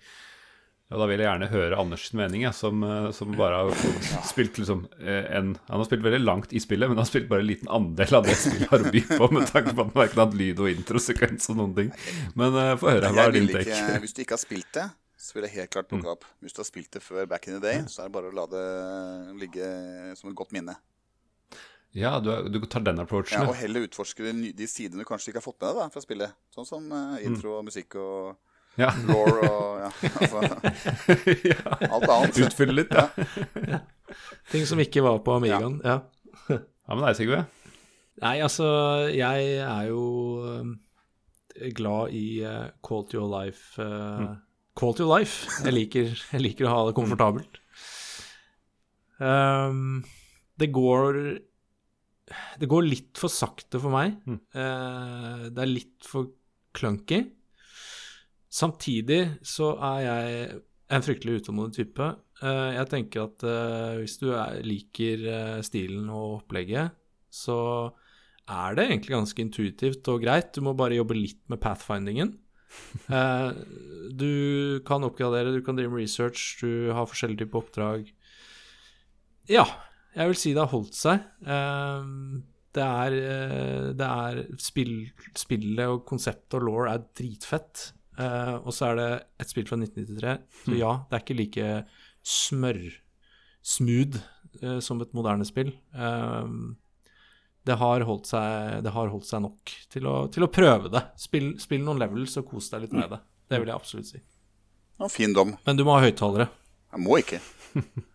Og Da vil jeg gjerne høre Anders' mening, jeg, som, eh, som bare har spilt liksom eh, en Han har spilt veldig langt i spillet, men han har spilt bare en liten andel av det spillet har å by på, med tanke på at han verken har hatt lyd og introsekvens og noen ting. Men uh, få høre, hva er din take? ikke, hvis du ikke har spilt det, så vil jeg helt klart Mm. plukke opp. Hvis du har spilt det før back in the day, så er det bare å la det ligge som et godt minne. Ja, du, du tar den approachen, Ja, ja. og heller utforske de, de sidene du kanskje ikke har fått med deg da, fra spillet. Sånn som uh, intro og musikk og Ja. law og ja, altså, *laughs* ja. alt annet. Utfylle litt, ja. Ting som ikke var på Amigaen. Ja. Ja, men deg, Sigve? Nei, altså, jeg er jo eh, glad i Call to your life. Call to your life. Jeg liker, jeg liker å ha det komfortabelt. Um, det går Det går litt for sakte for meg. Eh, det er litt for clunky. Samtidig så er jeg en fryktelig utålmodig type. Eh, jeg tenker at eh, hvis du er, liker eh, stilen og opplegget, så er det egentlig ganske intuitivt og greit. Du må bare jobbe litt med pathfindingen. *laughs* Du kan oppgradere, du kan drive med research, du har forskjellige typer oppdrag. Ja, jeg vil si det har holdt seg. Det er, det er spill, Spillet og konseptet og law er dritfett. Eh, og så er det et spill fra 1993, så ja, det er ikke like smør-smooth uh, som et moderne spill. Uh, det har holdt seg, det har holdt seg nok til å, til å prøve det. Spill, spill noen levels og kos deg litt med det. Det vil jeg absolutt si. Ja, fin dom. Men du må ha høyttalere. Jeg må ikke. *laughs*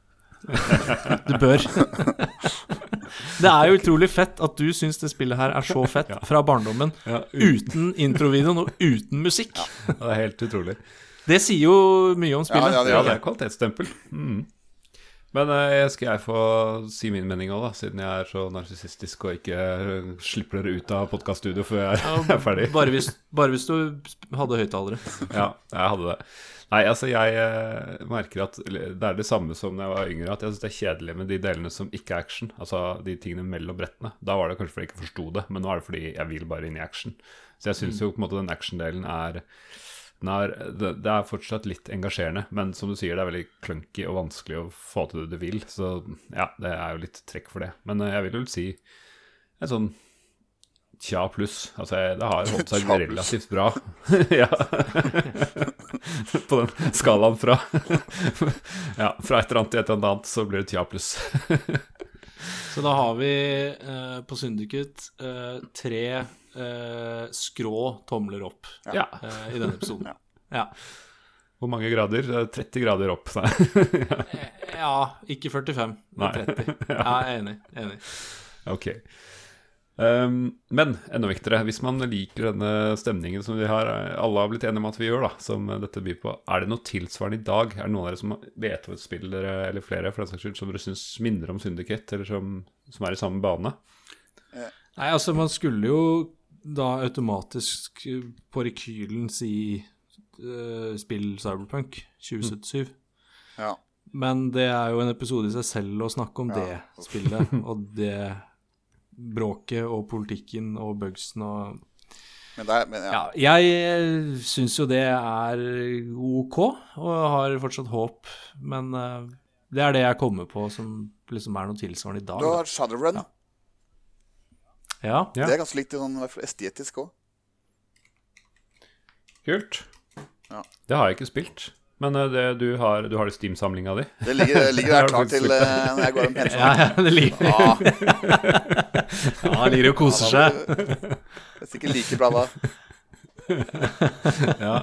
Du bør. *laughs* *laughs* det er jo utrolig fett at du syns det spillet her er så fett *laughs* fra barndommen, Ja, uten introvideoen og uten musikk. Det er helt utrolig. Det sier jo mye om spillet. Ja, ja, det Ja, det er kvalitetsstempel. Mm. Men jeg skal jeg få si min mening òg, da, siden jeg er så narsissistisk og ikke eh, slipper dere ut av podkaststudio før *laughs* jeg er ferdig. Bare hvis, bare hvis du hadde høyttalere. Ja, jeg hadde det. Nei, altså jeg eh, merker at det er det samme som da jeg var yngre, at jeg syns det er kjedelig med de delene som ikke er action. Altså de tingene mellom brettene. Da var det kanskje fordi jeg ikke forsto det, men nå er det fordi jeg vil bare inn i action. Så jeg syns jo på en måte den actiondelen er er, det, er fortsatt litt engasjerende, men som du sier, det er veldig clunky og vanskelig å få til det du vil. Så ja, det er jo litt trekk for det. Men eh, jeg vil vel si en sånn tja pluss. Altså, det har holdt seg relativt bra. *laughs* ja. På den skalaen fra Ja, fra et eller annet til et eller annet, så blir det tja pluss. *laughs* Så da har vi eh, på Syndicate eh, tre eh, skrå tomler opp Ja. eh, i denne episoden. Ja. Hvor mange grader? Er 30 grader opp. ja. ja, ikke 45, Nei. men 30. *laughs* Ja, jeg er enig. enig. Ok. Um, men enda viktigere, hvis man liker denne stemningen som vi har, alle har blitt enige om at vi gjør, da, som dette byr på, er det noe tilsvarende i dag? Er det noen av dere som vet om et spill dere, eller flere for den saks skyld, som dere syns minner om Syndiket, eller som, som er i samme bane? Nei, altså, man skulle jo da automatisk eh, på rekylen si uh, spill Cyberpunk 2077. Ja. Men det er jo en episode i seg selv å snakke om Ja. det spillet, og det bråket og politikken og bugsen og Men det er, men, ja. Ja, jeg syns jo det er ok, og har fortsatt håp, men uh, det er det jeg kommer på som liksom er noe tilsvarende i dag. Du har Shadowrun. Ja. Ja. Det er ganske likt sånn, estetisk òg. Kult. Ja. Det har jeg ikke spilt. Men eh, det, du har, du har det Steam-samlinga di? Det ligger, det ligger der *laughs* klar til eh, når jeg går om pensjon. Ja, ja, det ligger, *laughs* Ja, ja, det ligger og koser seg. det er sikkert like bra da. *laughs* Ja.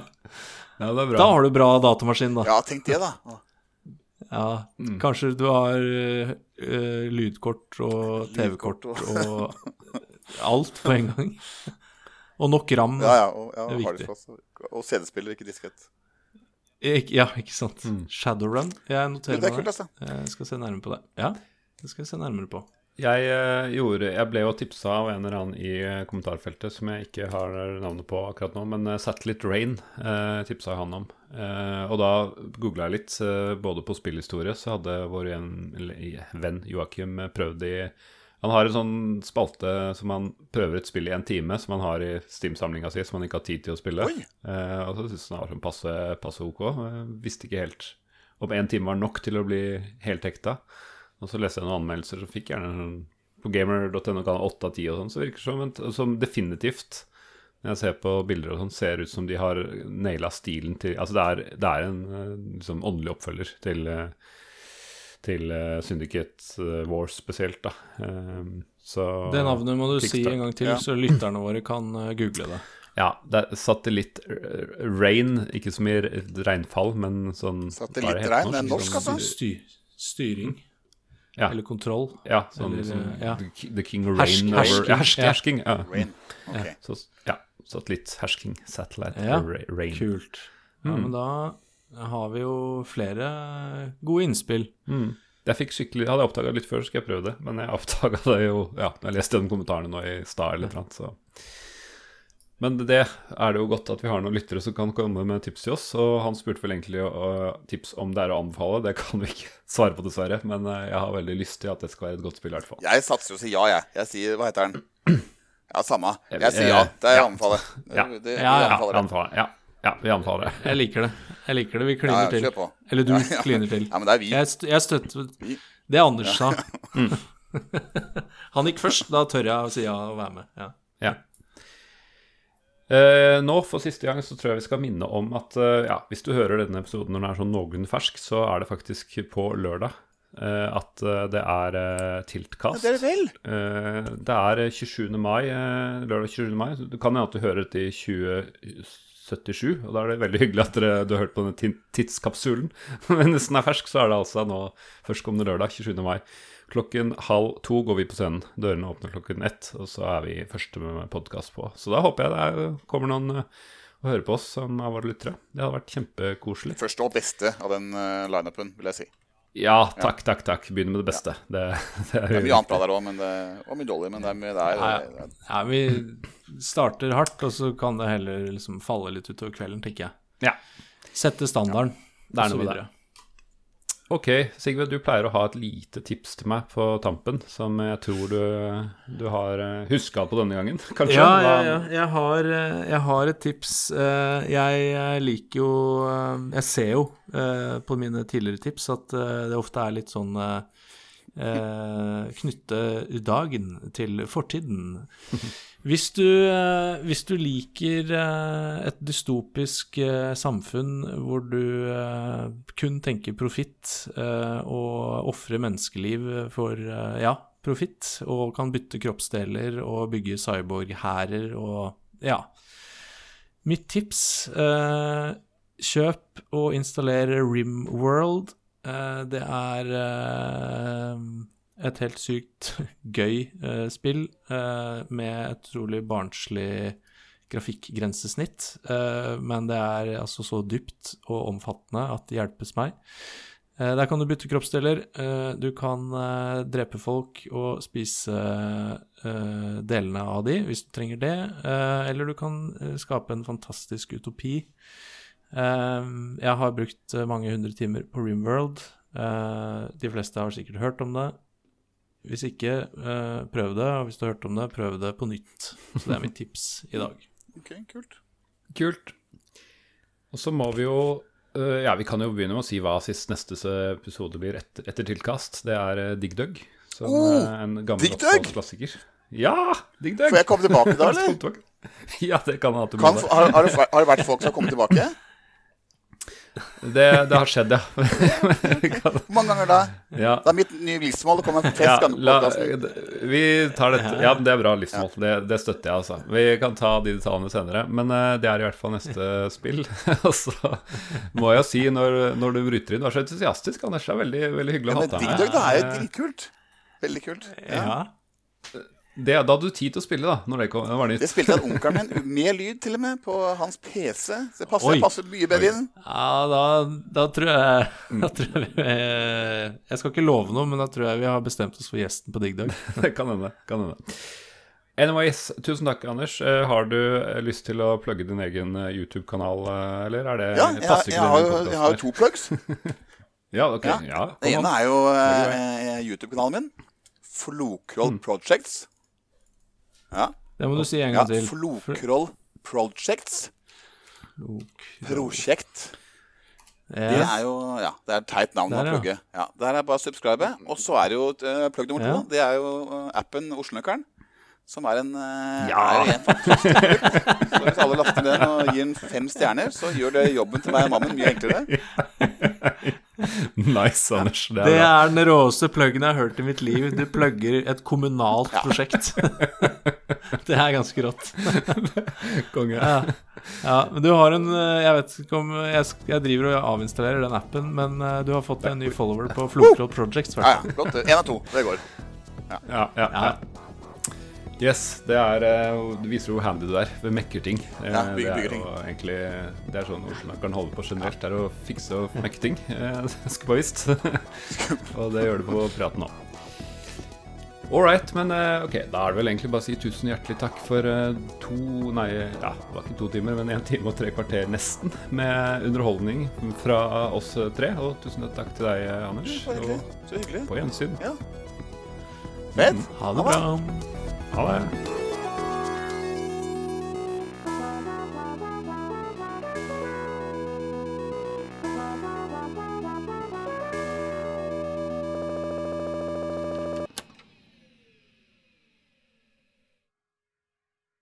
ja, det er bra. Da har du bra datamaskin, da. Ja, tenk det, da. Ja, Mm. Kanskje du har eh, lydkort og TV-kort og alt på en gang. Og nok ram. Ja, ja, og, ja, Det er viktig. Og CD-spiller, ikke diskett. Ik ja, ikke sant. Mm. Shadowrun. Jeg noterer Det er meg kult, det. altså. Jeg skal se nærmere på det. Ja, det skal jeg se nærmere på. Jeg, uh, gjorde, jeg ble jo tipsa av en eller annen i eh, kommentarfeltet som jeg ikke har navnet på akkurat nå, men eh, Satellite Rain uh, tipsa han om. Uh, og da googla jeg litt, både på spillhistorie, så hadde vår en, eller, venn Joakim prøvd i Han har en sånn spalte som han prøver et spill i en time, som han har i Steam-samlinga si, som han ikke har tid til å spille. Eh, og så syns han det var sånn passe, passe ok. Jeg visste ikke helt om én time var nok til å bli heltekta. Og så leste jeg noen anmeldelser som fikk gjerne sånn på gamer.no kan ha 8 av 10 og sånn, så virker det som, en- som definitivt når jeg ser på bilder og sånn, ser ut som de har naila stilen til Altså det er, det er en eh, liksom åndelig oppfølger til eh, til eh, Syndicate eh, Wars spesielt, da. Eh, så Det navnet må du si en gang til, Ja. så lytterne våre kan eh, google det. *laughs* Ja, det er satellitt eh, rain, ikke så mye regnfall, men sånn Satellittregn, det er norsk, altså? Styr, styring. Ja. Eller kontroll. Ja, sånn, Eller, sånn ja. the, King of Rain hersking. hersk, Ja. Hersking. Ja. Rain. Ok. Så, ja. Satellitt-hersking. Satellite Ja. rain. Kult. Ja, Mm. men da har vi jo flere gode innspill. Mm. Jeg fikk skikkelig, hadde jeg oppdaga litt før, så skal jeg prøve det. Men jeg oppdaga det jo ja, når jeg leste de kommentarene nå i stad eller noe. Så. Men det er det jo godt at vi har noen lyttere som kan komme med tips til oss. Og han spurte vel egentlig uh, tips om det er å anbefale. Det kan vi ikke *laughs* svare på, dessverre. Men uh, jeg har veldig lyst til at det skal være et godt spill, i hvert fall. Jeg satser jo og sier ja, jeg. Jeg sier Hva heter den? *clears throat* Ja, samme. Jeg- sier ja. Det er å anbefale. Det, Ja. det, Ja, vi ja. Ja, det. anbefaler, ja. Ja, vi anbefaler det. Jeg liker det. Jeg liker det. Vi kliner ja, til. Eller du Ja, ja. kliner til. Ja, men det er vi. Jeg, st jeg støtter Vi. det Anders sa. *laughs* Han gikk først, da tør jeg å si ja og være med. Ja. Ja. Eh, nå for siste gang så tror jeg vi skal minne om at eh, ja, hvis du hører denne episoden når den er sånn noenlunde fersk, så er det faktisk på lørdag eh, at det er eh, Ja, det er det vel. Eh, det er eh, 27. mai, eh, lørdag 27. mai. Du kan hende at du hører dette i 2077, og da er det veldig hyggelig at dere, du har hørt på denne tidskapsulen. *laughs* Men hvis den er fersk, så er det altså nå førstkommende lørdag 27. mai. Klokken halv to går vi på scenen. Dørene åpner klokken ett, og så er vi første med podkast på. Så da håper jeg det er, kommer noen eh, og hører på oss som er våre lyttere. Det hadde vært kjempekoselig. Første og beste av den uh, lineupen, vil jeg si. Ja, takk, takk, takk. Begynner med det beste. Det, det er, Det er mye annet bra der òg, og mye dårlig. Men det er, mye- der. er, Ja, er ja, vi starter hardt, og så kan det heller liksom falle litt utover kvelden, tenker jeg. Ja. Sette standarden. Er og så videre. Ok, Sigve, du pleier å ha et lite tips til meg på tampen, som jeg tror du, du har huska på denne gangen, *laughs* kanskje? Ja, ja, ja. Jeg har, eh, jeg har et tips. Eh, Jeg eh, liker jo eh, Jeg ser jo eh, på mine tidligere tips at eh, det ofte er litt sånn eh, eh, Knytte dagen til fortiden. *laughs* Hvis du, eh, hvis du liker eh, et dystopisk eh, samfunn hvor du kun tenker profitt og ofrer menneskeliv for ja, profitt, og kan bytte kroppsdeler og bygge cyborg-hærer og ja. Mitt tips kjøp og installer Rimworld. Det er et helt sykt *laughs* gøy eh, spill eh, med et utrolig barnslig grafikkgrensesnitt. Eh, men det er altså så dypt og omfattende at det hjelpes meg. Eh, der kan du bytte kroppsdeler. Du kan drepe folk og spise delene av de hvis du trenger det. Eller du kan skape en fantastisk utopi. Jeg har brukt mange hundre timer på Rimworld. De fleste har sikkert hørt om det. Hvis ikke, eh, prøv det. Og hvis du har hørt om det, prøv det på nytt. Så det er mitt tips i dag. Ok, kult. Kult. Og så må vi jo øh, Ja, vi kan jo begynne med å si hva sist neste episode blir etter, etter tilkast. Det er uh, Dig Dug. Som Oh, en gammel klassiker. Ja! Dig Dug. Får jeg komme tilbake da, *laughs* eller? Ja, det kan jeg ha til meg. har, har, har det vært folk som har kommet tilbake? Det. Det har skjedd, ja. Hvor *laughs* mange ganger da? ja. Det er mitt nye livsmål å komme Ja, flest ganger la, vi tar dette Ja, men det er bra livsmål. Det, det støtter jeg, altså. Vi kan ta de detaljene senere. Men eh, det er i hvert fall neste spill. *laughs* Og så må jeg si, når, når du bryter inn, du er så entusiastisk, Anders. Det er veldig, veldig hyggelig å ha deg Dig med. Det er jo Eh, dritkult. Veldig kult. Ja. Det, da hadde du tid til å spille, da, når det, kom, det var nytt. Det spilte *laughs* onkelen min med lyd, til og med, på hans PC. Så det passer, Oi. passer mye bedre inn. Ja, da, da tror jeg Da tror jeg vi Jeg skal ikke love noe, men da tror jeg vi har bestemt oss for gjesten på Digg Dag. *laughs* Det kan hende. Kan hende. Anyways, tusen takk, Anders. Eh, Har du eh, lyst til å plugge din egen eh, YouTube-kanal, eller er det Ja, jeg, jeg, jeg, har, jo, jeg har jo to plugs. *laughs* Ja, ok. Ja. Ja, Det ene er jo eh, YouTube-kanalen min. Flokroll Projects. Ja. Det må du si en gang til. Flokroll Projects. Prosjekt. Det er jo ja, det er et teit navn å plugge. Ja, der er bare å subscribe. Og så er det jo uh, plugg nummer to. Det er jo eh, appen Oslo-nøkkelen. Som er en, uh, Ja. er en. Så hvis alle laster ned den og gir den fem stjerner, så gjør det jobben til meg og mammen mye enklere. *laughs* *laughs* Nice, Anders. Det er Det er den råeste pluggen jeg har hørt i mitt liv. Du plugger et kommunalt prosjekt. *laughs* det er ganske rått. *laughs* Konge. Ja. ja, men du har en eh, Jeg vet ikke om Jeg, jeg driver og avinstallerer den appen, men eh, du har fått en ny follower på Flokroll Projects. Ja, ja, flott. Én av to. Det går. Ja, ja, ja. Yes, det er eh, Det viser jo hvor handy du er ved mekker ting. Eh, Ja, bygge- det er jo egentlig Det er sånn Oslo-nøkkelen holder på generelt. Det er å fikse og mekke ting. *laughs* Eh, Skulle bare visst. og det gjør du på praten òg. All right, men eh, ok, da er det vel egentlig bare å si tusen hjertelig takk for eh, to Nei, ja, det var ikke to timer, men én time og tre kvarter nesten med underholdning fra oss tre. Og tusen takk til deg, eh, Anders. Så hyggelig. Og på gjensyn. Ja. Fett. Ha det bra. 好嘞